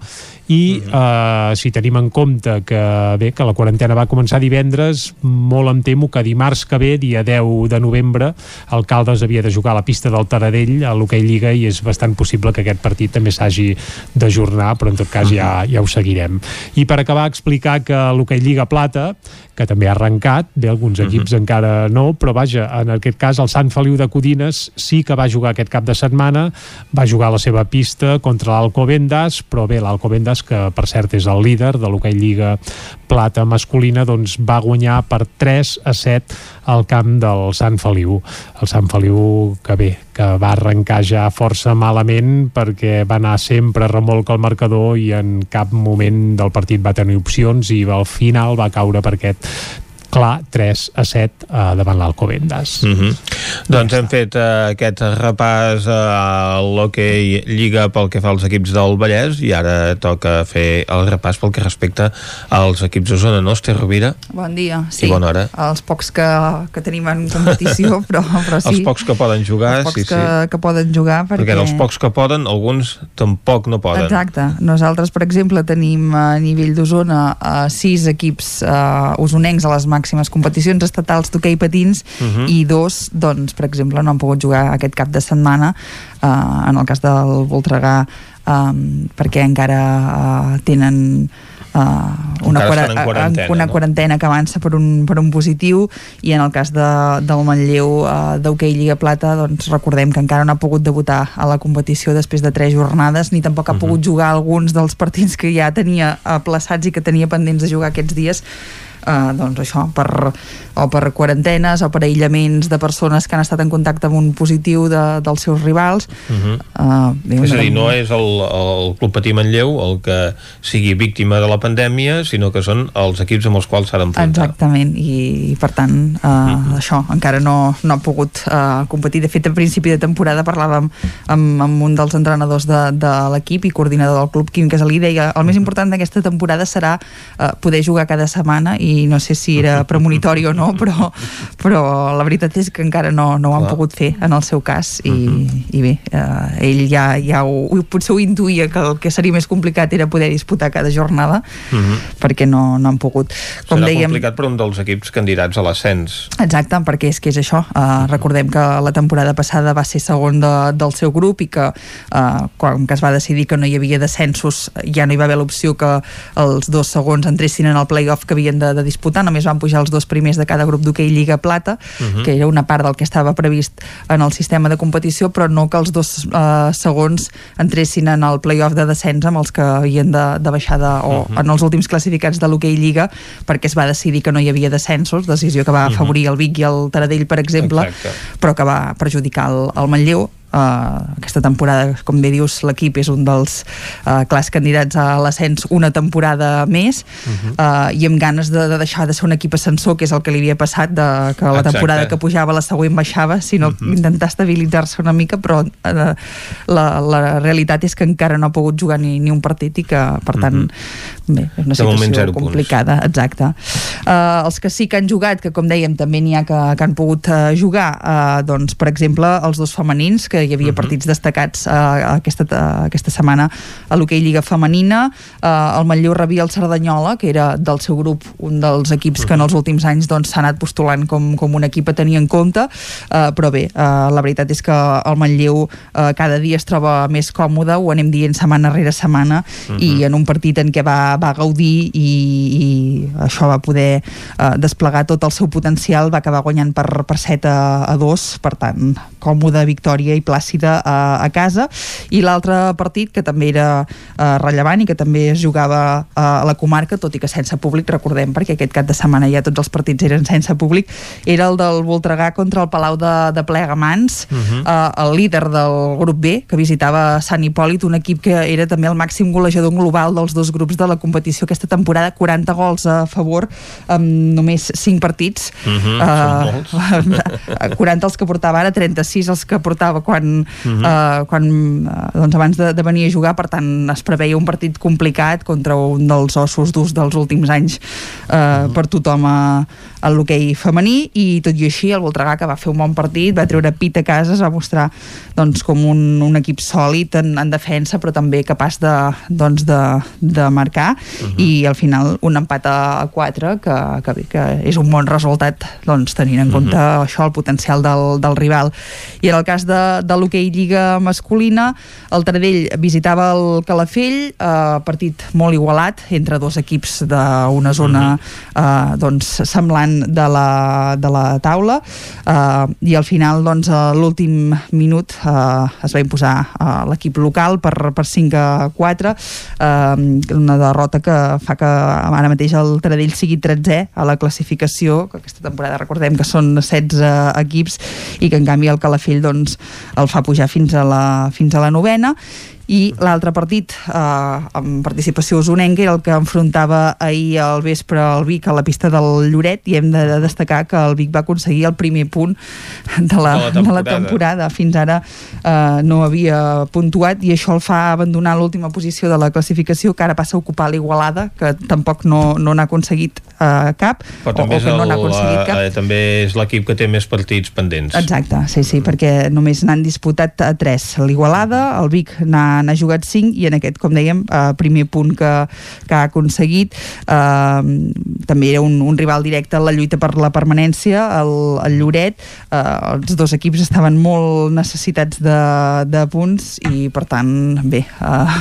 i eh, si tenim en compte que bé que la quarantena va començar divendres, molt em temo que dimarts que ve, dia 10 de novembre, Alcaldes havia de jugar a la pista del Taradell a l'Hockey Lliga i és bastant possible que aquest partit també s'hagi d'ajornar, però en tot cas ja, ja ho seguirem. I per acabar, explicar que l'Hockey Lliga Plata, que també ha arrencat, bé, alguns equips uh -huh. encara no, però vaja, en aquest cas el Sant Feliu de Codines sí que va jugar aquest cap de setmana, va jugar a la seva pista contra l'Alcobendas, però bé, l'Alcobendas que per cert és el líder de l'Hockey Lliga Plata masculina, doncs va guanyar per 3 a 7 al camp del Sant Feliu. El Sant Feliu que bé, que va arrencar ja força malament perquè va anar sempre remolc al marcador i en cap moment del partit va tenir opcions i al final va caure per aquest clar 3 a 7 eh, davant l'Alcobendas. Mm -hmm. Doncs hem fet uh, aquest repàs a l'hoquei Lliga pel que fa als equips del Vallès i ara toca fer el repàs pel que respecta als equips de zona nostra, Rovira. Bon dia, sí. I bona hora. Els pocs que, que tenim en competició, però, però sí. Els pocs que poden jugar, els pocs sí, que, sí. que poden jugar perquè... Perquè els pocs que poden, alguns tampoc no poden. Exacte. Nosaltres, per exemple, tenim a nivell d'Osona uh, sis equips uh, usonencs a les màximes competicions estatals d'hoquei patins Mhm. uh -huh. i dos, doncs, per exemple, no han pogut jugar aquest cap de setmana uh, en el cas del Voltregà um, perquè encara uh, tenen uh, una, estan en quarantena, una no? quarantena que avança per un, per un positiu i en el cas de, del Manlleu uh, d'hoquei Lliga Plata doncs recordem que encara no ha pogut debutar a la competició després de tres jornades ni tampoc ha pogut jugar alguns dels partits que ja tenia aplaçats i que tenia pendents de jugar aquests dies Uh, doncs això, per, o per quarantenes o per aïllaments de persones que han estat en contacte amb un positiu de, dels seus rivals Uh -huh. uh, És a dir, no és el, el Club Patí Manlleu el que sigui víctima de la pandèmia, sinó que són els equips amb els quals s'ha d'enfrontar. Exactament, i, i per tant uh, Mhm. això encara no, no ha pogut uh, competir. De fet, a principi de temporada parlàvem amb, amb un dels entrenadors de, de l'equip i coordinador del club, Quim Casalí, deia el més important d'aquesta temporada serà uh, poder jugar cada setmana i no sé si era premonitori o no, però, però la veritat és que encara no, no ho han Clar. pogut fer en el seu cas i, Mhm. i bé, uh, ell ja, ja ho, potser ho intuïa que el que seria més complicat era poder disputar cada jornada Uh -huh. perquè no, no han pogut. Com Serà dèiem, complicat per un dels equips candidats a l'ascens. Exacte, perquè és que és això. Uh, recordem que la temporada passada va ser segon de, del seu grup i que uh, quan que es va decidir que no hi havia descensos ja no hi va haver l'opció que els dos segons entressin en el play-off que havien de, de disputar, només van pujar els dos primers de cada grup d'hoquei Lliga Plata, Mhm. que era una part del que estava previst en el sistema de competició, però no que els dos uh, segons entressin en el play-off de descens amb els que havien de, de baixar de, o Mhm. en els últims classificats de l'hoquei Lliga perquè es va decidir que no hi havia descensos, decisió que va Mhm. afavorir el Vic i el Taradell, per exemple, Exacte. però que va perjudicar el, el Manlleu. Uh, aquesta temporada, com bé dius, l'equip és un dels uh, clars candidats a l'ascens una temporada més Mhm. uh, i amb ganes de, de deixar de ser un equip ascensor, que és el que li havia passat de, que la Exacte. temporada que pujava la següent baixava, sinó Mhm. intentar estabilitzar-se una mica, però uh, la, la realitat és que encara no ha pogut jugar ni, ni un partit i que, per tant, bé, és una Mhm. De moment, situació zero punts. complicada, exacte. Uh, els que sí que han jugat, que com dèiem també n'hi ha que, que han pogut uh, jugar, uh, doncs per exemple els dos femenins, que hi havia partits destacats uh, aquesta, uh, aquesta setmana a l'hoquei Lliga Femenina, uh, el Manlleu rebia el Cerdanyola, que era del seu grup un dels equips que en els últims anys doncs, s'ha anat postulant com, com un equip a tenir en compte, uh, però bé, uh, la veritat és que el Manlleu uh, cada dia es troba més còmode, ho anem dient setmana rere setmana, i en un partit en què va, va gaudir i, i això va poder uh, desplegar tot el seu potencial, va acabar guanyant per, per 7 a, a 2, per tant, còmoda victòria i plàcida a, a casa, i l'altre partit que també era uh, rellevant i que també es jugava uh, a la comarca, tot i que sense públic, recordem, perquè aquest cap de setmana ja tots els partits eren sense públic, era el del Voltregà contra el Palau de, de Plegamans, Mhm. uh, el líder del grup B, que visitava Sant Hipòlit, un equip que era també el màxim golejador global dels dos grups de la competició aquesta temporada, 40 gols a favor amb només 5 partits. Uh, són 40 els que portava ara, 36 els que portava quan, Mhm. uh, quan uh, doncs abans de, de venir a jugar, per tant es preveia un partit complicat contra un dels ossos durs dels últims anys uh, per tothom a, a l'hoquei femení. I tot i així el Voltregà que va fer un bon partit, va treure pit a casa, es va mostrar doncs, com un, un equip sòlid en, en defensa però també capaç de, doncs, de, de marcar. I al final un empat a 4 que, que, que és un bon resultat doncs, tenint en compte això, el potencial del, del rival. I en el cas de, de l'hoquei Lliga masculina. El Taradell visitava el Calafell eh, partit molt igualat entre dos equips d'una zona eh, doncs, semblant de la, de la taula. Eh, i al final doncs, a l'últim minut eh, es va imposar eh, l'equip local per, per 5 a 4 eh, una derrota que fa que ara mateix el Taradell sigui 13è a la classificació que aquesta temporada recordem que són 16 equips i que en canvi el Calafell doncs, el fa pujar fins a la, fins a la novena i l'altre partit eh, amb participació usonenca era el que enfrontava ahir al vespre el Vic a la pista del Lloret i hem de destacar que el Vic va aconseguir el primer punt de la, de la, temporada. De la temporada. Fins ara eh, no havia puntuat i això el fa abandonar l'última posició de la classificació que ara passa a ocupar l'Igualada que tampoc no n'ha no aconseguit eh, cap Però o, o que no n'ha aconseguit cap eh, també és l'equip que té més partits pendents exacte, sí, sí, perquè només n'han disputat a 3, l'Igualada el Vic n'ha jugat 5 i en aquest, com dèiem, eh, primer punt que, que ha aconseguit. Eh, també era un, un rival directe en la lluita per la permanència el, el Lloret, eh, els dos equips estaven molt necessitats de, de punts i per tant bé, eh,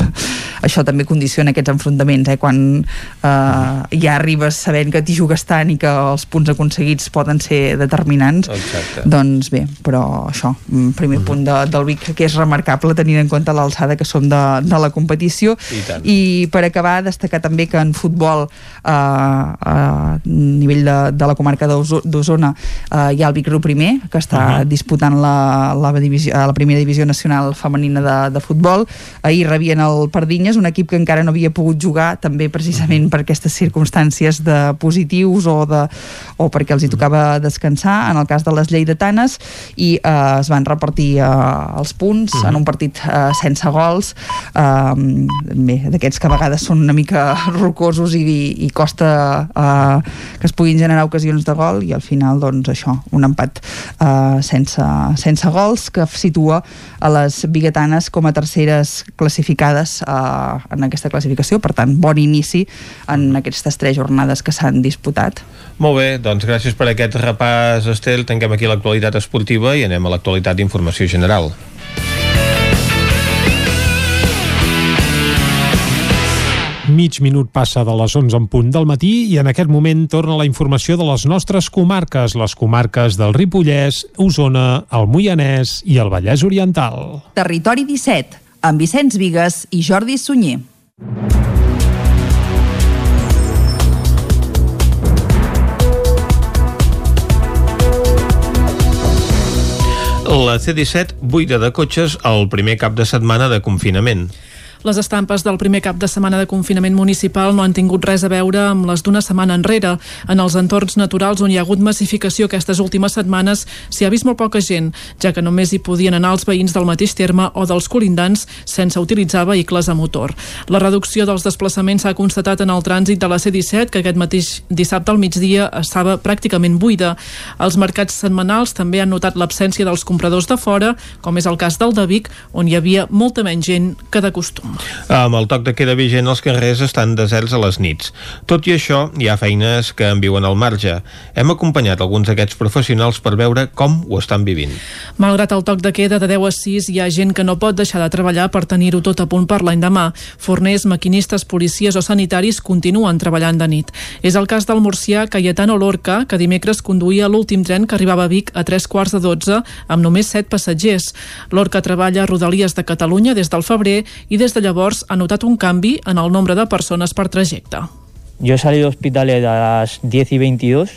això també condiciona aquests enfrontaments eh, quan eh, ja arribes sabent que t'hi jugues tant i que els punts aconseguits poden ser determinants. Exacte. doncs bé, però això primer punt de, del Vic que és remarcable tenint en compte l'alçada que som de, de la competició I, i per acabar destacar també que en futbol eh, a nivell de, de la comarca d'Osona eh, hi ha el Vic Riu primer que està uh -huh. disputant la, la, divisió, la primera divisió nacional femenina de, de futbol ahir rebien el Pardinyes, un equip que encara no havia pogut jugar també precisament uh -huh. per aquestes circumstàncies de positius o, de, o perquè els hi tocava descansar en el cas de les lleidatanes i eh, es van repartir eh, els punts uh -huh. en un partit eh, sense gols eh, bé, d'aquests que a vegades són una mica rocosos i, i costa eh, que es puguin generar ocasions de gol i al final doncs això, un empat eh, sense, sense gols que situa a les biguetanes com a terceres classificades eh, en aquesta classificació, per tant bon inici en aquestes tres jornades que s'han disputat. Molt bé, doncs gràcies per aquest repàs, Estel. Tanquem aquí l'actualitat esportiva i anem a l'actualitat d'informació general. Mig minut passa de les 11 en punt del matí i en aquest moment torna la informació de les nostres comarques, les comarques del Ripollès, Osona, el Moianès i el Vallès Oriental. Territori 17, amb Vicenç Vigues i Jordi Sunyer. La C-17 buida de cotxes el primer cap de setmana de confinament. Les estampes del primer cap de setmana de confinament municipal no han tingut res a veure amb les d'una setmana enrere. En els entorns naturals on hi ha hagut massificació aquestes últimes setmanes s'hi ha vist molt poca gent, ja que només hi podien anar els veïns del mateix terme o dels colindants sense utilitzar vehicles a motor. La reducció dels desplaçaments s'ha constatat en el trànsit de la C-17, que aquest mateix dissabte al migdia estava pràcticament buida. Els mercats setmanals també han notat l'absència dels compradors de fora, com és el cas del de Vic, on hi havia molta menys gent que de costum. Amb el toc de queda vigent, els carrers estan deserts a les nits. Tot i això, hi ha feines que en viuen al marge. Hem acompanyat alguns d'aquests professionals per veure com ho estan vivint. Malgrat el toc de queda de 10 a 6, hi ha gent que no pot deixar de treballar per tenir-ho tot a punt per l'any demà. Forners, maquinistes, policies o sanitaris continuen treballant de nit. És el cas del murcià Cayetano Lorca, que dimecres conduïa l'últim tren que arribava a Vic a 3 quarts de 12 amb només 7 passatgers. Lorca treballa a Rodalies de Catalunya des del febrer i des de de llavors ha notat un canvi en el nombre de persones per trajecte. Yo he salido hospitales a las 10 y 22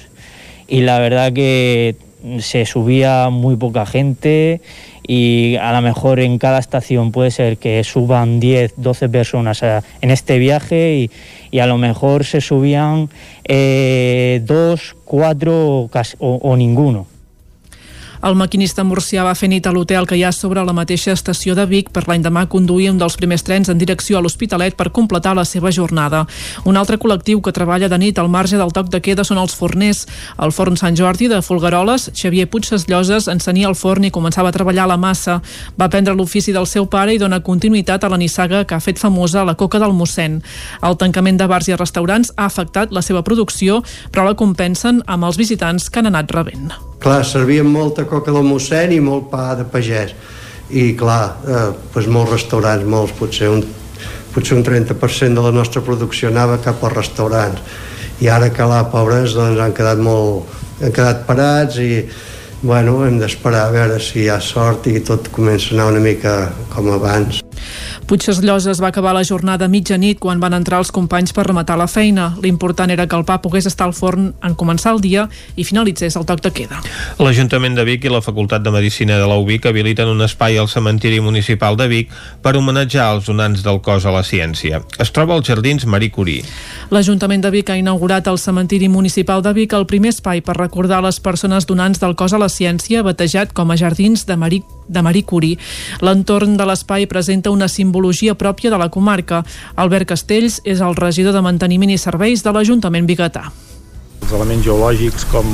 y la verdad que se subía muy poca gente y a lo mejor en cada estación puede ser que suban 10, 12 personas en este viaje y, y a lo mejor se subían eh, dos, cuatro o, o ninguno. El maquinista murcià va fer nit a l'hotel que hi ha sobre la mateixa estació de Vic per l'any demà conduir un dels primers trens en direcció a l'Hospitalet per completar la seva jornada. Un altre col·lectiu que treballa de nit al marge del toc de queda són els forners. El forn Sant Jordi de Folgueroles, Xavier Puigses Lloses, encenia el forn i començava a treballar la massa. Va prendre l'ofici del seu pare i dona continuïtat a la nissaga que ha fet famosa la coca del mossèn. El tancament de bars i restaurants ha afectat la seva producció, però la compensen amb els visitants que han anat rebent. Clar, servien molta coca del mossèn i molt pa de pagès. I clar, eh, doncs molts restaurants, molts, potser un, potser un 30% de la nostra producció anava cap als restaurants. I ara que la pobres doncs, han quedat molt, han quedat parats i bueno, hem d'esperar a veure si hi ha sort i tot comença a anar una mica com abans. Puigses Lloses va acabar la jornada a mitjanit quan van entrar els companys per rematar la feina. L'important era que el pa pogués estar al forn en començar el dia i finalitzés el toc de queda. L'Ajuntament de Vic i la Facultat de Medicina de la UBIC habiliten un espai al cementiri municipal de Vic per homenatjar els donants del cos a la ciència. Es troba als Jardins Marie Curie. L'Ajuntament de Vic ha inaugurat al cementiri municipal de Vic el primer espai per recordar les persones donants del cos a la ciència, batejat com a Jardins de Marie de Marie Curie. L'entorn de l'espai presenta una simbologia pròpia de la comarca. Albert Castells és el regidor de Manteniment i Serveis de l'Ajuntament Bigatà. Els elements geològics com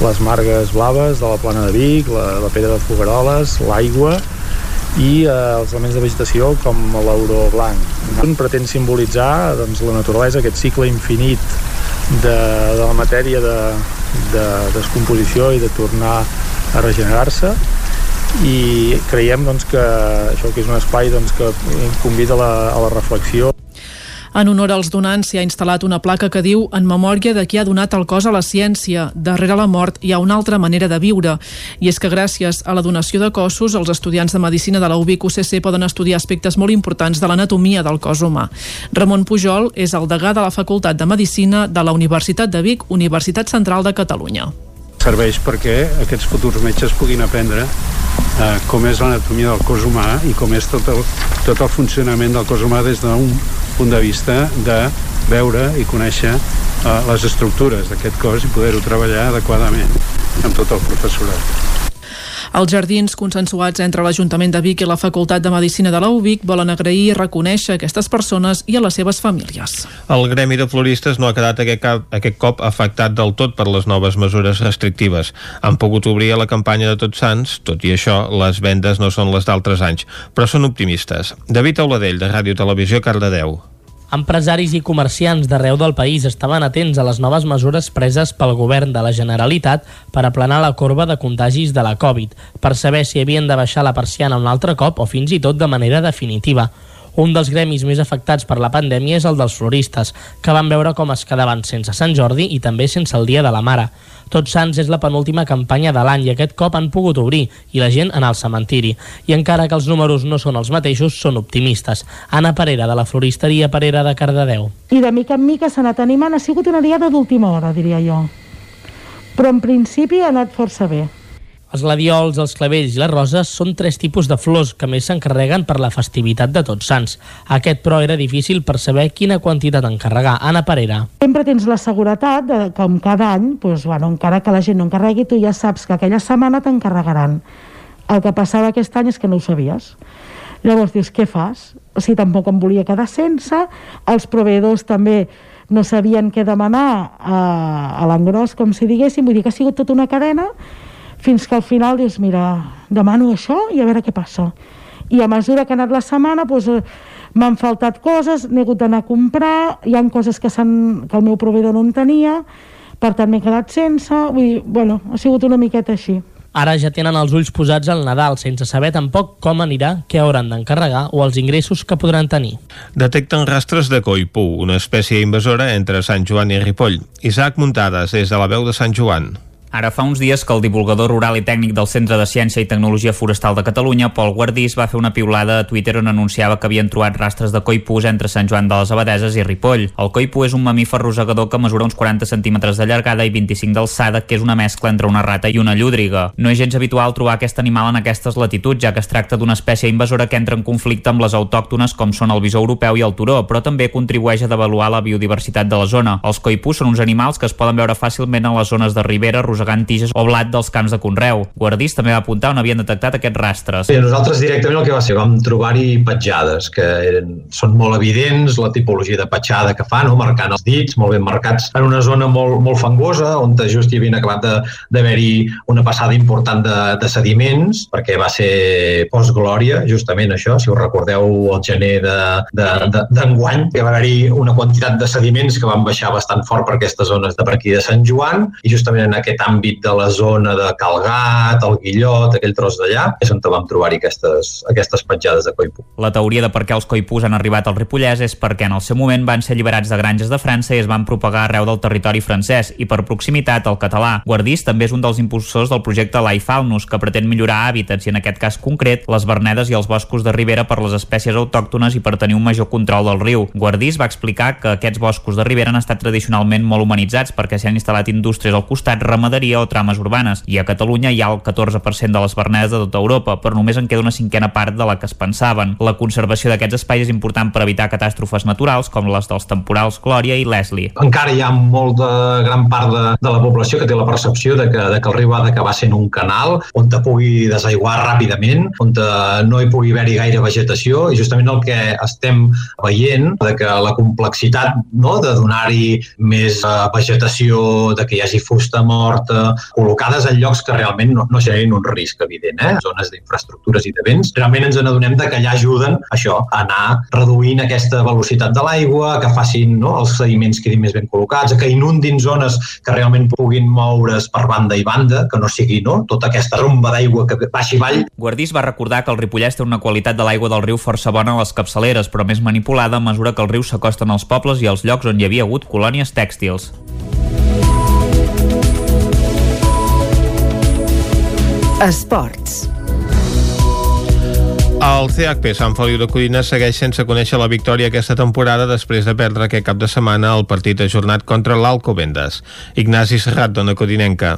les margues blaves de la plana de Vic, la, la pedra de Fogaroles, l'aigua i eh, els elements de vegetació com l'auró blanc. Un pretén simbolitzar doncs, la naturalesa, aquest cicle infinit de, de la matèria de, de descomposició i de tornar a regenerar-se i creiem doncs, que això que és un espai doncs, que convida a la, a la reflexió en honor als donants s'hi ha instal·lat una placa que diu en memòria de qui ha donat el cos a la ciència. Darrere la mort hi ha una altra manera de viure. I és que gràcies a la donació de cossos, els estudiants de Medicina de la UBIC UCC poden estudiar aspectes molt importants de l'anatomia del cos humà. Ramon Pujol és el degà de la Facultat de Medicina de la Universitat de Vic, Universitat Central de Catalunya serveix perquè aquests futurs metges puguin aprendre eh, com és l'anatomia del cos humà i com és tot el, tot el funcionament del cos humà des d'un punt de vista de veure i conèixer eh, les estructures d'aquest cos i poder-ho treballar adequadament amb tot el professorat. Els jardins consensuats entre l'Ajuntament de Vic i la Facultat de Medicina de la UBIC volen agrair i reconèixer aquestes persones i a les seves famílies. El Gremi de Floristes no ha quedat aquest, cap, aquest cop afectat del tot per les noves mesures restrictives. Han pogut obrir a la campanya de Tots Sants, tot i això, les vendes no són les d'altres anys, però són optimistes. David Auladell, de Ràdio Televisió, Cardedeu. Empresaris i comerciants d'arreu del país estaven atents a les noves mesures preses pel govern de la Generalitat per aplanar la corba de contagis de la Covid, per saber si havien de baixar la persiana un altre cop o fins i tot de manera definitiva. Un dels gremis més afectats per la pandèmia és el dels floristes, que van veure com es quedaven sense Sant Jordi i també sense el Dia de la Mare. Tots Sants és la penúltima campanya de l'any i aquest cop han pogut obrir i la gent anar al cementiri. I encara que els números no són els mateixos, són optimistes. Anna Parera, de la floristeria Parera de Cardedeu. I de mica en mica s'ha anat animant, ha sigut una diada d'última hora, diria jo. Però en principi ha anat força bé. Els gladiols, els clavells i les roses són tres tipus de flors que més s'encarreguen per la festivitat de Tots Sants. Aquest, però, era difícil per saber quina quantitat encarregar. Anna Parera. Sempre tens la seguretat de, com cada any, doncs, bueno, encara que la gent no encarregui, tu ja saps que aquella setmana t'encarregaran. El que passava aquest any és que no ho sabies. Llavors dius, què fas? O sigui, tampoc em volia quedar sense, els proveïdors també no sabien què demanar a, a l'engròs, com si diguéssim, vull dir que ha sigut tota una cadena fins que al final dius, mira, demano això i a veure què passa. I a mesura que ha anat la setmana, doncs, m'han faltat coses, n'he hagut d'anar a comprar, hi han coses que, que el meu proveïdor no en tenia, per tant m'he quedat sense, vull dir, bueno, ha sigut una miqueta així. Ara ja tenen els ulls posats al Nadal, sense saber tampoc com anirà, què hauran d'encarregar o els ingressos que podran tenir. Detecten rastres de coipú, una espècie invasora entre Sant Joan i Ripoll. Isaac Muntades, des de la veu de Sant Joan. Ara fa uns dies que el divulgador rural i tècnic del Centre de Ciència i Tecnologia Forestal de Catalunya, Pol Guardís, va fer una piulada a Twitter on anunciava que havien trobat rastres de coipús entre Sant Joan de les Abadeses i Ripoll. El coipú és un mamífer rosegador que mesura uns 40 centímetres de llargada i 25 d'alçada, que és una mescla entre una rata i una llúdriga. No és gens habitual trobar aquest animal en aquestes latituds, ja que es tracta d'una espècie invasora que entra en conflicte amb les autòctones com són el bisó europeu i el turó, però també contribueix a devaluar la biodiversitat de la zona. Els coipús són uns animals que es poden veure fàcilment en les zones de ribera, rosegant tiges o blat dels camps de Conreu. Guardís també va apuntar on havien detectat aquests rastres. Sí, nosaltres directament el que va ser, vam trobar-hi petjades, que eren, són molt evidents, la tipologia de petjada que fan, no? marcant els dits, molt ben marcats, en una zona molt, molt fangosa, on just hi havien acabat d'haver-hi una passada important de, de sediments, perquè va ser postglòria, justament això, si us recordeu el gener d'enguany, de, de, que va haver-hi una quantitat de sediments que van baixar bastant fort per aquestes zones de per aquí de Sant Joan, i justament en aquest àmbit de la zona de Calgat, el Guillot, aquell tros d'allà, és on vam trobar-hi aquestes, aquestes petjades de coipú. La teoria de per què els coipús han arribat al Ripollès és perquè en el seu moment van ser alliberats de granges de França i es van propagar arreu del territori francès i per proximitat el català. Guardís també és un dels impulsors del projecte Laifalnus, que pretén millorar hàbitats i en aquest cas concret les vernedes i els boscos de ribera per les espècies autòctones i per tenir un major control del riu. Guardís va explicar que aquests boscos de ribera han estat tradicionalment molt humanitzats perquè s'hi han instal·lat indústries al costat, ramaderia o trames urbanes. I a Catalunya hi ha el 14% de les vernedes de tota Europa, però només en queda una cinquena part de la que es pensaven. La conservació d'aquests espais és important per evitar catàstrofes naturals com les dels temporals Glòria i Leslie. Encara hi ha molta gran part de, de la població que té la percepció de que, de que el riu ha d'acabar sent un canal on te pugui desaiguar ràpidament, on te no hi pugui haver-hi gaire vegetació i justament el que estem veient de que la complexitat no, de donar-hi més uh, vegetació, de que hi hagi fusta morta, col·locades en llocs que realment no, no generin un risc evident, eh? zones d'infraestructures i de vents, realment ens n'adonem de que allà ajuden això, a anar reduint aquesta velocitat de l'aigua, que facin no, els sediments quedin més ben col·locats, que inundin zones que realment puguin moure's per banda i banda, que no sigui no, tota aquesta romba d'aigua que baixi avall. Guardís va recordar que el Ripollès té una qualitat de l'aigua del riu força bona a les capçaleres, però més manipulada a mesura que el riu s'acosten als pobles i als llocs on hi havia hagut colònies tèxtils. Esports. El CHP Sant Feliu de Codina segueix sense conèixer la victòria aquesta temporada després de perdre aquest cap de setmana el partit ajornat contra l'Alcobendes. Ignasi Serrat, dona codinenca.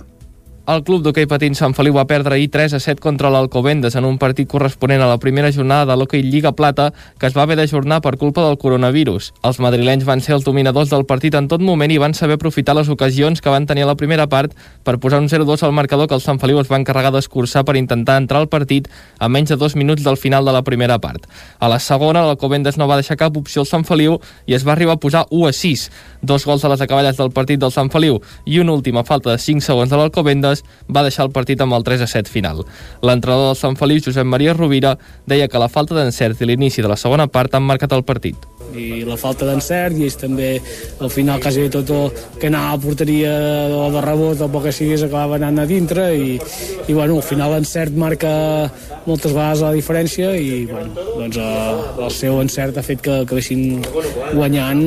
El club d'hoquei patins Sant Feliu va perdre ahir 3 a 7 contra l'Alcobendes en un partit corresponent a la primera jornada de l'hoquei Lliga Plata que es va haver d'ajornar per culpa del coronavirus. Els madrilenys van ser els dominadors del partit en tot moment i van saber aprofitar les ocasions que van tenir a la primera part per posar un 0-2 al marcador que el Sant Feliu es va encarregar d'escurçar per intentar entrar al partit a menys de dos minuts del final de la primera part. A la segona, l'Alcobendes no va deixar cap opció al Sant Feliu i es va arribar a posar 1 a 6. Dos gols a les acaballes del partit del Sant Feliu i una última falta de 5 segons de l'Alcobendes va deixar el partit amb el 3 a 7 final. L'entrenador del Sant Feliu, Josep Maria Rovira, deia que la falta d'encert i l'inici de la segona part han marcat el partit i la falta d'encert i és també al final quasi tot el que anava a porteria o de rebot o poc que sigués acabava anant a dintre i, i bueno, al final l'encert marca moltes vegades la diferència i bueno, doncs eh, el seu encert ha fet que acabessin guanyant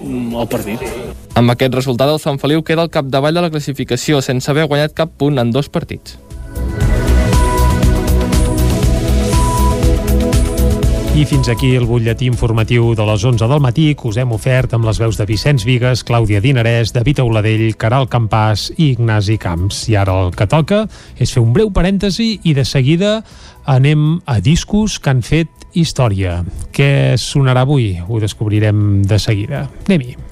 mm, el partit. Amb aquest resultat, el Sant Feliu queda al capdavall de la classificació sense haver guanyat cap punt en dos partits. I fins aquí el butlletí informatiu de les 11 del matí que us hem ofert amb les veus de Vicenç Vigues, Clàudia Dinarès, David Auladell, Caral Campàs i Ignasi Camps. I ara el que toca és fer un breu parèntesi i de seguida anem a discos que han fet història. Què sonarà avui? Ho descobrirem de seguida. Anem-hi.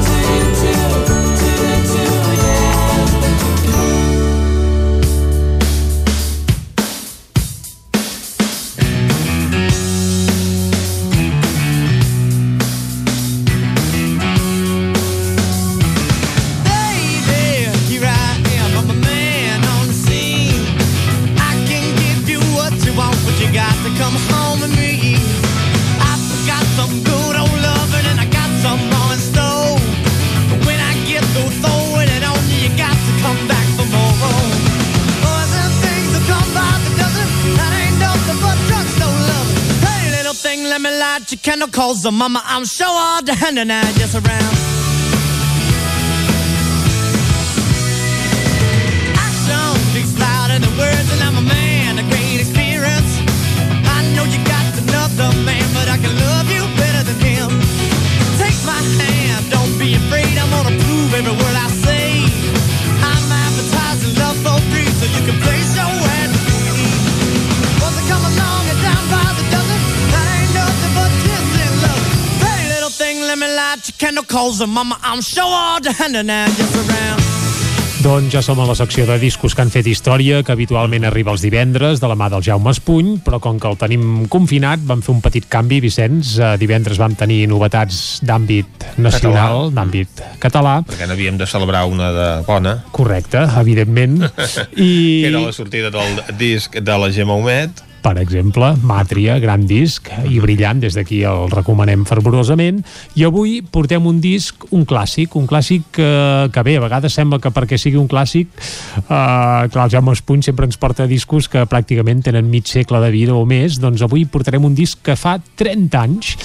Candle, cause the mama, I'm sure all the hand and I just around. Light your candle, cause the mama, I'm sure all the hand and just around. Doncs ja som a la secció de discos que han fet història, que habitualment arriba els divendres, de la mà del Jaume Espuny, però com que el tenim confinat, vam fer un petit canvi, Vicenç. Eh, divendres vam tenir novetats d'àmbit nacional, d'àmbit català. Perquè n'havíem de celebrar una de bona. Correcte, evidentment. I... Que era la sortida del disc de la Gemma Homet per exemple, Màtria, gran disc i brillant, des d'aquí el recomanem fervorosament, i avui portem un disc, un clàssic, un clàssic que, que bé, a vegades sembla que perquè sigui un clàssic, eh, clar, el Jaume Espuny sempre ens porta discos que pràcticament tenen mig segle de vida o més, doncs avui portarem un disc que fa 30 anys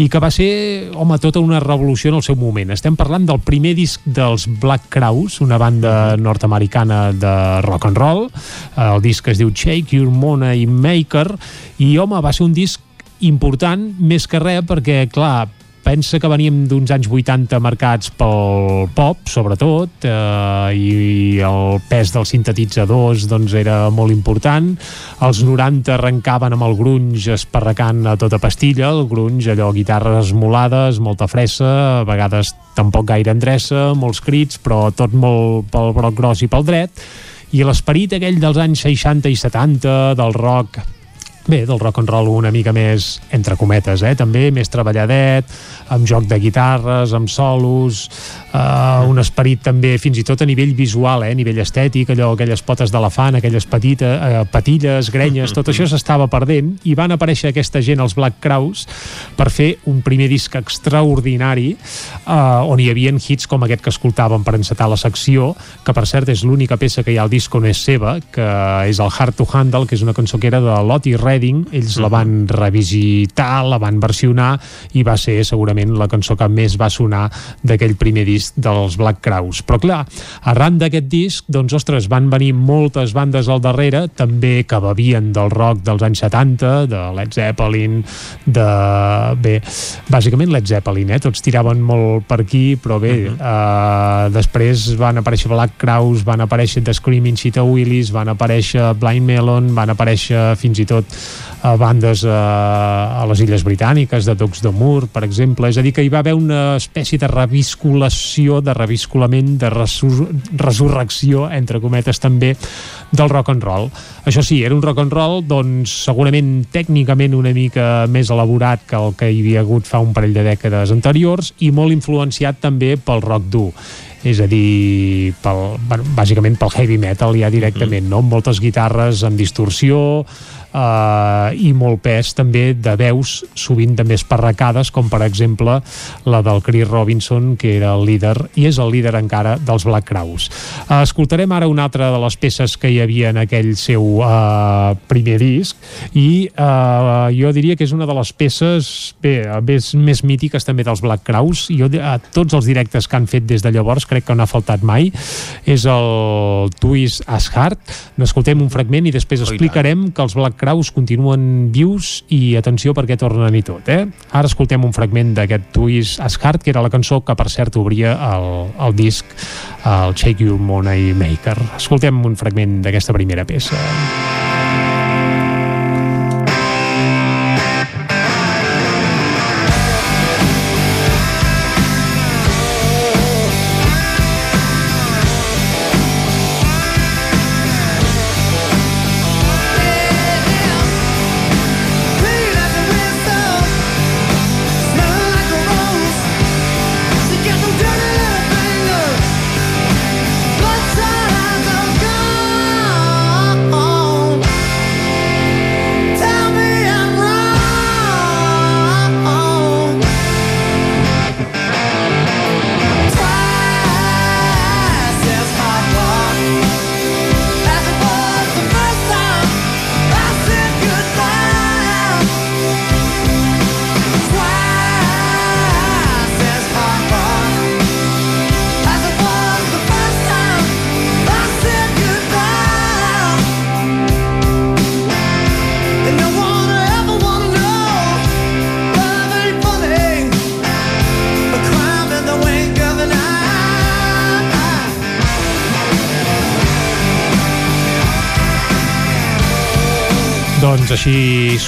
i que va ser, home, tota una revolució en el seu moment. Estem parlant del primer disc dels Black Crowes, una banda nord-americana de rock and roll, el disc es diu Shake Your Money Maker, i home, va ser un disc important més que res perquè, clar, pensa que veníem d'uns anys 80 marcats pel pop, sobretot, eh, i el pes dels sintetitzadors doncs, era molt important. Els 90 arrencaven amb el grunge esparracant a tota pastilla, el grunge, allò, guitarres molades, molta fressa, a vegades tampoc gaire endreça, molts crits, però tot molt pel broc gros i pel dret, i l'esperit aquell dels anys 60 i 70, del rock bé, del rock and roll una mica més, entre cometes, eh? també més treballadet, amb joc de guitarres, amb solos, eh, un esperit també fins i tot a nivell visual, eh? a nivell estètic, allò, aquelles potes d'elefant, aquelles petites, eh, patilles, grenyes, tot això s'estava perdent i van aparèixer aquesta gent, els Black Crowes, per fer un primer disc extraordinari eh, on hi havia hits com aquest que escoltàvem per encetar la secció, que per cert és l'única peça que hi ha al disc on és seva, que és el Hard to Handle, que és una cançó que era de Lottie Redding, ells la van revisitar, la van versionar i va ser segurament la cançó que més va sonar d'aquell primer disc dels Black Crowes. Però clar, arran d'aquest disc, doncs ostres, van venir moltes bandes al darrere, també que bevien del rock dels anys 70, de Led Zeppelin, de... bé, bàsicament Led Zeppelin, eh? tots tiraven molt per aquí, però bé, uh -huh. eh, després van aparèixer Black Crowes, van aparèixer The Screaming Cheetah Willis, van aparèixer Blind Melon, van aparèixer fins i tot a bandes a, a les Illes Britàniques, de Dogs de Mur, per exemple. És a dir, que hi va haver una espècie de revisculació, de revisculament, de resur resurrecció, entre cometes també, del rock and roll. Això sí, era un rock and roll, doncs, segurament tècnicament una mica més elaborat que el que hi havia hagut fa un parell de dècades anteriors i molt influenciat també pel rock dur és a dir, pel, bueno, bàsicament pel heavy metal ja directament, no? amb moltes guitarres amb distorsió, eh, i molt pes també de veus sovint també esparracades com per exemple la del Chris Robinson que era el líder i és el líder encara dels Black Crowes. Eh, escoltarem ara una altra de les peces que hi havia en aquell seu eh, primer disc i eh, jo diria que és una de les peces bé, més, més mítiques també dels Black Crowes. Jo a tots els directes que han fet des de llavors crec que no ha faltat mai. És el Twist as Heart. N'escoltem un fragment i després explicarem que els Black Kraus continuen vius i atenció perquè tornen i tot, eh? Ara escoltem un fragment d'aquest Twist as Heart, que era la cançó que per cert obria el, el disc el Shake Your Money Maker. Escoltem un fragment d'aquesta primera peça.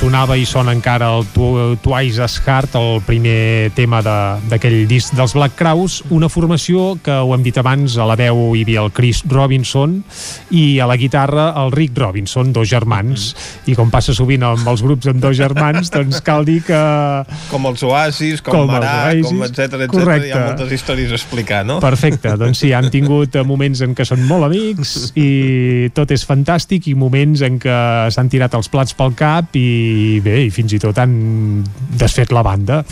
Sonava i sona encara el Twice as Hard, el primer tema de- d'aquell disc dels Black Crowes, una formació que ho hem dit abans, a la veu hi havia el Chris Robinson i a la guitarra el Rick Robinson, dos germans, i com passa sovint amb els grups amb dos germans, doncs cal dir que... Com els Oasis, com, Com Marà, Oasis, com etcètera, etcètera. correcte. Hi ha moltes històries a explicar, no? Perfecte, doncs sí, han tingut moments en què són molt amics i tot és fantàstic i moments en què s'han tirat els plats pel cap i bé, i fins i tot han desfet la banda.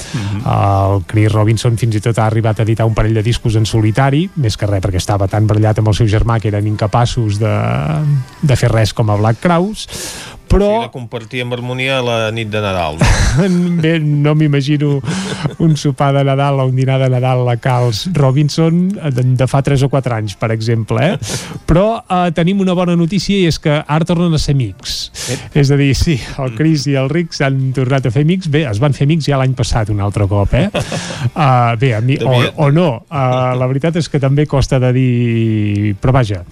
El Chris Robinson fins i tot ha arribat a editar un parell de discos en solitari, més que res perquè estava tan barallat amb el seu germà que eren incapaços de, de fer res com a Black Crowes, però... Sí, de compartir amb harmonia la nit de Nadal. No? Bé, no m'imagino un sopar de Nadal o un dinar de Nadal a Carls Robinson de, fa 3 o 4 anys, per exemple, eh? Però eh, tenim una bona notícia i és que ara tornen a ser amics. És a dir, sí, el Chris i el Rick s'han tornat a fer amics. Bé, es van fer amics ja l'any passat un altre cop, eh? Uh, bé, a mi, o, o no. Uh, la veritat és que també costa de dir... Però vaja,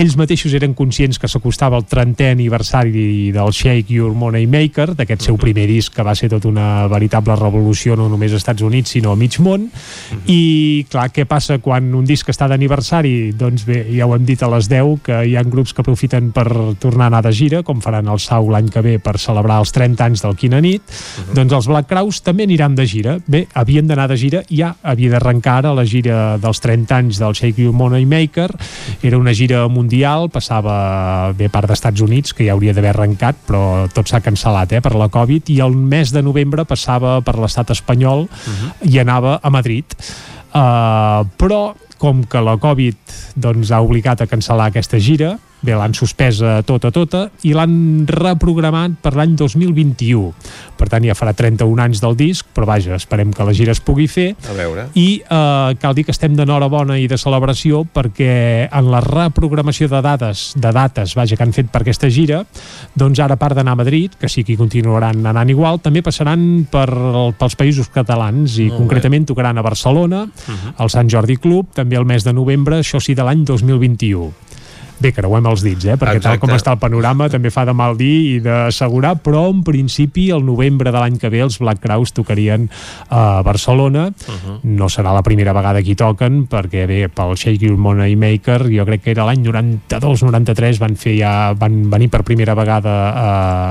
ells mateixos eren conscients que s'acostava el 30è aniversari del Shake Your Money Maker, d'aquest seu primer disc que va ser tot una veritable revolució no només als Estats Units sinó a mig món. I clar, què passa quan un disc està d'aniversari? Doncs bé, ja ho hem dit a les 10 que hi ha grups que aprofiten per tornar a anar de gira, com faran el Sau l'any que ve per celebrar els 30 anys del Quina Nit, doncs els Black Crowes també aniran de gira. Bé, havien d'anar de gira, ja havia d'arrencar ara la gira dels 30 anys del Shake Your Money Maker, era una gira mundial, passava bé part d'Estats Units, que ja hauria d'haver arrencat, però tot s'ha cancel·lat eh, per la Covid, i el mes de novembre passava per l'estat espanyol i anava a Madrid. Uh, però com que la Covid doncs, ha obligat a cancel·lar aquesta gira, bé, l'han suspesa tota, tota, i l'han reprogramat per l'any 2021. Per tant, ja farà 31 anys del disc, però vaja, esperem que la gira es pugui fer. A veure. I eh, cal dir que estem d'enhorabona i de celebració perquè en la reprogramació de dades, de dates, vaja, que han fet per aquesta gira, doncs ara a part d'anar a Madrid, que sí que hi continuaran anant igual, també passaran per, pels països catalans i Molt bé. concretament tocaran a Barcelona, Mhm. al Sant Jordi Club, també el mes de novembre, això sí, de l'any 2021. Bé, creuem els dits, eh? perquè tal Exacte. com està el panorama també fa de mal dir i d'assegurar, però en principi el novembre de l'any que ve els Black Crowes tocarien a Barcelona. Mhm. No serà la primera vegada que hi toquen, perquè bé, pel Shake Your Money Maker, jo crec que era l'any 92-93, van fer ja, van venir per primera vegada a,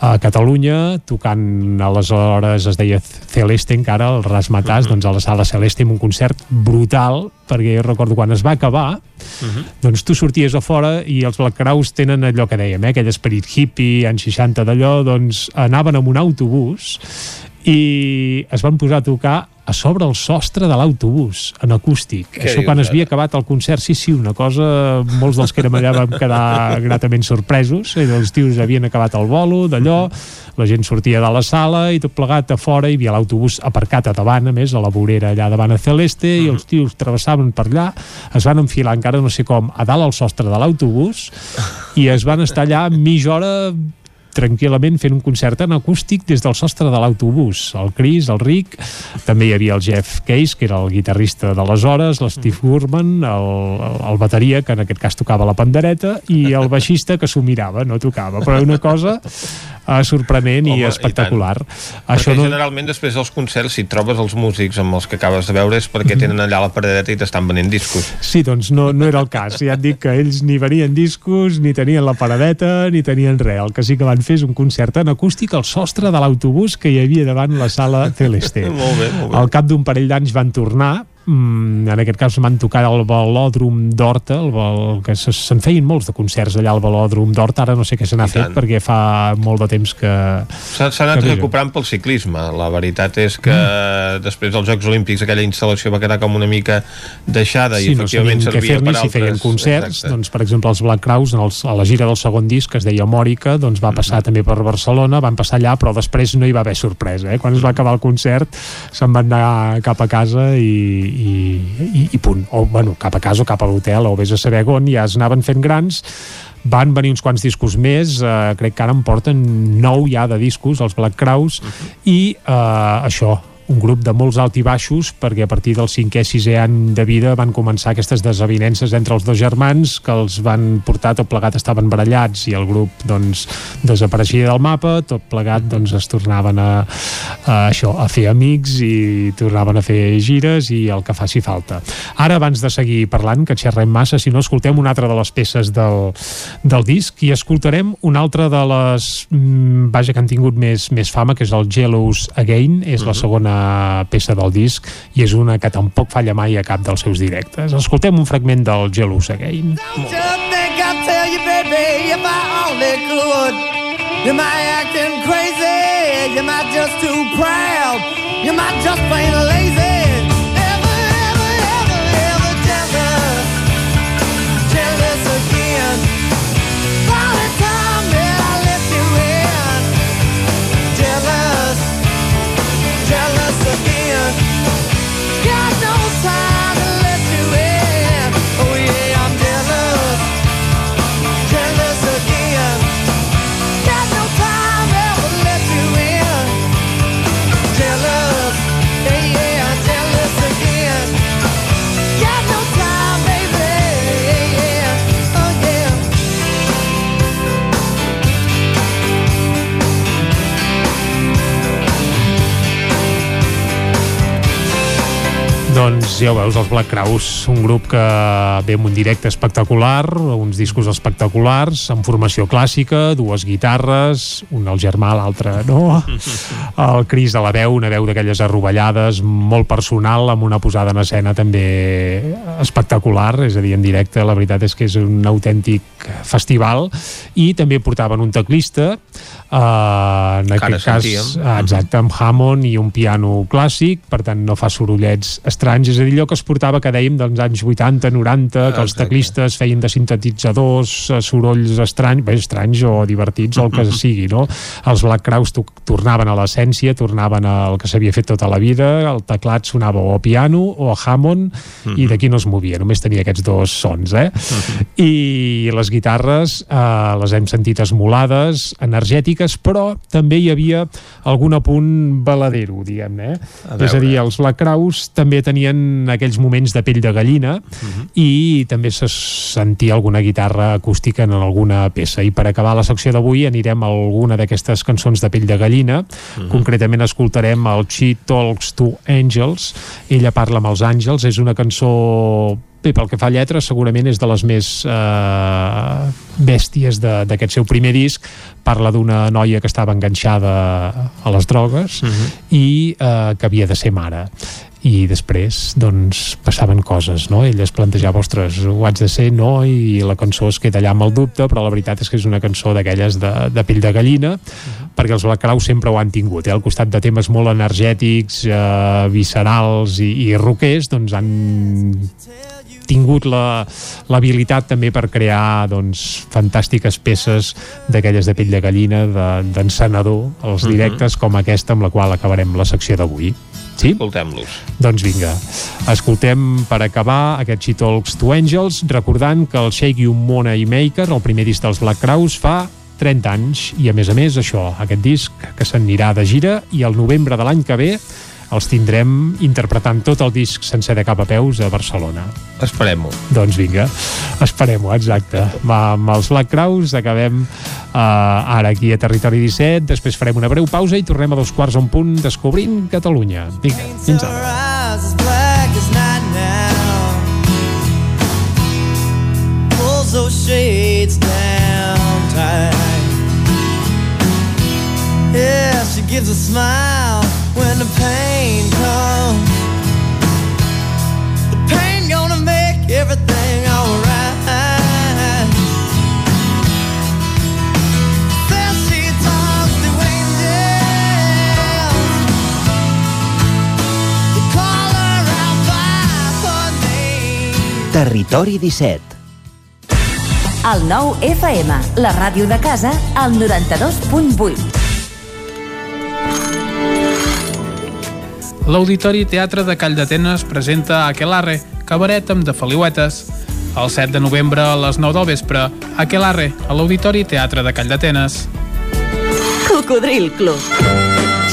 a Catalunya, tocant aleshores es deia Celeste encara, el Rasmatàs, doncs a la sala Celeste amb un concert brutal, perquè jo recordo quan es va acabar, doncs tu sorties a fora i els Black Crowes tenen allò que dèiem, eh? aquell esperit hippie, anys 60 d'allò, doncs anaven amb un autobús i es van posar a tocar a sobre el sostre de l'autobús, en acústic. Què Això dius, quan es havia acabat el concert, sí, sí, una cosa... Molts dels que érem allà vam quedar gratament sorpresos, i els tios havien acabat el bolo, d'allò, la gent sortia de la sala i tot plegat a fora, hi havia l'autobús aparcat a davant, a més, a la vorera allà davant a Celeste, i els tios travessaven per allà, es van enfilar encara no sé com a dalt al sostre de l'autobús i es van estar allà mitja hora tranquil·lament fent un concert en acústic des del sostre de l'autobús. El Chris, el Rick, també hi havia el Jeff Case, que era el guitarrista d'aleshores, l'Steve Gurman, el, el, el bateria, que en aquest cas tocava la pandereta, i el baixista, que s'ho mirava, no tocava. Però una cosa eh, sorprenent Home, i i espectacular. Això perquè no... generalment després dels concerts, si trobes els músics amb els que acabes de veure és perquè tenen allà la paradeta i t'estan venent discos. Sí, doncs no, no era el cas. Ja et dic que ells ni venien discos, ni tenien la paradeta, ni tenien res. El que sí que van fer és un concert en acústic al sostre de l'autobús que hi havia davant la sala Celeste. molt bé, molt bé. Al cap d'un parell d'anys van tornar, mm, en aquest cas van tocar al velòdrom d'Horta, el, que se- se'n feien molts de concerts allà al velòdrom d'Horta, ara no sé què se n'ha I fet tant. perquè fa molt de temps que... S'ha anat que recuperant pel ciclisme. La veritat és que mm. després dels Jocs Olímpics aquella instal·lació va quedar com una mica deixada i no efectivament què servia per si altres... feien concerts, Exacte. doncs per exemple els Black Crowes en els, a la gira del segon disc que es deia Mòrica, doncs va passar també per Barcelona, van passar allà però després no hi va haver sorpresa, eh? quan es va acabar el concert se'n van anar cap a casa i, i, i, i punt, o bueno, cap a casa o cap a l'hotel o vés a saber on, ja es anaven fent grans. Van venir uns quants discos més eh, crec que ara en porten nou ja de discos els Black Crowes i eh, això un grup de molts alt i baixos perquè a partir del cinquè, sisè any de vida van començar aquestes desavinences entre els dos germans que els van portar tot plegat estaven barallats i el grup doncs desapareixia del mapa, tot plegat doncs es tornaven a, a això, a fer amics i tornaven a fer gires i el que faci falta. Ara abans de seguir parlant, que xerrem massa, si no escoltem una altra de les peces del, del disc i escoltarem una altra de les mm, vaja que han tingut més, més fama que és el Jealous Again, és la segona peça del disc i és una que tampoc falla mai a cap dels seus directes. Escoltem un fragment del Jealous Again. Think tell you, baby, if I only could. You might acting crazy, you might just too proud, you might just plain lazy. Doncs ja ho veus, els Black Crowes, un grup que ve amb un directe espectacular, uns discos espectaculars, amb formació clàssica, dues guitarres, un el germà, l'altre no, el Cris a la veu, una veu d'aquelles arrovellades, molt personal, amb una posada en escena també espectacular, és a dir, en directe la veritat és que és un autèntic festival, i també portaven un teclista, eh, en aquest cas, sentíem. exacte, amb Hammond i un piano clàssic, per tant no fa sorollets estranys, és a dir, allò que es portava que dèiem dels anys 80, 90, que els teclistes feien de sintetitzadors, eh, sorolls estranys, bé, estranys o divertits o el que sigui, no? Els Black Crowes to tornaven a l'essència, tornaven al que s'havia fet tota la vida, el teclat sonava o a piano o a Hammond i d'aquí no es movia, només tenia aquests dos sons, eh? I les guitarres eh, les hem sentit esmolades, energètiques, però també hi havia algun apunt baladero, diguem-ne. Eh? A És a dir, els Black Crowes també tenien aquells moments de pell de gallina i també se sentia alguna guitarra acústica en alguna peça. I per acabar la secció d'avui anirem a alguna d'aquestes cançons de pell de gallina. Concretament escoltarem el She Talks to Angels. Ella parla amb els àngels. És una cançó Bé, pel que fa a lletres, segurament és de les més eh, bèsties de- d'aquest seu primer disc. Parla d'una noia que estava enganxada a les drogues i eh, que havia de ser mare i després doncs passaven coses, no? Ell es plantejava, ostres, ho haig de ser, no? I la cançó es queda allà amb el dubte, però la veritat és que és una cançó d'aquelles de, de pell de gallina, perquè els Black Crowes sempre ho han tingut, eh? al costat de temes molt energètics, eh, viscerals i, i rockers, doncs han tingut la- l'habilitat també per crear doncs, fantàstiques peces d'aquelles de pell de gallina, de- d'encenedor, de, als Mhm. directes com aquesta amb la qual acabarem la secció d'avui. Sí? Escoltem-los. Doncs vinga, escoltem per acabar aquest She Talks to Angels, recordant que el Shake You Money Maker, el primer disc dels Black Crowes, fa 30 anys, i a més a més això, aquest disc que s'anirà de gira i el novembre de l'any que ve els tindrem interpretant tot el disc sencer de cap a peus a Barcelona. Esperem-ho. Doncs vinga, esperem-ho, exacte. Va, amb els Black Crowes acabem uh, ara aquí a Territori 17, després farem una breu pausa i tornem a dos quarts a un punt descobrint Catalunya. Vinga, fins ara. Those shades down tight. Yeah, she gives a smile when the pain comes. The pain gonna make everything alright. Territori 17. El 9 FM, la ràdio de casa, al 92.8. L'Auditori Teatre de Call d'Atenes presenta Aquelarre, cabaret amb de Feliuetes. El 7 de novembre a les 9 del vespre, Aquelarre, a l'Auditori Teatre de Call d'Atenes. Cocodril Club.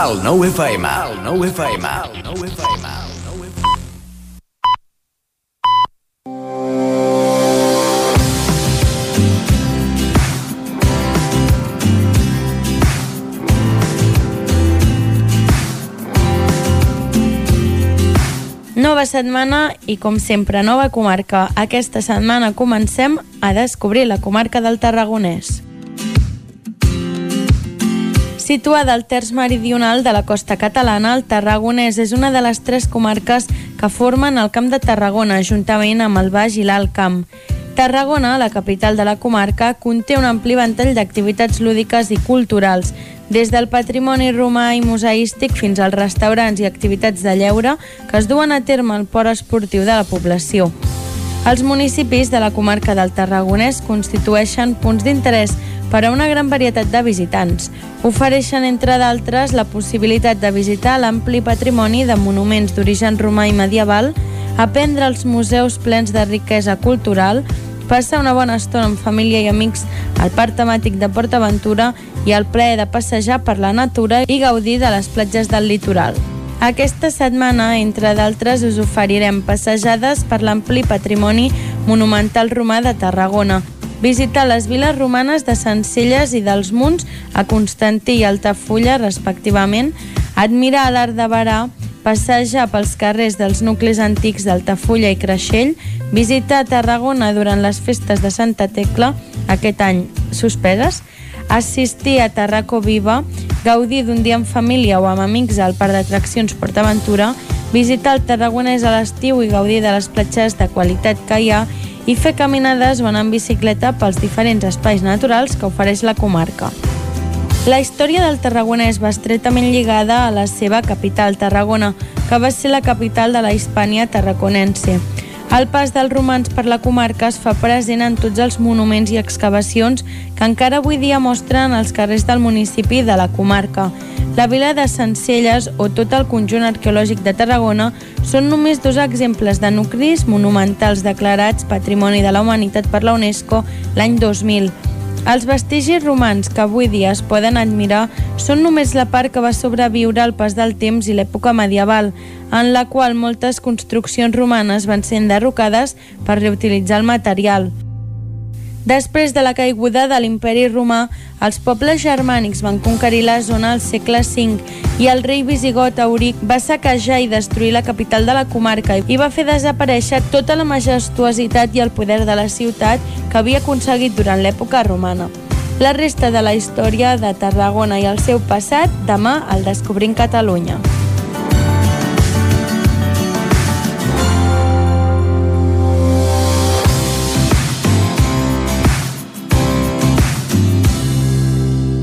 El 9 FM. El 9 FM. El 9 FM. Nova setmana i, com sempre, nova comarca. Aquesta setmana comencem a descobrir la comarca del Tarragonès. Situada al terç meridional de la costa catalana, el Tarragonès és una de les tres comarques que formen el Camp de Tarragona, juntament amb el Baix i l'Alt Camp. Tarragona, la capital de la comarca, conté un ampli ventall d'activitats lúdiques i culturals, des del patrimoni romà i museístic fins als restaurants i activitats de lleure que es duen a terme al port esportiu de la població. Els municipis de la comarca del Tarragonès constitueixen punts d'interès per a una gran varietat de visitants. Ofereixen, entre d'altres, la possibilitat de visitar l'ampli patrimoni de monuments d'origen romà i medieval, aprendre als museus plens de riquesa cultural, passar una bona estona amb família i amics al parc temàtic de PortAventura i el plaer de passejar per la natura i gaudir de les platges del litoral. Aquesta setmana, entre d'altres, us oferirem passejades per l'ampli patrimoni monumental romà de Tarragona, visitar les viles romanes de Sencelles i dels Munts a Constantí i Altafulla, respectivament, admirar l'art de Barà, passejar pels carrers dels nuclis antics d'Altafulla i Creixell, visitar Tarragona durant les festes de Santa Tecla, aquest any. Suspeses, assistir a Tarraco Viva, gaudir d'un dia en família o amb amics al parc d'atraccions PortAventura, visitar el Tarragonès a l'estiu i gaudir de les platges de qualitat que hi ha i fer caminades o anar en bicicleta pels diferents espais naturals que ofereix la comarca. La història del Tarragonès va estretament lligada a la seva capital, Tarragona, que va ser la capital de la Hispània tarraconense. El pas dels romans per la comarca es fa present en tots els monuments i excavacions que encara avui dia mostren els carrers del municipi de la comarca. La vila de Sencelles o tot el conjunt arqueològic de Tarragona són només dos exemples de nuclis monumentals declarats Patrimoni de la Humanitat per la UNESCO l'any 2000. Els vestigis romans que avui dia es poden admirar són només la part que va sobreviure al pas del temps i l'època medieval, en la qual moltes construccions romanes van ser enderrocades per reutilitzar el material. Després de la caiguda de l'imperi romà, els pobles germànics van conquerir la zona al segle V i el rei visigot Auric va saquejar i destruir la capital de la comarca i va fer desaparèixer tota la majestuositat i el poder de la ciutat que havia aconseguit durant l'època romana. La resta de la història de Tarragona i el seu passat demà al Descobrint Catalunya.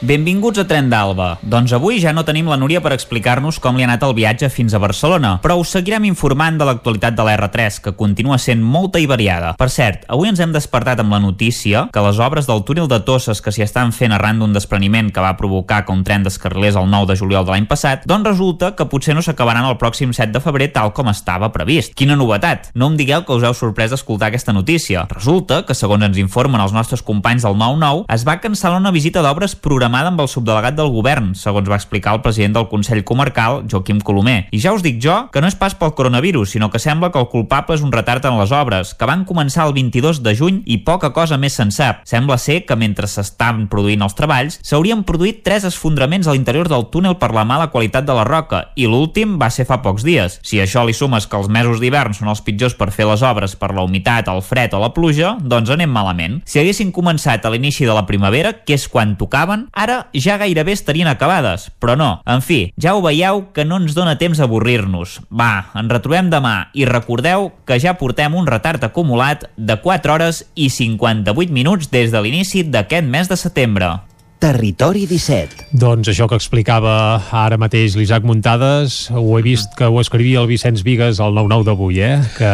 Benvinguts a Tren d'Alba. Doncs avui ja no tenim la Núria per explicar-nos com li ha anat el viatge fins a Barcelona, però us seguirem informant de l'actualitat de l'R3, que continua sent molta i variada. Per cert, avui ens hem despertat amb la notícia que les obres del túnel de Tosses que s'hi estan fent arran d'un despreniment que va provocar que un tren descarrilés el 9 de juliol de l'any passat, doncs resulta que potser no s'acabaran el pròxim 7 de febrer tal com estava previst. Quina novetat! No em digueu que us heu sorprès d'escoltar aquesta notícia. Resulta que, segons ens informen els nostres companys del 9-9, es va cancel·lar una visita d'obres programada amb el subdelegat del govern, segons va explicar el president del Consell Comarcal, Joaquim Colomer. I ja us dic jo que no és pas pel coronavirus, sinó que sembla que el culpable és un retard en les obres, que van començar el 22 de juny i poca cosa més se'n sap. Sembla ser que mentre s'estan produint els treballs, s'haurien produït tres esfondraments a l'interior del túnel per la mala qualitat de la roca, i l'últim va ser fa pocs dies. Si això li sumes que els mesos d'hivern són els pitjors per fer les obres per la humitat, el fred o la pluja, doncs anem malament. Si haguessin començat a l'inici de la primavera, que és quan tocaven, ara ja gairebé estarien acabades, però no. En fi, ja ho veieu que no ens dona temps a avorrir-nos. Va, ens retrobem demà i recordeu que ja portem un retard acumulat de 4 hores i 58 minuts des de l'inici d'aquest mes de setembre. Territori 17. Doncs això que explicava ara mateix l'Isaac Muntades, ho he vist que ho escrivia el Vicenç Vigues al 9-9 d'avui, eh? Que,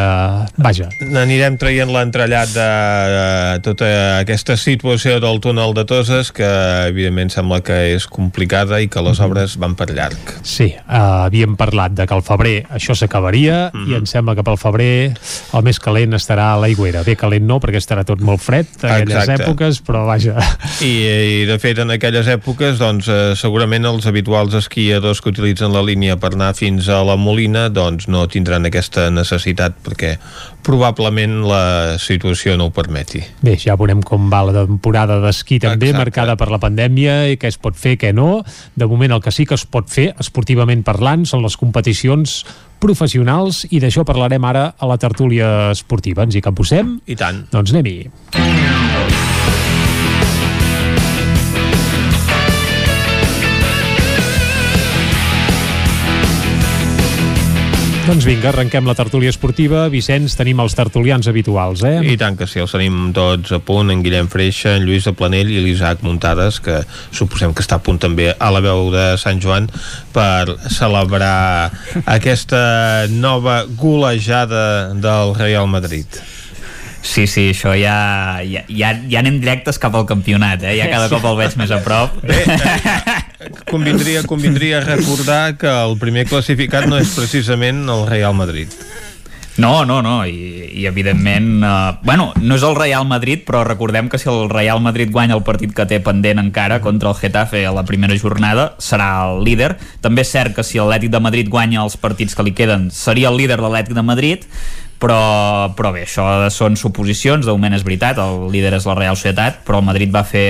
vaja. N'anirem traient l'entrellat de, de tota aquesta situació del túnel de Toses, que evidentment sembla que és complicada i que les obres van per llarg. Sí, uh, havíem parlat de que al febrer això s'acabaria mm -hmm. i em sembla que pel febrer el més calent estarà a l'aigüera. Bé, calent no, perquè estarà tot molt fred en aquelles Exacte. èpoques, però vaja. I, i de fet en aquelles èpoques doncs, eh, segurament els habituals esquiadors que utilitzen la línia per anar fins a la Molina doncs no tindran aquesta necessitat perquè probablement la situació no ho permeti. Bé, ja veurem com va la temporada d'esquí també, Exacte. marcada per la pandèmia i què es pot fer, què no. De moment el que sí que es pot fer, esportivament parlant, són les competicions professionals i d'això parlarem ara a la tertúlia esportiva. Ens hi capbussem? I tant. Doncs anem-hi. Doncs vinga, arrenquem la tertúlia esportiva. Vicenç, tenim els tertulians habituals, eh? I tant que sí, els tenim tots a punt, en Guillem Freixa, en Lluís de Planell i l'Isaac Muntades, que suposem que està a punt també a la veu de Sant Joan per celebrar aquesta nova golejada del Real Madrid. Sí, sí, això ja, ja, ja, ja anem directes cap al campionat, eh? Ja cada cop el veig més a prop. Bé, eh, convindria, convindria recordar que el primer classificat no és precisament el Real Madrid. No, no, no, i, i evidentment, uh, bueno, no és el Real Madrid, però recordem que si el Real Madrid guanya el partit que té pendent encara contra el Getafe a la primera jornada, serà el líder. També és cert que si l'Atlètic de Madrid guanya els partits que li queden, seria el líder de l'Atlètic de Madrid, però, però bé, això són suposicions, de moment és veritat, el líder és la Real Societat, però el Madrid va fer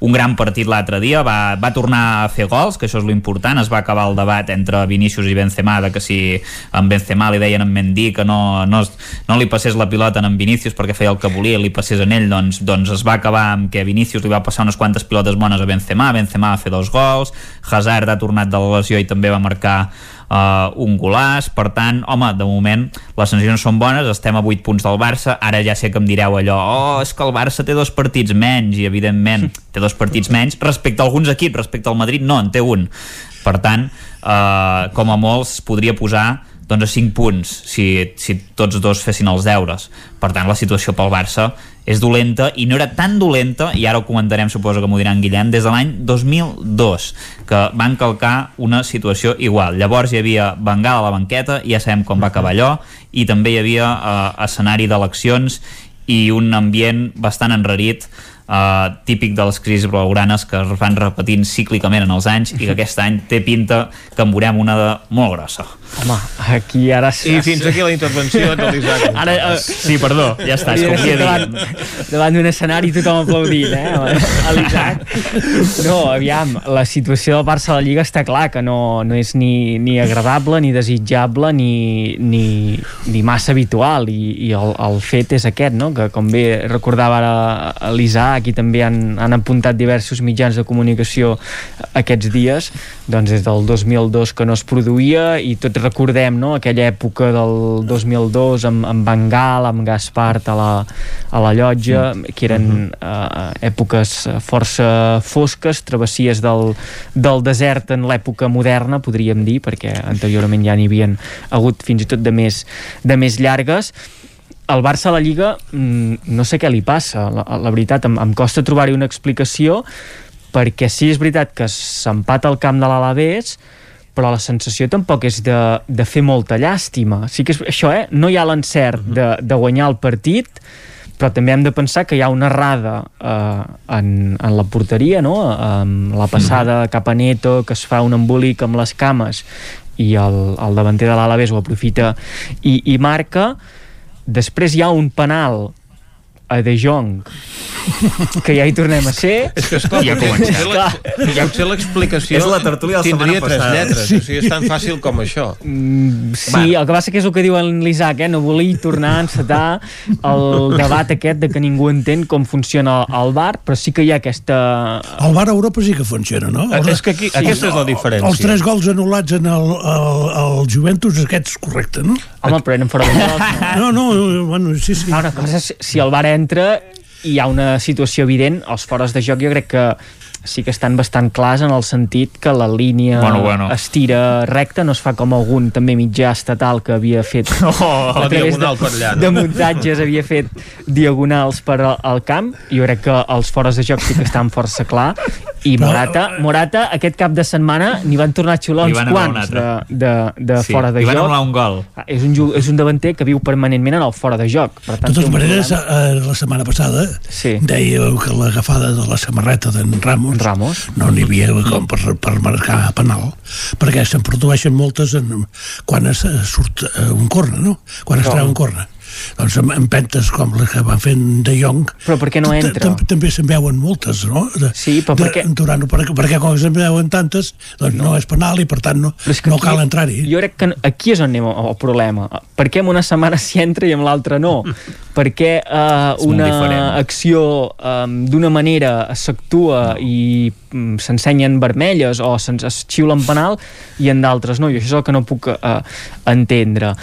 un gran partit l'altre dia, va, va tornar a fer gols, que això és lo important, es va acabar el debat entre Vinícius i Benzema, de que si en Benzema li deien en Mendy que no, no, no li passés la pilota en Vinícius perquè feia el que volia i li passés en ell, doncs, doncs es va acabar amb que Vinícius li va passar unes quantes pilotes bones a Benzema, Benzema va fer dos gols, Hazard ha tornat de la lesió i també va marcar uh, un golàs, per tant, home, de moment les sensacions són bones, estem a 8 punts del Barça, ara ja sé que em direu allò, oh, és que el Barça té dos partits menys, i evidentment té dos partits menys, respecte a alguns equips, respecte al Madrid no, en té un. Per tant, uh, com a molts podria posar doncs a 5 punts si, si tots dos fessin els deures. Per tant la situació pel Barça és dolenta i no era tan dolenta, i ara ho comentarem, suposo que m'ho diran Guillem, des de l'any 2002, que van calcar una situació igual. Llavors hi havia Bengal a la banqueta, i ja sabem com va acabar allò, i també hi havia eh, escenari d'eleccions i un ambient bastant enrarit uh, típic de les crisis blaugranes que es van repetint cíclicament en els anys i que aquest any té pinta que en veurem una de molt grossa. Home, aquí ara... I fins aquí la intervenció de l'Isaac. Ara, uh, Sí, perdó, ja està, es confia davant, davant d'un escenari tothom aplaudint, eh? A l'Isaac. No, aviam, la situació del Barça a la Lliga està clar que no, no és ni, ni agradable, ni desitjable, ni, ni, ni massa habitual, i, i el, el fet és aquest, no? Que com bé recordava ara l'Isaac i també han, han apuntat diversos mitjans de comunicació aquests dies, doncs des del 2002 que no es produïa i tots recordem no? aquella època del 2002 amb, amb Bengal, amb Gaspart a la, a la llotja, que eren uh, èpoques força fosques, travessies del, del desert en l'època moderna, podríem dir, perquè anteriorment ja n'hi havien hagut fins i tot de més, de més llargues el Barça a la Lliga mm, no sé què li passa la, la veritat, em, em costa trobar-hi una explicació perquè sí és veritat que s'empata el camp de l'Alavés però la sensació tampoc és de, de fer molta llàstima. Sí que és això, eh? No hi ha l'encert de, de guanyar el partit, però també hem de pensar que hi ha una errada eh, en, en la porteria, no? Um, la passada cap a Neto, que es fa un embolic amb les cames i el, el davanter de l'Alaves ho aprofita i, i marca. Després hi ha un penal a De Jong que ja hi tornem a ser És que, esclar, Ja potser- comencem. potser la- potser l'explicació És la tertúlia de la setmana tres passada. lletres, Sí. o sigui, és tan fàcil com això. Mm, sí, el que passa que és el que diu en l'Isaac, eh? no volia tornar a encetar el debat aquest de que ningú entén com funciona el bar, però sí que hi ha aquesta... El bar a Europa sí que funciona, no? Eh, és que aquí- aquesta és la diferència. Els tres gols anul·lats en el, el, el Juventus, aquest és correcte, no? Home, però eren fora de. No, no, bueno, sí, sí. Ah, una cosa si el bar entra hi ha una situació evident, els fores de joc. Jo crec que sí que estan bastant clars en el sentit que la línia Bueno, bueno. es tira recta, no es fa com algun també mitjà estatal que havia fet Oh, a través de, per allà, no? de muntatges havia fet diagonals per al, al camp jo crec que els fores de joc sí que estan força clar i Morata, Morata aquest cap de setmana n'hi van tornar a xular uns van quants de, de, de Sí, fora de van joc anul·lar un gol. Ah, és un, és un davanter que viu permanentment en el fora de joc per tant, De totes maneres, problema. eh, la setmana passada sí. dèieu que l'agafada de la samarreta d'en Ramos, Ramos no n'hi havia com per, per marcar penal, perquè se'n produeixen moltes en, quan es eh, surt eh, un corna, no? Quan es treu un corna. Doncs amb empentes com les que van fent De Jong Però per què no entra? tam- també se'n veuen moltes, no? De, sí, però per què? Durant, perquè, perquè com que se'n veuen tantes, doncs no, és penal i per tant no, no cal entrar-hi. Jo crec que aquí és on anem al problema. Per què en una setmana s'hi entra i en l'altra no? per què molt una acció um, d'una manera s'actua i s'ensenyen vermelles o se'ns es xiula en penal i en d'altres no? I això és el que no puc uh, entendre.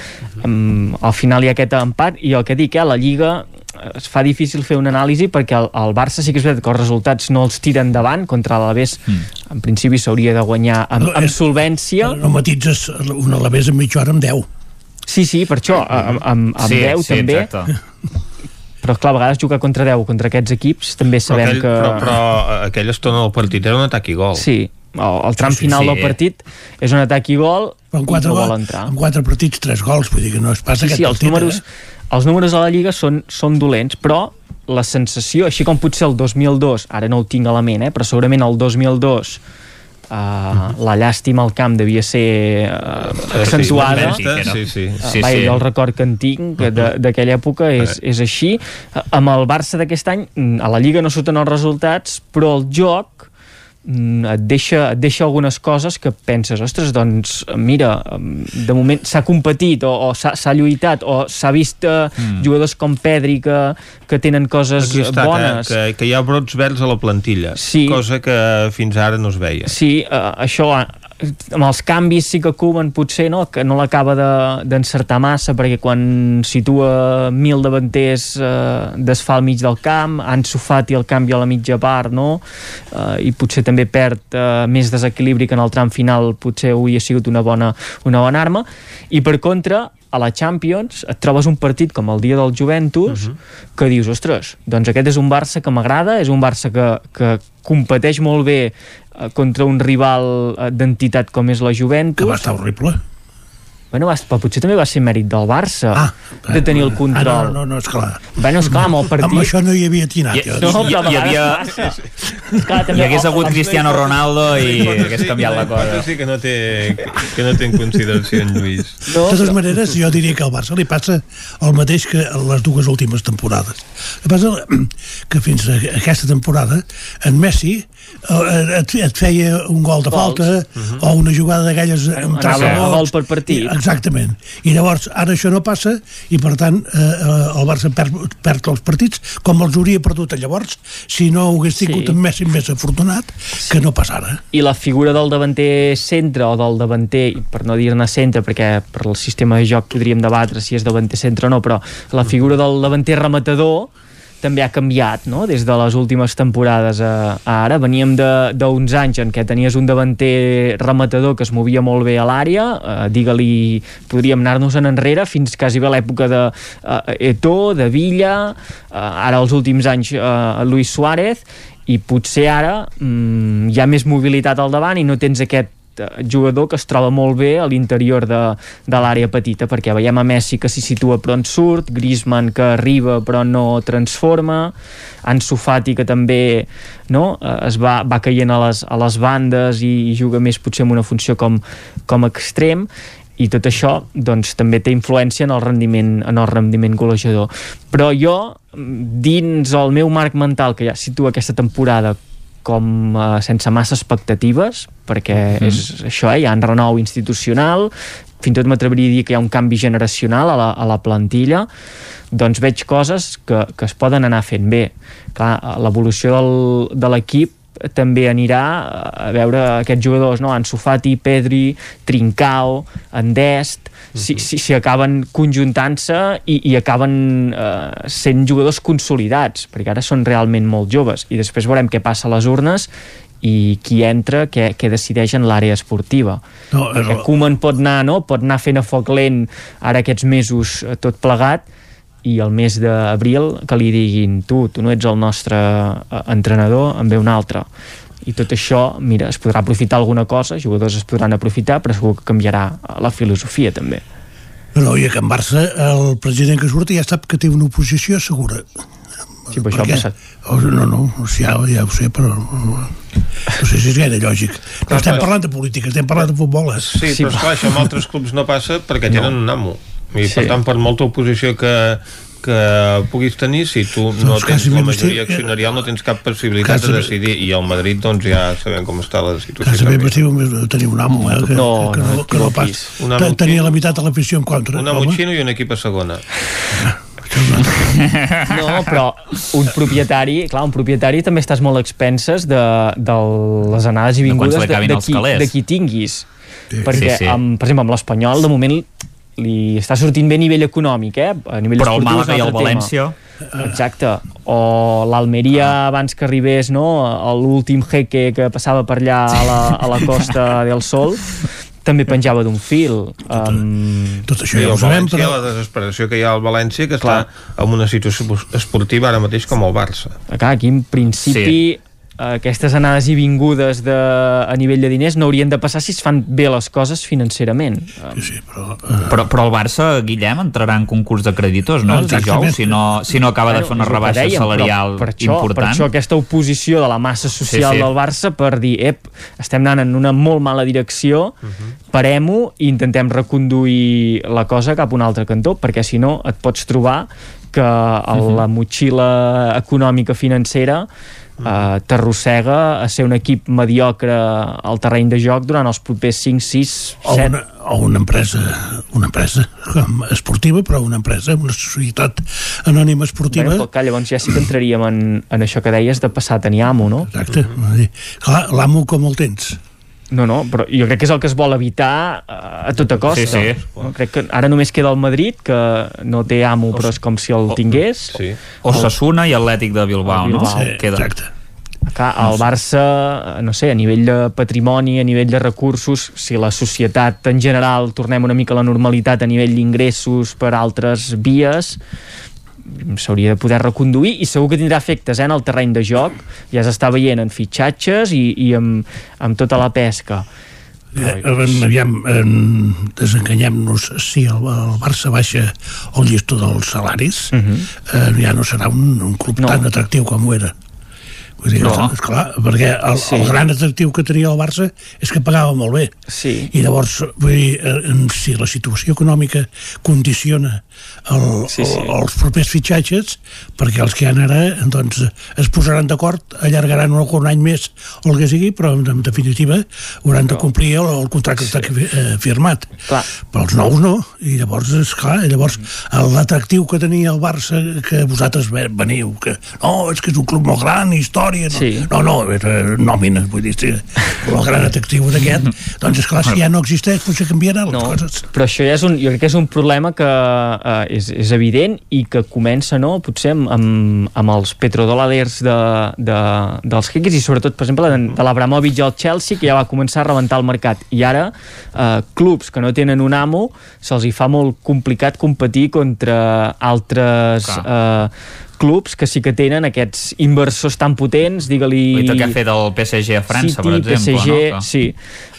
Um, al final hi ha aquest empat i el que dic, eh, la Lliga eh, es fa difícil fer una anàlisi perquè el, el Barça sí que és veritat que els resultats no els tira endavant contra l'Alavés mm. en principi s'hauria de guanyar amb, amb solvència No matitzes un Alavés en mitja hora amb 10. Sí, sí, per això, amb, amb, amb Sí, 10 sí, també. exacte. Però clar, a vegades jugar contra 10 contra aquests equips també Però, sabem aquell, que... però, però eh, aquella estona del partit era un atac i gol. Sí, el, el tram Sí, sí, final sí. del partit és un atac i gol Però en i quatre, no vol entrar. en quatre partits, tres gols, vull dir que no es passa Sí, aquest sí, els partit. números, Eh? els números a la Lliga són, són dolents, però la sensació, així com potser el 2002, ara no ho tinc a la ment, eh, però segurament el 2002 Uh, la llàstima al camp devia ser uh, accentuada Sí, sí, sí. Uh, sí, va, sí. jo el record que en tinc de- d'aquella època és, és així Uh, amb el Barça d'aquest any mm, a la Lliga no surten els resultats però el joc et deixa, et deixa algunes coses que penses, ostres, doncs mira, mm, de moment s'ha competit o, o s'ha lluitat o s'ha vist eh, Mm. jugadors com Pedri que, que tenen coses Aquí està, bones que, que, que hi ha brots verds a la plantilla, Sí. cosa que fins ara no es veia. Sí, uh, això eh, amb els canvis sí que Koeman potser no, que no l'acaba de- d'encertar de, massa perquè quan situa mil davanters uh, desfà al mig del camp Ansu Fati el canvi a la mitja part no? uh, i potser també perd uh, més desequilibri que en el tram final potser hauria sigut una bona, una bona arma i per contra a la Champions et trobes un partit com el dia del Juventus uh -huh. que dius, ostres, doncs aquest és un Barça que m'agrada, és un Barça que, que competeix molt bé eh, contra un rival eh, d'entitat com és la Juventus. Que va estar horrible. Bueno, va, però potser també va ser mèrit del Barça ah, de tenir el control. Ah, no, no, no, esclar. Bueno, esclar, amb el partit... Amb això no hi havia tinat. Hi, no, hi, hi, havia... Esclar, també, hi hagués hagut Cristiano Ronaldo i Foto hagués sí, canviat la cosa. sí que no té, que no té en consideració en Lluís. De totes maneres, jo diria que al Barça li passa el mateix que a les dues últimes temporades. El que passa que fins a aquesta temporada en Messi et, et feia un gol de falta o una jugada d'aquelles amb tres gols. gol per partit. Exactament. I llavors, ara això no passa i, per tant, eh, eh, el Barça perd, perd els partits com els hauria perdut llavors si no ho hagués tingut Sí. sí. Messi més afortunat que no passara. i la figura del davanter centre o del davanter, i per no dir-ne centre perquè per el sistema de joc podríem debatre si és davanter centre o no, però la figura del davanter rematador també ha canviat no? des de les últimes temporades a, a ara. Veníem d'uns anys en què tenies un davanter rematador que es movia molt bé a l'àrea, eh, digue-li, podríem anar-nos en enrere fins quasi bé a l'època de eh, Eto'o, de Villa, eh, ara els últims anys eh, Luis Suárez, i potser ara mm, hi ha més mobilitat al davant i no tens aquest jugador que es troba molt bé a l'interior de, de l'àrea petita perquè veiem a Messi que s'hi situa però en surt Griezmann que arriba però no transforma Ansu Fati que també no, eh, es va, va caient a les, a les bandes i, i juga més potser en una funció com, com extrem i tot això doncs, també té influència en el rendiment, en el rendiment golejador. Però jo, mm, dins el meu marc mental, que ja situa aquesta temporada com eh, sense massa expectatives, perquè Mhm. és això, eh, hi ha un renou institucional, fins i tot m'atreviria a dir que hi ha un canvi generacional a la, a la plantilla, doncs veig coses que, que es poden anar fent bé. Clar, l'evolució del, de l'equip també anirà a veure aquests jugadors, no? Ansu Fati, Pedri, Trincao, Endest, si, si, si acaben conjuntant-se i, i acaben eh, sent jugadors consolidats, perquè ara són realment molt joves, i després veurem què passa a les urnes i qui entra, què, què decideix en l'àrea esportiva. No, perquè no. Koeman pot anar, no? pot anar fent a foc lent ara aquests mesos eh, tot plegat, i el mes d'abril que li diguin tu, tu no ets el nostre eh, entrenador, en ve un altre i tot això, mira, es podrà aprofitar alguna cosa, jugadors es podran aprofitar però segur que canviarà eh, la filosofia també No, i que en Barça el president que surt ja sap que té una oposició segura. Sí, però això ha Perquè- passat. Oh, no, no, o sigui, ja, ja ho sé, però no, no sé si és gaire lògic. No estem parlant de política, estem parlant de futbol. Eh? Sí, però esclar, això amb altres clubs no passa perquè tenen un amo. I per Sí. tant, per molta oposició que, que puguis tenir, si tu no Doncs tens quasi la bé majoria estic- accionarial, no tens cap possibilitat Quasi de bé- decidir. I al Madrid, doncs, ja sabem com està la situació. Meva sí, només tenia un amo, eh? Que, No, que, no no, que no pas. Un amo Te- Tenia la meitat de l'afició en contra. Un amo xino i un equip a segona. no, però un propietari, clar, un propietari també estàs molt a expenses de, de les anades i De vingudes de, de, els qui, calés. de qui tinguis Sí. perquè, Sí, sí. Amb, per exemple, amb l'Espanyol de moment li està sortint bé a nivell econòmic eh? a nivell Però el Màlaga i el altre tema. València Exacte. O l'Almeria abans que arribés no, l'últim jeque que passava per allà a la, a la costa del Sol també penjava d'un fil. Um... Tot I el València, la desesperació que hi ha al València, que Clar. està en una situació esportiva ara mateix com el Barça. Clar, aquí en principi sí. Aquestes anades i vingudes de, a nivell de diners no haurien de passar si es fan bé les coses financerament. Sí, sí, però... Però, però el Barça, Guillem, entrarà en concurs de creditors, no? El Exactament. dijous, si no, si no acaba de fer una el rebaixa dèiem, salarial per això, important. Per això aquesta oposició de la massa social Sí, sí. del Barça per dir, ep, estem anant en una molt mala direcció, parem-ho i intentem reconduir la cosa cap a un altre cantó, perquè si no et pots trobar que el, Mhm. la motxilla econòmica financera eh, t'arrossega a ser un equip mediocre al terreny de joc durant els propers 5, 6, o 7 una, o una empresa una empresa esportiva però una empresa, una societat anònima esportiva Bé, però, clar, llavors ja sí que entraríem en, en això que deies de passar a tenir amo, no? Exacte. Vull dir, Clar, l'amo com el tens? No, no, però jo crec que és el que es vol evitar eh, a tota costa. Sí, sí. No, crec que ara només queda el Madrid, que no té amo, però és com si el tingués. Sí. O Sassuna i Atlètic de Bilbao, El no? Bilbao. Queda. Exacte. Clar, el Barça, no sé, a nivell de patrimoni, a nivell de recursos, si la societat en general tornem una mica a la normalitat a nivell d'ingressos per altres vies, s'hauria de poder reconduir i segur que tindrà efectes eh, en el terreny de joc. Ja s'està veient en fitxatges i, i amb, amb tota la pesca. Eh, aviam, eh, desenganyem-nos. Si el, el Barça baixa el llistó dels salaris uh -huh. eh, ja no serà un, un club no. tan atractiu com ho era Vull dir, No. esclar, perquè el, Sí. sí. el gran atractiu que tenia el Barça és que pagava molt bé. Sí. I llavors, vull dir, eh, si la situació econòmica condiciona el, Sí, sí. el, els propers fitxatges, perquè els que hi ha ara doncs, es posaran d'acord, allargaran un, un any més o el que sigui, però en, en definitiva hauran de complir el, el contracte que està eh, firmat. Clar. Però els nous no, i llavors, és clar, i llavors l'atractiu que tenia el Barça, que vosaltres ve- veniu, que no, és que és un club molt gran, història, no, Sí. no, no, era nòmina, vull dir, el gran atractiu d'aquest, doncs és clar, si ja no existeix, potser canviaran les no, coses. però això ja és un, jo crec que és un problema que eh, és, és evident i que comença no, potser amb, amb, amb els petrodòlars de, de, dels jeques i sobretot, per exemple, de, de l'Abramovic al Chelsea que ja va començar a rebentar el mercat i ara eh, clubs que no tenen un amo se'ls hi fa molt complicat competir contra altres eh, clubs que sí que tenen aquests inversors tan potents, digue-li... L'Ita que ha fet el PSG a França, City, per exemple. PSG, no? Que- sí.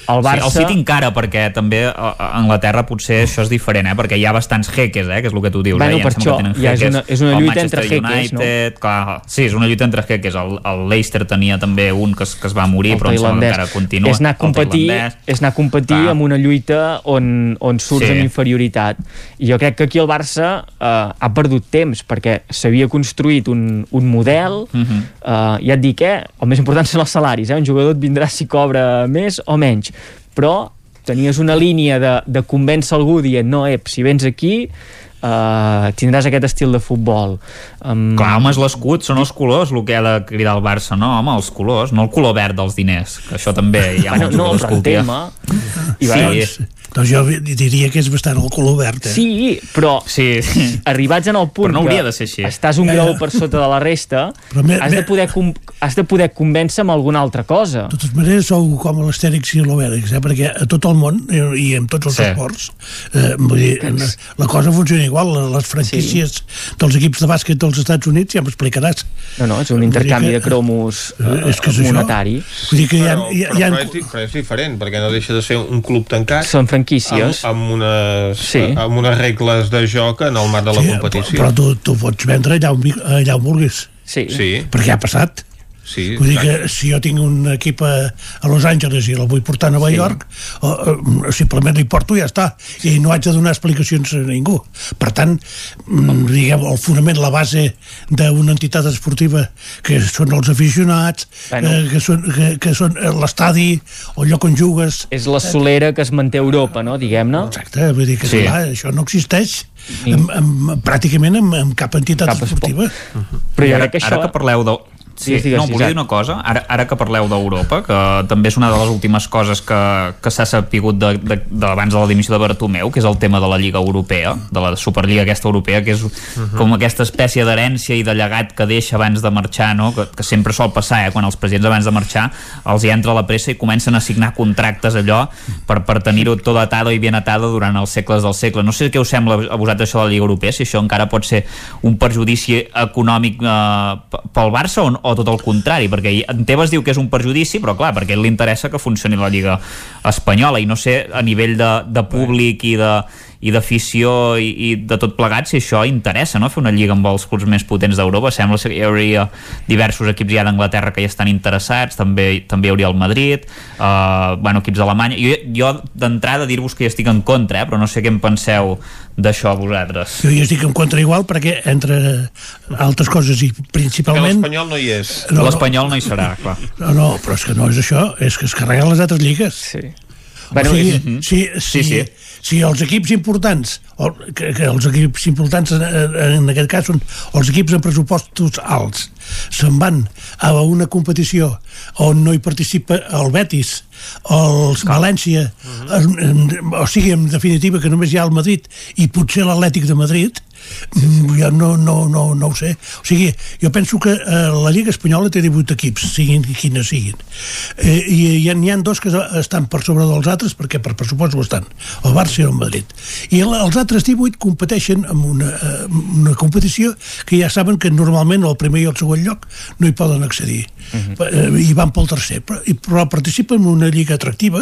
El Barça... Sí, el City encara, perquè també a Anglaterra potser això és diferent, eh? perquè hi ha bastants jeques, eh? que és el que tu dius. Bueno, eh? per això, ja és una- és una El lluita Manchester entre jeques, no? United, clar, sí, és una lluita entre jeques. El, el Leicester tenia també un que es, que es va morir, el però tailandès. encara continua. És anar a El competir, és anar a competir Clar. amb una lluita on, on surts Sí. amb inferioritat. I jo crec que aquí el Barça eh, ha perdut temps, perquè s'havia construït un, un model, Mhm. eh, ja et dic, eh, el més important són els salaris, eh? un jugador et vindrà si cobra més o menys, però tenies una línia de, de convèncer algú dient, no, ep, si vens aquí eh, tindràs aquest estil de futbol. Um, Clar, home, és l'escut, són els colors el que ha de cridar el Barça, no, home, els colors, no el color verd dels diners, que això també hi ha Bueno, molts no, que I Sí, Doncs, doncs jo diria que és bastant el color verd. Eh? Sí, però sí. arribats en el punt Però no hauria de ser així. estàs un grau per sota de la resta, Però me- has, de poder com, has de poder convèncer amb alguna altra cosa. De totes maneres, sou com l'estèrics i l'obèrics, eh? perquè a tot el món eh, i en tots els Sí. esports eh, vull dir, la cosa funciona igual. Les franquícies dels equips de bàsquet dels Estats Units ja m'explicaràs. No, no, és un intercanvi que- de cromos Eh, és que és això. monetari. Vull dir que hi ha, Però, hi ha, però, hi ha, però, però és diferent, perquè no deixa de ser un club tancat Són franquícies. amb, amb, unes, Sí. amb unes regles de joc en el marc de la Sí, competició. però tu, tu pots vendre allà on, allà on vulguis. Sí. Sí. Perquè ha passat. Sí, Vull dir que si jo tinc un equip a, a Los Angeles i el vull portar a Nova Sí. York, o, o, simplement li porto i ja està. I no haig de donar explicacions a ningú. Per tant, mm, diguem, el fonament, la base d'una entitat esportiva que són els aficionats, Bueno. eh, que són, que, que són eh, l'estadi, el lloc on jugues... És la solera que es manté a Europa, no? Diguem-ne. Exacte, vull dir que Sí. sí. clar, això no existeix Ni- amb, amb, pràcticament amb, amb cap entitat Cap esport. esportiva. Però I jo ara, crec que això... ara que parleu de... Sí, Digues, digues, no, volia dir una cosa, ara, ara que parleu d'Europa, que també és una de les últimes coses que, que s'ha sapigut de, de, de, abans de la dimissió de Bartomeu, que és el tema de la Lliga Europea, de la Superliga aquesta europea, que és com aquesta espècie d'herència i de llegat que deixa abans de marxar, no? que, que sempre sol passar, eh? quan els presidents abans de marxar els hi entra la pressa i comencen a signar contractes allò per, per tenir-ho tot atado i ben atado durant els segles del segle. No sé què us sembla a vosaltres això de la Lliga Europea, si això encara pot ser un perjudici econòmic eh, pel Barça o, o tot el contrari, perquè en Tebas diu que és un perjudici, però clar, perquè li interessa que funcioni la Lliga Espanyola i no sé a nivell de, de públic i de i d'afició i, i de tot plegat si això interessa, no? Fer una lliga amb els clubs més potents d'Europa, sembla que hi hauria diversos equips ja d'Anglaterra que hi estan interessats, també també hi hauria el Madrid uh, bueno, equips d'Alemanya jo, jo d'entrada dir-vos que hi estic en contra eh? però no sé què en penseu d'això vosaltres Jo hi estic en contra igual perquè entre altres coses i Que principalment... l'Espanyol no hi és. No, l'Espanyol no hi serà, clar No, no, però és que no és això, és que es carreguen les altres lligues. Sí. Bueno, o sigui, és- si, si, Sí, sí. Si els equips importants, o, que, que els equips importants en, en aquest cas són els equips amb pressupostos alts, se'n van a una competició on no hi participa el Betis, el València, en, en, o sigui, en definitiva, que només hi ha el Madrid i potser l'Atlètic de Madrid, Mm, Jo no, no, no, no ho sé. O sigui, jo penso que eh, la Lliga Espanyola té 18 equips, siguin quines siguin. Eh, I hi ha, hi ha dos que estan per sobre dels altres, perquè per pressupost ho estan, el Barça i el Madrid. I el, els altres 18 competeixen en una, eh, una competició que ja saben que normalment el primer i el segon lloc no hi poden accedir. Uh -huh. I van pel tercer. Però, i- però participen en una lliga atractiva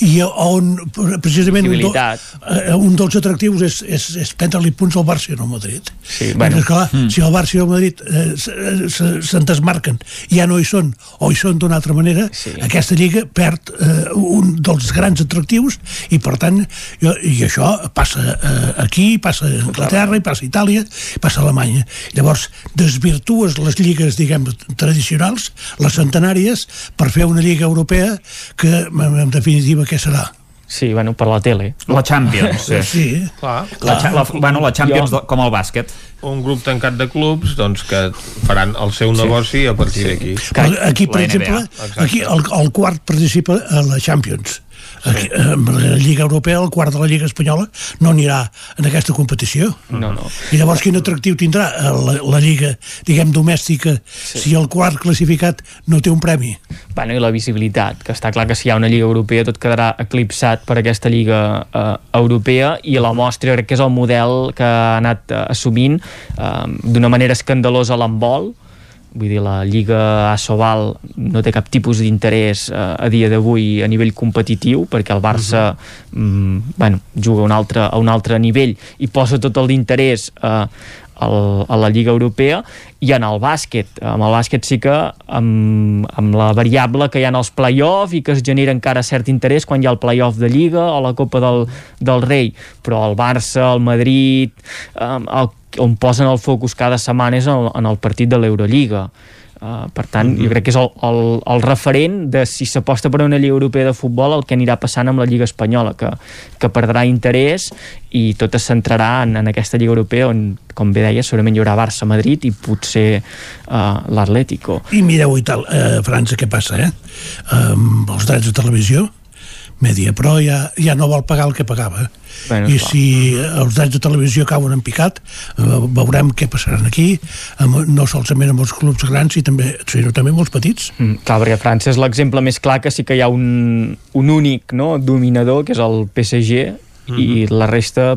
i on precisament un, do, eh, un dels atractius és, és, és prendre-li punts al Barça i no al Madrid. Sí, bueno. bueno. clar, Mm. si el Barça i el Madrid eh, se- se- se'n desmarquen, ja no hi són, o hi són d'una altra manera, sí. aquesta lliga perd eh, un dels grans atractius i per tant, jo, i això passa eh, aquí, passa a Anglaterra, i passa a Itàlia, i passa a Alemanya. Llavors, desvirtues les lligues, diguem, tradicionals, les centenàries, per fer una lliga europea que, en definitiva, què serà? Sí, bueno, per la tele. La Champions, sí. Sí. Clar, La, cha- la, bueno, la Champions Jo- com el bàsquet. un grup tancat de clubs doncs, que faran el seu negoci a partir d'aquí. Però Aquí, per La exemple, NBA. aquí el, el quart participa a la Champions. Amb la Lliga Europea, el quart de la Lliga Espanyola, no anirà en aquesta competició. No, no. I llavors quin atractiu tindrà eh, la, la Lliga, diguem, domèstica, sí. si el quart classificat no té un premi? Bueno, i la visibilitat, que està clar que si hi ha una Lliga Europea tot quedarà eclipsat per aquesta Lliga eh, Europea i la mostra crec que és el model que ha anat eh, assumint eh, d'una manera escandalosa l'handbol vull dir, la Lliga Asobal no té cap tipus d'interès eh, a dia d'avui a nivell competitiu perquè el Barça uh -huh. mm, bueno, juga un, altre, a un altre nivell i posa tot el d'interès eh, a la Lliga Europea i en el bàsquet, amb el bàsquet sí que amb, amb la variable que hi ha en els play-off i que es genera encara cert interès quan hi ha el play-off de Lliga o la Copa del, del Rei però el Barça, el Madrid eh, el, on posen el focus cada setmana és en, en el partit de l'Eurolliga Uh, per tant, uh -huh. jo crec que és el, el, el referent de si s'aposta per una Lliga Europea de Futbol el que anirà passant amb la Lliga Espanyola que, que perdrà interès i tot es centrarà en, en aquesta Lliga Europea on, com bé deia, segurament hi haurà Barça-Madrid i potser uh, l'Atlético I mireu i tal, a França què passa, eh? Amb els drets de televisió, Media Pro ja, ja no vol pagar el que pagava. Bueno, I clar. si els drets de televisió cauen en picat, eh, veurem què passaran aquí, amb, no solament amb els clubs grans, i també, sinó també amb els petits. Mm, clar, perquè França és l'exemple més clar que sí que hi ha un, un únic no, dominador, que és el PSG, i la resta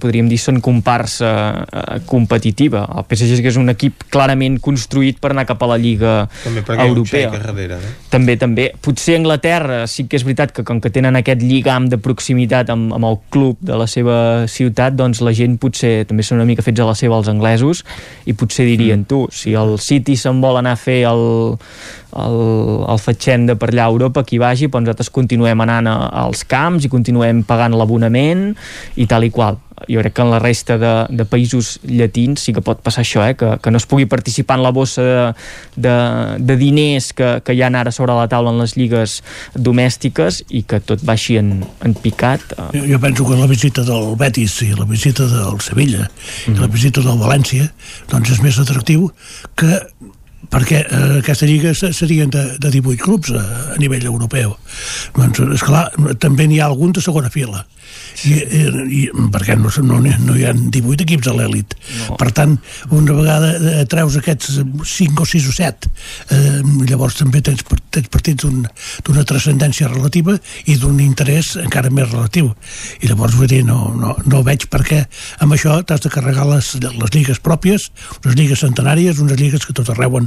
podríem dir són comparsa eh, competitiva. El PSG és un equip clarament construït per anar cap a la Lliga També Europea. darrere, no? També, també. Potser Anglaterra sí que és veritat que com que tenen aquest lligam de proximitat amb, amb el club de la seva ciutat, doncs la gent potser també són una mica fets a la seva els anglesos i potser dirien, tu, si el City se'n vol anar a fer el, el, el fatxenda per allà a Europa, que hi vagi, doncs nosaltres continuem anant a, als camps i continuem pagant l'abonament i tal i qual jo crec que en la resta de, de països llatins sí que pot passar això, eh? que, que no es pugui participar en la bossa de, de, de diners que, que hi ha ara sobre la taula en les lligues domèstiques i que tot baixi en, en picat. eh, Jo, jo penso que la visita del Betis i la visita del Sevilla i la visita del València doncs és més atractiu que perquè eh, aquesta lliga se- serien de, de 18 clubs a, a nivell europeu. Doncs, esclar, també n'hi ha algun de segona fila. I, i, i perquè no, no, no hi ha 18 equips a l'èlit. No. Per tant, una vegada eh, treus aquests 5 o 6 o 7, eh, llavors també tens, tens partits d'un- d'una transcendència relativa i d'un interès encara més relatiu. I llavors, vull dir, no, no, no veig per què amb això t'has de carregar les, les lligues pròpies, unes lligues centenàries, unes lligues que tot arreu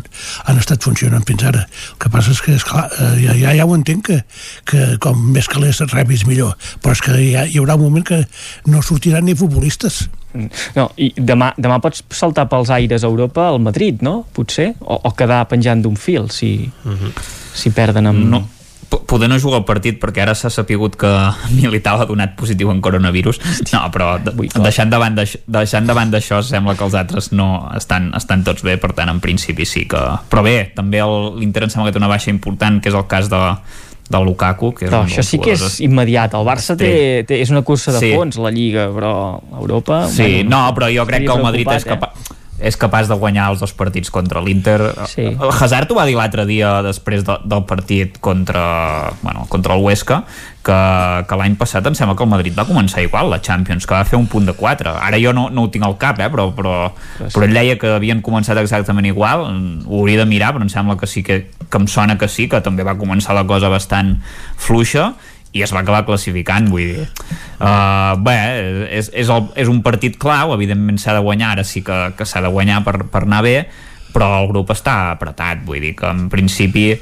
han estat funcionant fins ara. El que passa és que, esclar, eh, ja, ja, ja ho entenc que, que com més calés rebis millor, però és que ja, hi haurà un moment que no sortiran ni futbolistes. No, i demà, demà pots saltar pels aires a Europa al Madrid, no? Potser? O, o quedar penjant d'un fil, si, si perden amb... No, poder no jugar el partit perquè ara s'ha sapigut que Militao ha donat positiu en coronavirus no, però de, deixant davant d'aix- deixant davant d'això sembla que els altres no estan, estan tots bé, per tant en principi sí que però bé, també l'Inter em sembla que té una baixa important que és el cas de del Lukaku que és Però això sí que és immediat. El Barça té, té, és una cursa de Sí. fons, la Lliga, però Europa... Sí, bueno, no, però jo crec que el Madrid és preocupat, capaç... és capaç de guanyar els dos partits contra l'Inter. Sí. El Hazard ho va dir l'altre dia després de, del partit contra, bueno, contra el Huesca, que, que l'any passat em sembla que el Madrid va començar igual, la Champions, que va fer un punt de 4. Ara jo no, no ho tinc al cap, eh, però, però, però ell deia que havien començat exactament igual, ho hauria de mirar, però em sembla que sí que, que em sona que sí, que també va començar la cosa bastant fluixa, i es va acabar classificant, vull dir. Uh, bé, és, és, el, és un partit clau, evidentment s'ha de guanyar ara sí que, que s'ha de guanyar per, per anar bé però el grup està apretat vull dir que en principi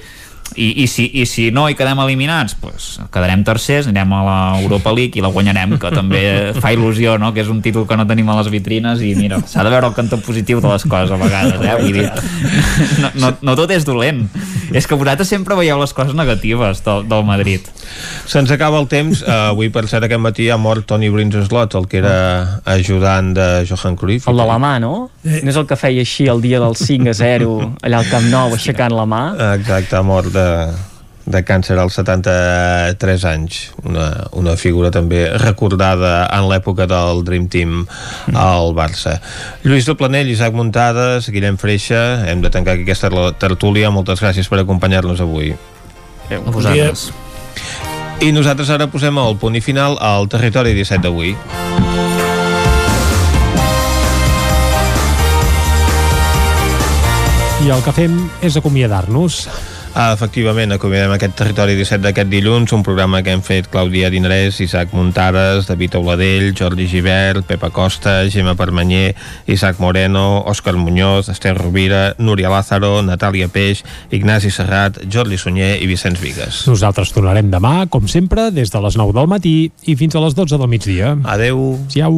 i, i, si, i si no hi quedem eliminats pues, quedarem tercers, anirem a l'Europa League i la guanyarem, que també fa il·lusió no? que és un títol que no tenim a les vitrines i mira, s'ha de veure el cantó positiu de les coses a vegades, eh? Vull dir, no, no, no tot és dolent és que vosaltres sempre veieu les coses negatives del, del Madrid Se'ns acaba el temps. Uh, avui, per cert, aquest matí ha mort Tony Brinslot, el que era ajudant de Johan Cruyff. El de la mà, no? No és el que feia així el dia del 5 a 0 allà al Camp Nou aixecant la mà? Exacte, ha mort de, de càncer als 73 anys. Una, una figura també recordada en l'època del Dream Team al Barça. Lluís de Planell, Isaac Muntades Guillem Freixa, hem de tancar aquí aquesta tertúlia. Moltes gràcies per acompanyar-nos avui. A vosaltres. I nosaltres ara posem el punt i final al territori 17 d'avui. I el que fem és acomiadar-nos. Ah, efectivament, acomiadem aquest territori 17 d'aquest dilluns, un programa que hem fet Clàudia Dinarès, Isaac Muntades, David Auladell, Jordi Givert, Pepa Costa, Gemma Permanyer, Isaac Moreno, Òscar Muñoz, Esther Rovira, Núria Lázaro, Natàlia Peix, Ignasi Serrat, Jordi Sunyer i Vicenç Vigues. Nosaltres tornarem demà, com sempre, des de les 9 del matí i fins a les 12 del migdia. Adeu. Siau.